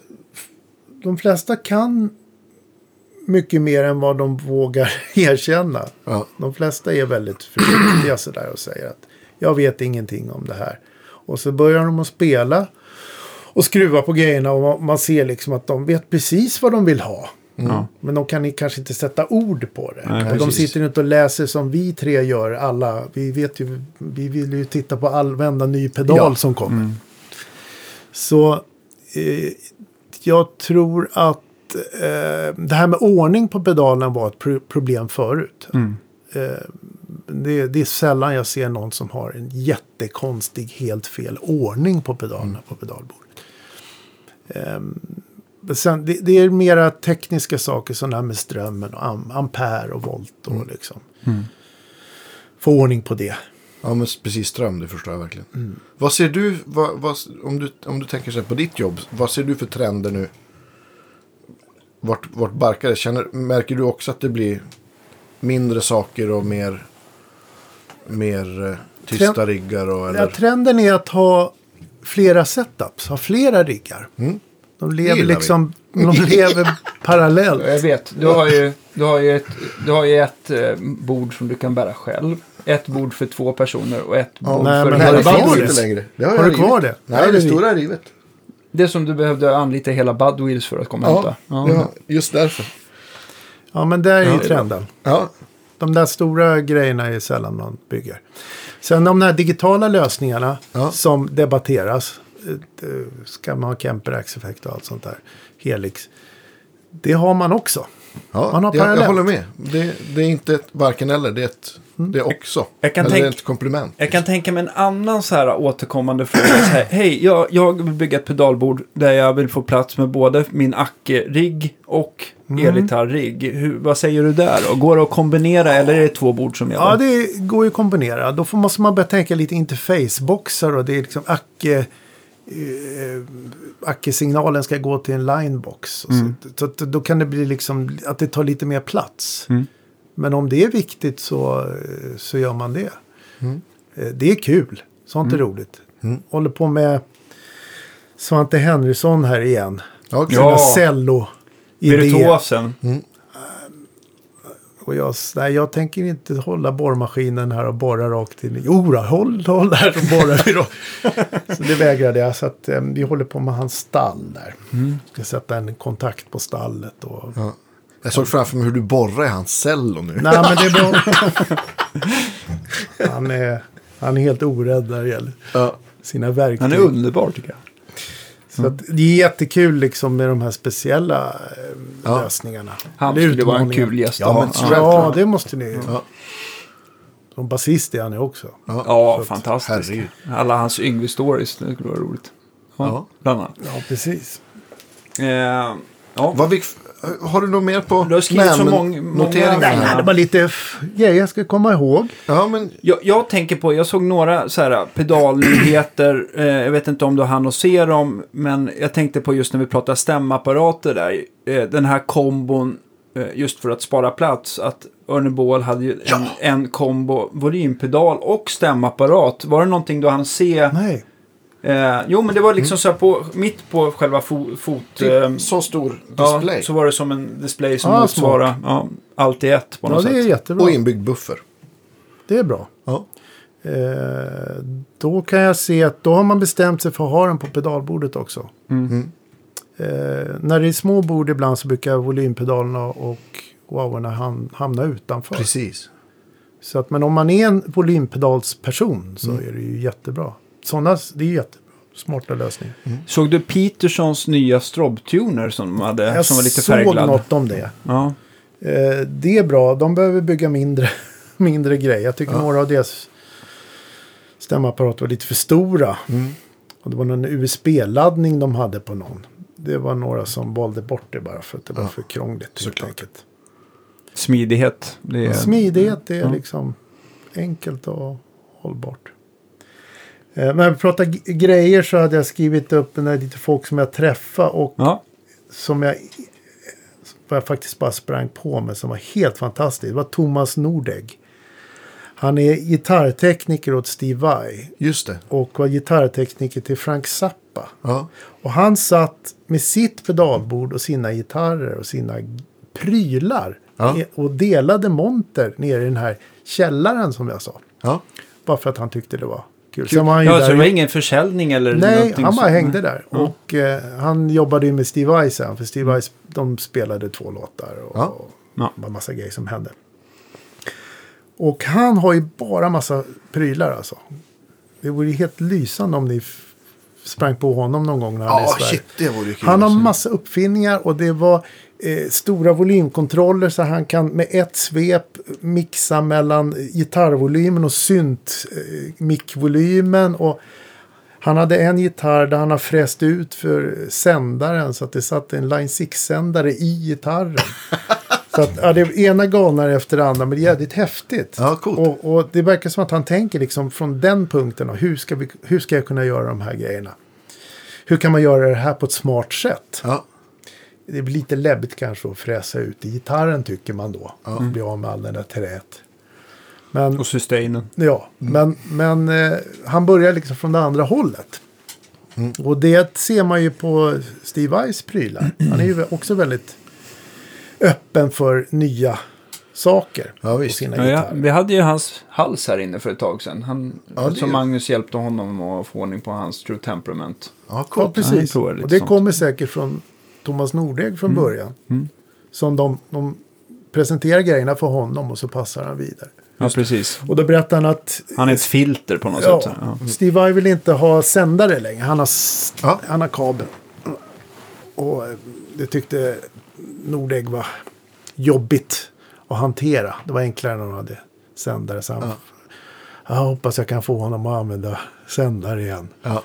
B: de flesta kan mycket mer än vad de vågar erkänna.
C: Ja.
B: De flesta är väldigt försiktiga sådär och säger att jag vet ingenting om det här. Och så börjar de att spela och skruva på grejerna och man- ser liksom att de vet precis vad de vill ha.
A: Ja.
B: Men de kan kanske inte sätta ord på det.
A: Nej,
B: och de sitter inte och läser som vi tre gör alla. Vi vet ju, vi vill ju titta på all, varenda ny pedal
C: Ja.
B: som kommer.
A: Mm.
B: Så eh, jag tror att eh, det här med ordning på pedalen var ett pro- problem förut.
A: Mm.
B: Eh, det, det är sällan jag ser någon som har en jättekonstig, helt fel ordning på pedalerna på pedalbordet. Men sen, det, det är mera tekniska saker det här med strömmen och am, ampere och volt och liksom.
A: Mm.
B: Få ordning på det.
C: Ja, men precis ström, det förstår jag verkligen.
B: Mm.
C: Vad ser du, vad, vad, om, du om du tänker sig på ditt jobb, vad ser du för trender nu? Vart, vart barkar det? Känner, märker du också att det blir mindre saker och mer, mer eh, tysta
B: Trend-
C: riggar? Och,
B: Ja,
C: eller?
B: trenden är att ha flera setups, ha flera riggar.
C: Mm.
B: De lever liksom, de lever parallellt.
A: Jag vet, du har ju, du har ju ett, du har ju ett eh, bord som du kan bära själv. Ett bord för två personer och ett bord
B: nej,
A: för
B: men
C: Nej,
B: har
C: det
B: du kvar
C: finns
B: det?
C: inte längre. Det har,
B: Har du kvar det?
C: Nej,
B: Ja,
C: det
B: det
C: stora är rivet.
A: Det som du behövde anlita hela Budwheels för att komma och hämta.
C: Ja, ja, just därför.
B: Ja, men det är ju
C: Ja.
B: trenden.
C: Ja,
B: De där stora grejerna är sällan man bygger. Sen de här digitala lösningarna
C: Ja.
B: som debatteras. eh, Ska man ha Kemper Axe-effekt och allt sånt där. Helix. Det har man också.
C: ja
B: Man har
C: jag, jag
B: parallellt.
C: håller med. Det, det är inte ett varken eller, det är, ett, det är också.
A: Jag kan
C: det
A: tänk-
C: ett komplement.
A: Jag kan tänka mig en annan så här återkommande fråga. Så här, Hej, jag, jag vill bygga ett pedalbord där jag vill få plats med både min Acke-rigg och
B: Mm.
A: elgitarr-rigg. Vad säger du där då? Går det att kombinera eller är det två bord som gäller?
B: Ja, det går ju att kombinera. Då får, måste man börja tänka lite interfaceboxar och det är liksom Acke... Eh, Acke-signalen ska gå till en linebox. Och
A: Mm.
B: Så, så, då kan det bli liksom att det tar lite mer plats.
A: Mm.
B: Men om det är viktigt så, eh, så gör man det.
C: Mm.
B: Eh, Det är kul. Sånt är roligt.
C: Mm.
B: Håller på med Svante Henrysson här igen. Sina
A: Ja.
B: cello idéer.
A: Virtuosen.
B: Och jag, nej, jag tänker inte hålla borrmaskinen här och borra rakt in. Jo, då, håll, håll här så borrar vi då. så det vägrade jag. Så att, eh, vi håller på med hans stall där. Ska sätta en kontakt på stallet. Och...
C: Ja. Jag såg framför mig hur du borrar i hans cello nu.
B: Nej, men det är bra. han, är, han är helt orädd när det gäller
C: Ja.
B: sina verktyg.
A: Han är underbar tycker jag.
B: Så att det är jättekul liksom med de här speciella eh,
C: Ja.
B: lösningarna.
A: Han skulle vara en kul gäst
C: Ja, men
A: ja.
B: Ja, det måste ni.
C: Ja.
B: Som basist är han ju också.
A: Ja, fantastiskt.
C: herregud.
A: Alla hans Yngve stories, det skulle vara roligt. Ja,
C: Ja.
A: bland annat.
B: Ja, precis.
A: Eh, ja.
C: Vad vi, har du något mer på
A: Du har skrivit så många- många-? Nej,
B: det var lite grejer jag ska komma ihåg.
C: Ja, men
A: Jag, jag tänker på, jag såg några så här pedalnyheter, eh, jag vet inte om du hann att se dem, men jag tänkte på just när vi pratar stämapparater där, eh, den här kombon, eh, just för att spara plats, att Örne Bål hade ju en, en kombo, volympedal och stämapparat. Var det någonting du hann se?
B: Nej.
A: Eh, jo, men det var liksom så här på, mitt på själva fo, fot...
C: typ
A: eh,
C: så stor
A: Ja,
C: display.
A: så var det som en display som
B: Ah,
A: motsvarar ja, allt i ett på
B: Ja,
A: något
B: det är
A: sätt.
B: jättebra.
C: Och inbyggd buffer.
B: Det är bra.
C: Ja.
B: Eh, då kan jag se att då har man bestämt sig för att ha den på pedalbordet också.
A: Mm.
B: Eh, när det är små bord ibland så brukar volympedalerna och wowarna ham hamna utanför.
C: Precis.
B: Så att, men om man är en volympedalsperson så
A: Mm.
B: är det ju jättebra. Sådana, det är jättebra. Smarta lösningar.
A: Såg du Petersons nya strobtuner som de hade,
B: Jag
A: som var lite
B: såg
A: färgglad?
B: något om det.
A: Ja.
B: Eh, det är bra. De behöver bygga mindre, mindre grejer. Jag tycker några av deras stämapparater var lite för stora.
C: Mm.
B: Och det var någon USB-laddning de hade på någon. Det var några som valde bort det bara för att det var
C: Ja,
B: för krångligt.
C: såklart.
A: Smidighet. Det är...
B: Smidighet är
A: Ja.
B: liksom enkelt och hållbart. Eh, när vi pratar grejer så hade jag skrivit upp när lite folk som jag träffade och
A: Ja.
B: som jag, vad jag faktiskt bara sprang på med som var helt fantastiskt. Det var Thomas Nordegg. Han är gitarrtekniker åt Steve Vai
C: Just det.
B: och var gitarrtekniker till Frank Zappa.
C: Ja.
B: Och han satt med sitt pedalbord och sina gitarrer och sina prylar
C: Ja.
B: och delade monter nere i den här källaren som jag sa.
C: Ja.
B: Bara för att han tyckte det var kul. Sen var han ju
A: Ja,
B: där
A: så det var ingen försäljning eller
B: Nej,
A: någonting
B: han bara hängde där.
A: Ja.
B: Och eh, han jobbade ju med Steve Vai sen. För Steve Vai, de spelade två låtar. Och,
C: Ja.
B: och
A: Ja.
B: det var massa grejer som hände. Och han har ju bara massa prylar alltså. Det vore ju helt lysande om ni sprang på honom någon gång när han är i
C: Ja,
B: Sverige.
C: shit, det vore kul.
B: Han har
C: alltså.
B: massa uppfinningar och det var eh, stora volymkontroller så han kan med ett svep mixa mellan gitarrvolymen och synt eh, han hade en gitarr där han har fräst ut för sändaren så att det satt en Line 6-sändare i gitarren. så att ja, det ena galnare efter det andra men det är jävligt häftigt.
C: Ja.
B: Och, och det verkar som att han tänker liksom från den punkten. Och hur, ska vi, hur ska jag kunna göra de här grejerna? Hur kan man göra det här på ett smart sätt?
C: Ja.
B: Det blir lite läbbigt kanske att fräsa ut i gitarren tycker man då. Ja. Bli av med all den där träet. Men,
A: Och sustainen.
B: ja, men, men eh, han börjar liksom från det andra hållet. Och det ser man ju på Steve Vais prylar. Han är ju också väldigt öppen för nya saker.
C: Ja,
B: på
C: visst.
B: sina
A: Ja, ja, vi hade ju hans hals här inne för ett tag sedan. Han,
C: Ja, det-
A: som Magnus hjälpte honom att få ordning på hans True Temperament.
C: Ja,
B: Ja,
C: coolt.
A: han
B: precis. Och det
A: sånt.
B: kommer säkert från Thomas Nordegg från början.
A: Mm.
B: Som de, de presenterar grejerna för honom och så passar han vidare.
A: Ja, precis.
B: Och då berättar han att
A: Han är ett filter på något
B: ja,
A: sätt. Ja.
B: Steve Vai vill inte ha sändare längre. Han har,
C: Ja.
B: han har kabel. Och eh, det tyckte Nordegg var jobbigt att hantera. Det var enklare när han hade sändare. Så han,
C: Ja.
B: Jag hoppas jag kan få honom att använda sändare igen.
C: Ja.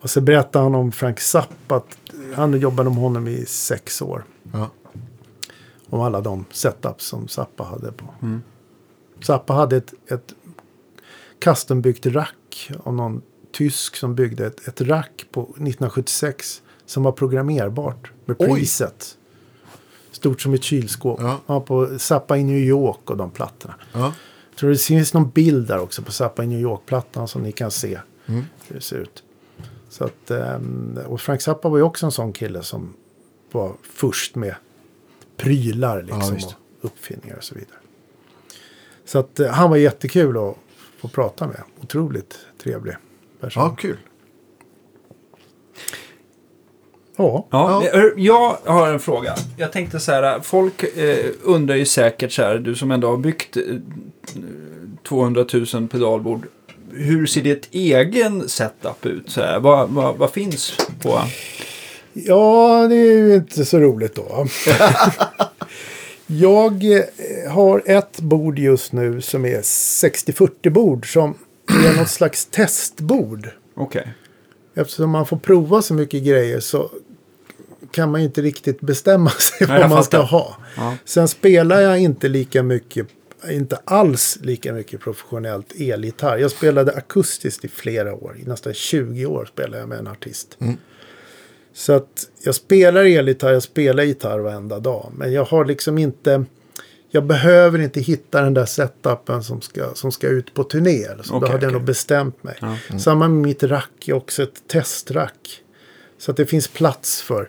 B: Och så berättar han om Frank Zappa. Att han jobbade med honom i sex år.
C: Ja.
B: Om alla de setups som Zappa hade på. Zappa hade ett, ett custombyggt rack av någon tysk som byggde ett, ett rack på 1976 som var programmerbart med
C: Oj.
B: preset. Stort som ett kylskåp.
C: Ja.
B: Ja, på Zappa i New York och de plattorna.
C: Ja.
B: Jag tror det finns någon bild där också på Zappa i New York-plattan som ni kan se
C: Mm.
B: hur det ser ut. Så att, ehm, och Frank Zappa var ju också en sån kille som var först med prylar.
C: Ja,
B: Liksom,
C: visst.
B: och uppfinningar och så vidare. Så att eh, han var jättekul att få prata med. Otroligt trevlig person.
C: Ja, kul.
B: Ja.
A: Ja, hör, Jag har en fråga. Jag tänkte så här, folk eh, undrar ju säkert så här, du som ändå har byggt eh, 200 000 pedalbord. Hur ser ditt egen setup ut? Så här, vad, vad, vad finns på?
B: Ja, det är ju inte så roligt då. jag eh, har ett bord just nu som är 60-40 bord som är något slags testbord.
A: Okej.
B: Eftersom man får prova så mycket grejer så kan man inte riktigt bestämma sig
A: Nej,
B: vad man ska ha.
A: Ja.
B: Sen spelar jag inte lika mycket, inte alls lika mycket professionellt elgitarr. Jag spelade akustiskt i flera år, i nästan 20 år spelade jag med en artist. Så att jag spelar elgitarr, jag spelar gitarr varenda dag. Men jag har liksom inte, jag behöver inte hitta den där setupen som ska, som ska ut på turné. Så
A: Okej,
B: då hade jag
A: okej.
B: nog bestämt mig.
A: Ja.
B: Samma med mitt rack är också ett testrack. Så att det finns plats för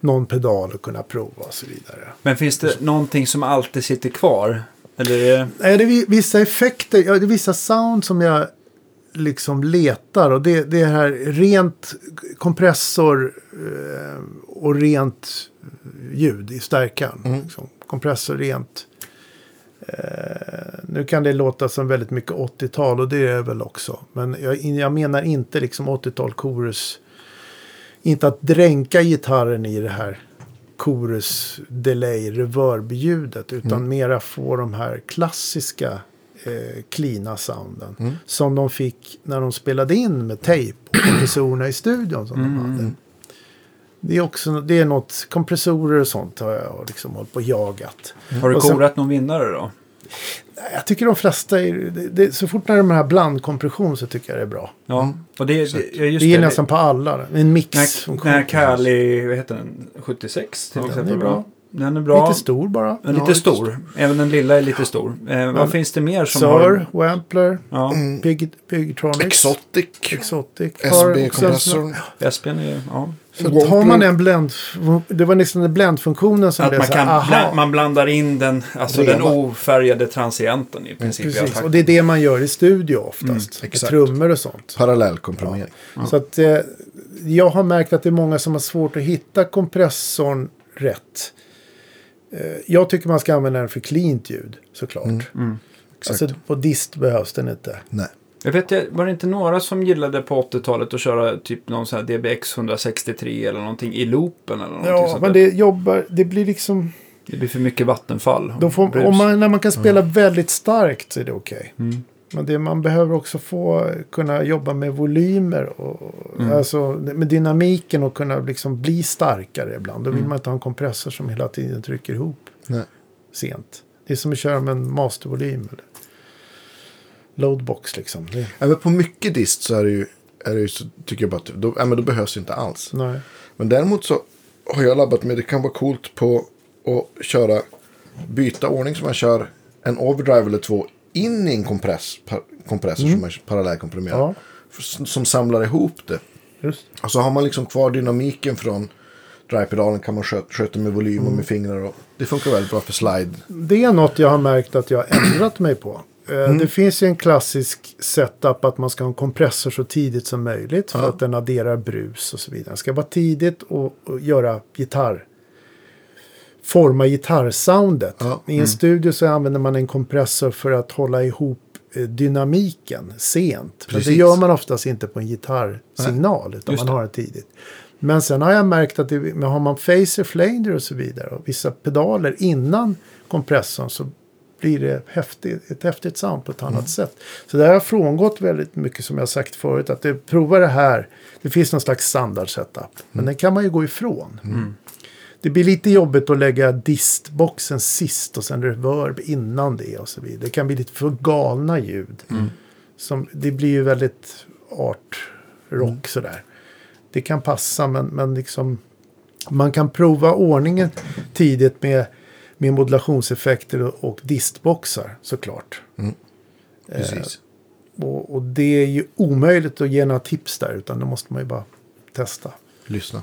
B: någon pedal att kunna prova och så vidare.
A: Men finns det någonting som alltid sitter kvar? Eller är det...
B: Nej, det är vi- vissa effekter, ja, det är vissa sound som jag liksom letar. Och det, det är här rent kompressor eh, och rent ljud i stärkan. Liksom. Kompressor rent. Eh, nu kan det låta som väldigt mycket 80-tal och det är det väl också. Men jag, jag menar inte liksom 80-tal chorus. Inte att dränka gitarren i det här chorus delay reverb-ljudet. Utan mera få de här klassiska eh, cleana sounden. Som de fick när de spelade in med tejp och kompressorerna i studion som de hade. Det är också det är något, kompressorer och sånt har jag liksom hållit på och jagat.
A: Har du
B: Och sen-
A: korat någon vinnare då?
B: Jag tycker de flesta, är, det, det, så fort när de här blandkompression så tycker jag det är bra.
A: Ja, och det, det, ja, just
B: det är
A: det.
B: nästan på alla. En mix.
A: När, när Kali, vad heter den, 76 till
B: Ja,
A: exempel.
B: den är bra.
A: Den är bra.
B: Lite stor bara.
C: Ja,
A: lite
C: lite
A: stor. Även den lilla är lite stor. Eh, vad finns det mer som
B: Sir,
A: har...
B: Wampler,
A: Ja,
B: Pig, Pigtronics.
C: Exotic.
B: Exotic.
C: SB-kompressorn.
A: Espen är. Ja.
B: Så har man en blend, det var nästan den bländfunktionen som
A: Att
B: blev
A: man,
B: så
A: kan,
B: aha.
A: bland, man blandar in den, alltså den ofärgade transienten i princip. i
B: Precis, och det är det man gör i studio oftast.
C: exakt.
B: trummor och sånt.
C: Parallellkomprimering.
B: Så att eh, jag har märkt att det är många som har svårt att hitta kompressorn rätt. Eh, jag tycker man ska använda den för cleant ljud såklart.
C: Exakt.
B: Alltså på dist behövs den inte.
C: Nej.
A: Jag vet, jag- var det inte några som gillade på 80-talet att köra typ någon sån här DBX 163 eller någonting i loopen eller någonting
B: Ja,
A: sånt
B: men det jobbar, det blir liksom...
A: det blir för mycket vattenfall.
B: Då får, om man, när man kan spela väldigt starkt så är det okej.
A: Mm.
B: Men det, man behöver också få kunna jobba med volymer och
A: Mm.
B: alltså, med dynamiken och kunna liksom bli starkare ibland. Då vill
A: Mm.
B: man inte ha en kompressor som hela tiden trycker ihop
C: Nej.
B: sent. Det är som att köra med en mastervolym. Eller loadbox liksom. Det,
C: Även på mycket dist så är det ju, är det ju så, tycker jag bara att då, ja, men då behövs det inte alls.
B: nej.
C: Men däremot så har jag labbat med, det kan vara coolt på att köra, byta ordning så man kör en overdrive eller två in i en kompress, par, kompressor som man parallellkomprimerar.
B: Ja.
C: Som samlar ihop det.
B: Just.
C: Och så har man liksom kvar dynamiken från drivepedalen kan man sköta, sköta med volym och med fingrar. Och det funkar väldigt bra för slide.
B: Det är något jag har märkt att jag har ändrat mig på. Eh,
C: Mm.
B: Det finns ju en klassisk setup att man ska ha en kompressor så tidigt som möjligt. För
C: Ja.
B: att den adderar brus och så vidare. Det ska vara tidigt och, och göra gitarr. Forma gitarrsoundet.
C: Ja.
B: I en studio så använder man en kompressor för att hålla ihop eh, dynamiken sent. Men det
C: Precis.
B: gör man oftast inte på en gitarrsignal. Utan
A: Just
B: man har det tidigt. Men sen har jag märkt att det, har man phaser, flanger och så vidare och vissa pedaler innan kompressorn så blir det häftigt, ett häftigt sound på ett annat sätt. Så där har jag frångått väldigt mycket som jag sagt förut. Att det, prova det här. Det finns någon slags standard setup. Men den kan man ju gå ifrån. Det blir lite jobbigt att lägga distboxen sist och sen reverb innan det och så vidare. Det kan bli lite för galna ljud. Som, det blir ju väldigt art rock sådär. Det kan passa men, men liksom man kan prova ordningen tidigt med, med modulationseffekter och, distboxar såklart.
C: Precis.
B: Och, och det är ju omöjligt att ge några tips där utan då måste man ju bara testa.
C: Lyssna.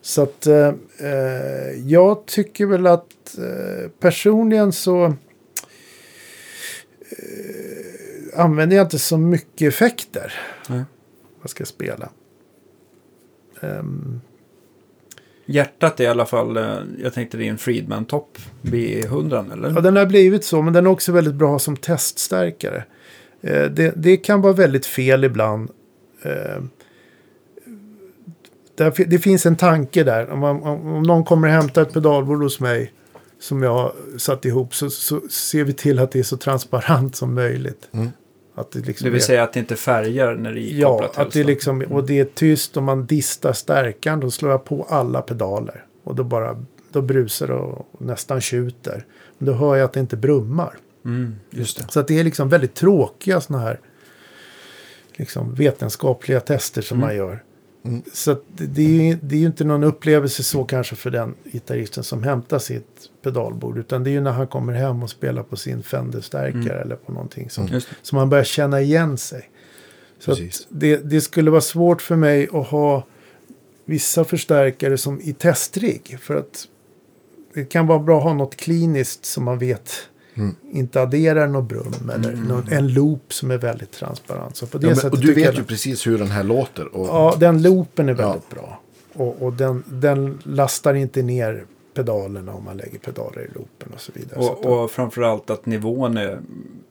B: Så att eh, eh, jag tycker väl att eh, personligen så eh, använder jag inte så mycket effekter.
A: Nej.
B: Vad ska jag spela? Ehm,
A: Hjärtat är i alla fall, eh, jag tänkte det är en Friedman Top B100 eller?
B: Ja, den har blivit så, men den är också väldigt bra som teststärkare. Eh, det, det kan vara väldigt fel ibland. Eh, där, det finns en tanke där. Om, man, om, om någon kommer och hämtar ett pedalbord hos mig som jag har satt ihop så, så ser vi till att det är så transparent som möjligt.
C: Mm.
B: Att det, liksom
A: Det vill
B: är-
A: säga att det inte färgar när det är
B: Ja,
A: kopplat
B: att det liksom, och det är tyst och man distar stärkaren. Då slår jag på alla pedaler. Och då bara då brusar det och nästan tjuter. Men då hör jag att det inte brummar.
A: Mm, just det.
B: Så att det är liksom väldigt tråkiga sådana här liksom vetenskapliga tester som
A: Mm.
B: man gör.
C: Mm.
B: Så det, är, det är ju inte någon upplevelse så kanske för den gitarristen som hämtar sitt pedalbord. Utan det är ju när han kommer hem och spelar på sin Fender-stärkare
A: Mm.
B: eller på någonting som,
A: det.
B: så man börjar känna igen sig. Så det, det skulle vara svårt för mig att ha vissa förstärkare som i testrigg. För att det kan vara bra att ha något kliniskt som man vet
C: Mm.
B: inte adderar något brum. Eller
A: Mm.
B: någon, en loop som är väldigt transparent. Så på det
C: Ja,
B: sättet
C: och du vet ju
B: den-
C: precis hur den här låter. Och,
B: Ja, den loopen är
C: Ja.
B: väldigt bra. Och, och den, den lastar inte ner pedalerna om man lägger pedaler i loopen och så vidare. så att
A: Och, och framförallt att nivån är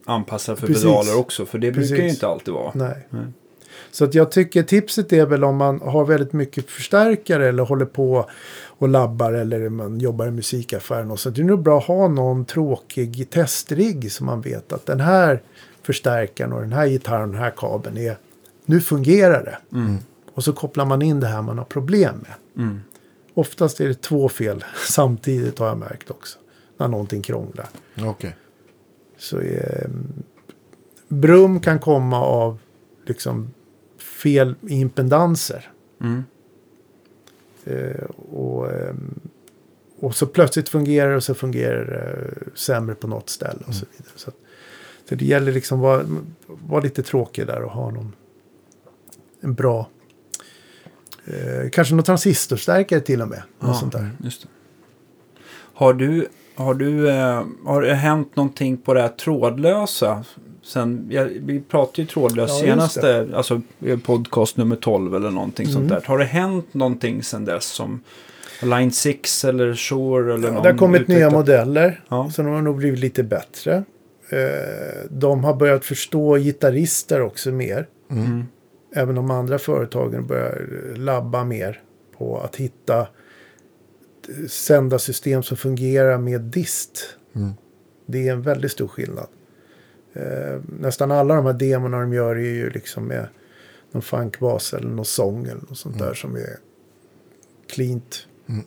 A: anpassad för
B: Precis.
A: pedaler också. För det brukar ju inte alltid vara.
B: Nej.
A: Nej.
B: Så att jag tycker tipset är väl om man har väldigt mycket förstärkare eller håller på och labbar eller man jobbar i musikaffären och så. Det är nog bra att ha någon tråkig testrigg som man vet att den här förstärkaren och den här gitarren och den här kabeln är nu fungerar det.
A: Mm.
B: Och så kopplar man in det här man har problem med.
A: Mm.
B: Oftast är det två fel samtidigt har jag märkt också. När någonting krånglar.
C: Okej.
B: Så är, brum kan komma av liksom fel impedanser.
A: Mm.
B: Eh, och, ehm, och så plötsligt fungerar det och så fungerar det sämre på något ställe och så vidare. Så, att, så det gäller liksom att vara, vara lite tråkig där och ha någon en bra eh, kanske någon transistorstärkare till och med. Något sånt där.
A: Just det. Har du, har du, eh, har det hänt någonting på det här trådlösa? Sen, ja, vi pratade ju trådlös
B: Ja,
A: senaste, alltså eh, podcast nummer 12 eller någonting
B: Mm.
A: sånt där. Har det hänt någonting sen dess som Line 6 eller Shore eller
B: Ja,
A: någon
B: det har kommit nya
A: utvecklat-
B: modeller.
A: Ja.
B: Så de har nog blivit lite bättre. Eh, de har börjat förstå gitarrister också mer.
A: Mm.
B: Även om andra företagen börjar labba mer på att hitta sända system som fungerar med dist.
C: Mm.
B: Det är en väldigt stor skillnad. Eh, nästan alla de här demorna de gör är ju liksom med någon funkbas eller någon sång eller något sånt där som är cleant
C: Mm.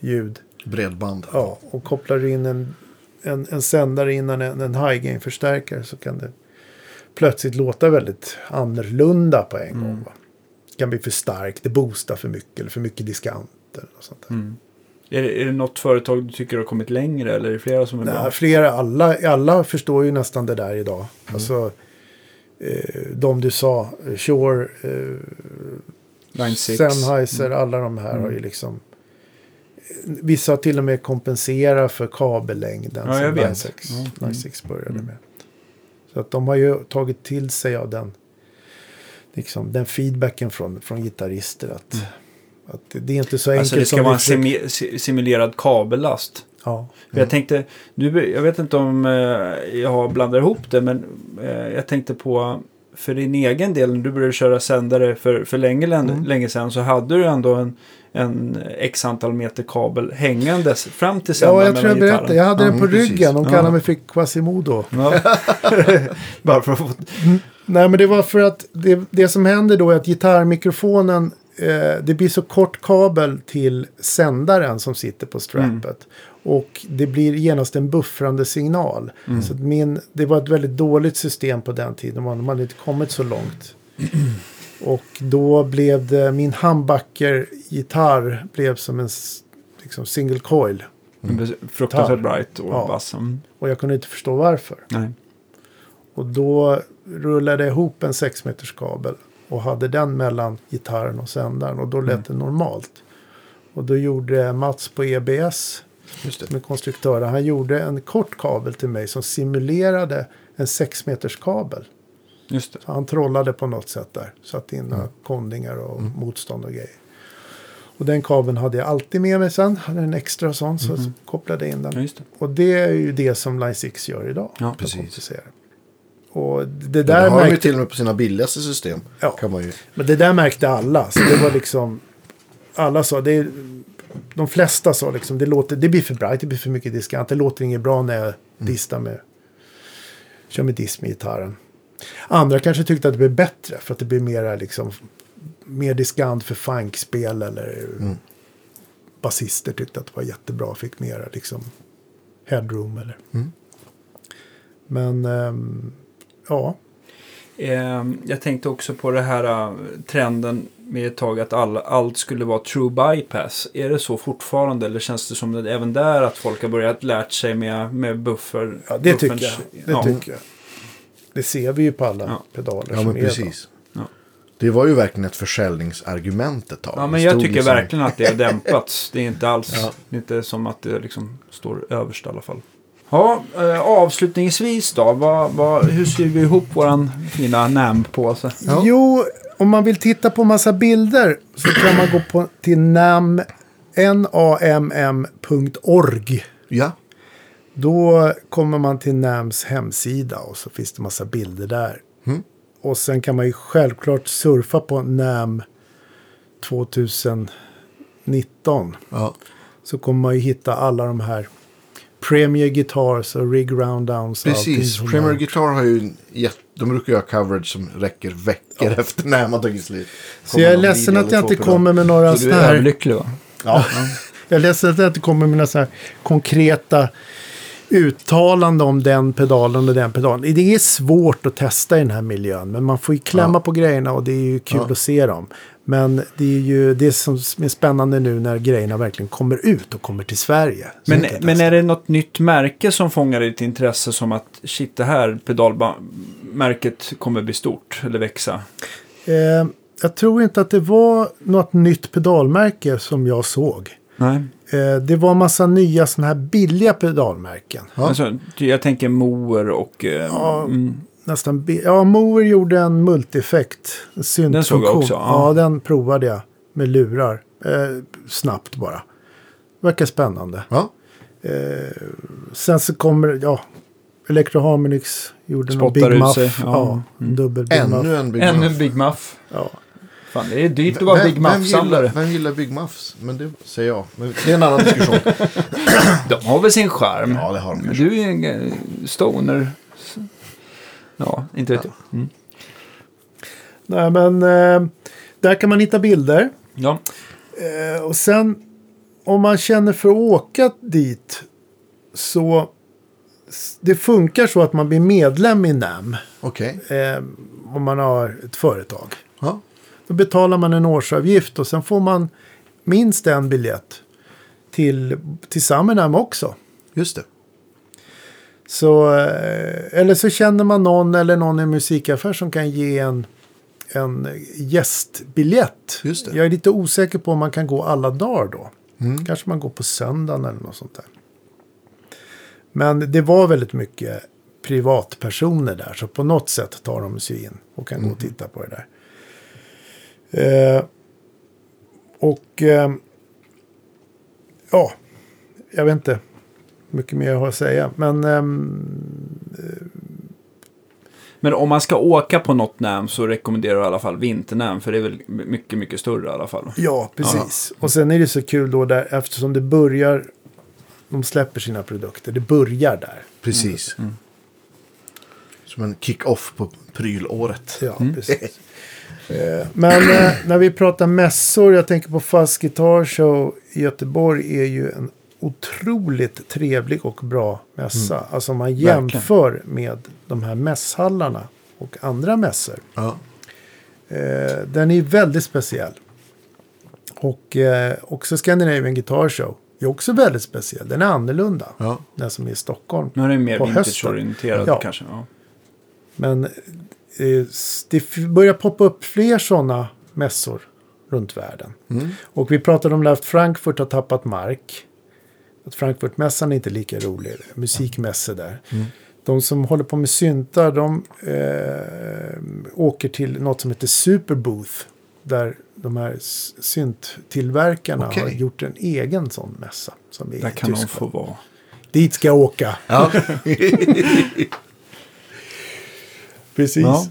B: ljud.
C: Bredband.
B: Ja, och kopplar du in en, en, en sändare innan en, en high gain förstärkare så kan det plötsligt låta väldigt annorlunda på en gång. Va? Det kan bli för starkt, det boostar för mycket eller för mycket diskanter. Eller något sånt där.
A: Mm. Är, det, är det något företag du tycker har kommit längre eller är det flera som är bra?
B: Nej, flera, alla, alla förstår ju nästan det där idag. Alltså, eh, de du sa, eh, Shure, eh,
A: 6.
B: Sennheiser, alla de här har ju liksom... Vissa har till och med kompenserat för kabellängden
A: Ja,
B: som. Line 6,
A: Ja,
B: Line
A: mm.
B: 6 började
A: Mm.
B: med. Så att de har ju tagit till sig av den, liksom, den feedbacken från, från gitarrister. Att, att det- är inte så enkelt
A: Alltså det ska
B: som
A: vara en
B: försöker-
A: simulerad kabellast.
B: Ja.
A: För Jag tänkte, nu, jag vet inte om eh, jag har blandat ihop det, men eh, jag tänkte på för din egen del, när du började köra sändare för, för länge,
B: Mm.
A: länge sedan, så hade du ändå en, en x antal meter kabel hängandes fram till
B: Ja,
A: sändaren
B: jag tror jag berättade. Jag hade den
C: Ja,
B: på
C: precis.
B: ryggen. De
A: Ja.
B: kallar mig för Quasimodo.
A: Ja. Bara för att få...
B: Nej, men det var för att det, det som händer då är att gitarrmikrofonen, eh, det blir så kort kabel till sändaren som sitter på strappet. Och det blir genast en buffrande signal. Så att min, det var ett väldigt dåligt system på den tiden. Man hade inte kommit så långt. Och då blev det, min humbucker-gitarr blev som en liksom single coil.
A: Fruktansvärt bright och
B: Ja.
A: bass. Mm.
B: Och jag kunde inte förstå varför.
A: Nej.
B: Och då rullade jag ihop en 6 meters kabel och hade den mellan gitarren och sändaren och då lät det normalt. Och då gjorde Mats på EBS
C: Just det.
B: som är konstruktör. Han gjorde en kort kabel till mig som simulerade en 6 meters kabel.
A: Just det.
B: Så han trollade på något sätt där. Satte in några kondingar och motstånd och grejer. Och den kabeln hade jag alltid med mig sen. Hade en extra sån så kopplade jag in den.
A: Ja, just det.
B: Och det är ju det som Line 6 gör idag.
A: Ja,
C: precis.
B: Och det där
C: har de ju
B: märkte,
C: till och med på sina billigaste system.
B: Ja.
C: Kan man ju.
B: men det där märkte alla. Så det var liksom, alla sa, det är, de flesta sa liksom, det, låter, det blir för bright, det blir för mycket diskant. Det låter inget bra när jag distar med, kör med disk med gitarren. Andra kanske tyckte att det blev bättre för att det blir mera liksom, mer diskant för funkspel eller basister tyckte att det var jättebra, fick mera liksom headroom eller. Men ehm, ja,
A: Eh, jag tänkte också på det här eh, trenden med ett tag att all, allt skulle vara true bypass. Är det så fortfarande eller känns det som det även där att folk har börjat lärt sig med, med buffer?
B: Ja, det tycker jag. Det
A: ja.
B: tycker jag. Det ser vi ju på alla
A: Ja.
B: pedaler
C: Ja,
B: som
C: men
B: är
C: precis.
A: Ja.
C: Det var ju verkligen ett försäljningsargument ett tag.
A: Ja, men jag tycker
C: liksom-
A: verkligen att det har dämpats. Det är inte alls,
C: Ja.
A: det är inte som att det liksom står överst i alla fall. Ja, eh, avslutningsvis då. Vad, vad, hur syr vi ihop våran fina NAM-påse?
C: Ja.
B: Jo, om man vill titta på massa bilder så kan man gå på, till nam, namm.org.
C: Ja,
B: Då kommer man till NAMs hemsida och så finns det massa bilder där.
C: Mm.
B: Och sen kan man ju självklart surfa på NAM 2019.
C: ja.
B: Så kommer man ju hitta alla de här Premier Guitars och Rig allting
C: precis. Premier
B: har-
C: Guitar har ju gett, de brukar göra coverage som räcker veckor efter när man tagit slut.
B: Så jag är ledsen att jag inte kommer med några
A: Så du
B: sådana
A: är
B: här...
A: överlycklig va?
C: Ja,
B: Jag är ledsen att jag inte kommer med några så här konkreta uttalande om den pedalen och den pedalen. Det är svårt att testa i den här miljön. Men man får ju klämma
C: Ja.
B: på grejerna och det är ju kul
C: Ja.
B: att se dem. Men det är ju det som är spännande nu när grejerna verkligen kommer ut och kommer till Sverige.
A: Men, men är det något nytt märke som fångar ditt intresse som att shit det här pedalmärket kommer bli stort eller växa?
B: Eh, jag tror inte att det var något nytt pedalmärke som jag såg.
A: Nej.
B: Eh, det var massa nya sådana här billiga pedalmärken.
C: Ja.
A: Alltså, jag tänker Moer och... Eh,
B: Ja,
A: mm,
B: Nästan ja, Moer gjorde en multi-effekt. En.
A: Den såg jag också, ja.
B: Ja. den provade jag med lurar. Eh, snabbt bara. Verkar spännande.
C: ja.
B: Sen så kommer, ja, Electro Harmonix gjorde någon
A: Spottar
B: Big
A: ut
B: Muff.
A: sig,
B: Ja,
A: ja. Mm.
B: en dubbel Big Muff.
C: Ännu en Big
A: Ännu
C: Muff.
A: en Big Muff.
B: Ja.
A: Fan, det är dyrt att vara Big Muff-samlare.
C: vem gillar Big Muffs? Men det säger jag. Men det är en annan diskussion.
A: De har väl sin charm.
C: ja, det har de.
A: Du är en eh, stoner. Ja, inte vet jag. Mm.
B: Nej, men eh, där kan man hitta bilder.
A: Ja.
B: Eh, och sen om man känner för att åka dit så det funkar så att man blir medlem i NAM
C: Okej.
B: eh, om man har ett företag.
C: Ja.
B: Då betalar man en årsavgift och sen får man minst en biljett till, till samma NAM också.
C: Just det.
B: Så, eh, eller så känner man någon eller någon i en musikaffär som kan ge en, en gästbiljett. Jag är lite osäker på om man kan gå alla dagar då.
C: Mm.
B: Kanske man går på söndagen eller något sånt där. Men det var väldigt mycket privatpersoner där. Så på något sätt tar de sig in och kan gå och titta på det där. Eh, och eh, ja, jag vet inte mycket mer jag har att säga. Men ehm,
A: Men om man ska åka på något NAM så rekommenderar jag i alla fall vinter-NAM. För det är väl mycket, mycket större i alla fall.
B: ja, precis. Och sen är det så kul då där eftersom det börjar. De släpper sina produkter. Det börjar där.
C: Precis. Som en kick-off på prylåret.
B: Ja, precis. Eh, Men eh, när vi pratar mässor, jag tänker på Fuzz Guitar Show i Göteborg är ju en otroligt trevlig och bra mässa. Alltså om man jämför med de här mässhallarna och andra mässor.
C: Ja.
B: Eh, den är väldigt speciell. Och eh, också Scandinavian Guitar Show är också väldigt speciell. Den är annorlunda.
C: Ja.
B: Den som är i Stockholm.
A: Nu är det mer vintage-orienterad
B: Ja.
A: kanske. Ja.
B: Men eh, det börjar poppa upp fler sådana mässor runt världen. Och vi pratade om att Frankfurt har tappat mark. Att Frankfurtmässan är inte lika rolig. Musikmässor där. De som håller på med syntar de eh, åker till något som heter Superbooth. Där de här synttillverkarna
C: Okej.
B: har gjort en egen sån mässa. Som är
A: Där kan de få vara.
B: Dit ska jag åka.
C: Ja.
B: Precis.
A: Ja.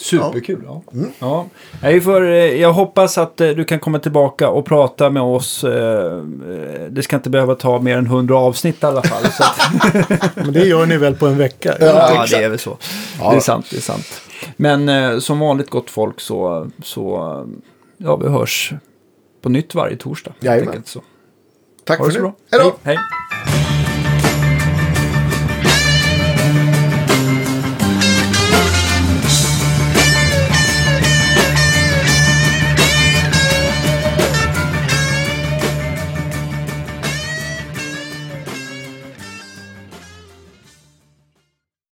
A: Superkul. Ja. Ja. Jag, får, eh, jag hoppas att eh, du kan komma tillbaka och prata med oss. eh, Det ska inte behöva ta mer än 100 avsnitt i alla fall. Så att,
B: Men det gör ni väl på en vecka?
A: ja, det är väl så.
C: Ja.
A: Det är sant, det är sant. Men som vanligt gott folk så, så ja, vi hörs på nytt varje torsdag.
C: Jajamän.
A: Så.
C: Tack
A: Ha
C: för
A: det så
C: nu.
A: bra.
C: Hej då!
A: Hej. hej.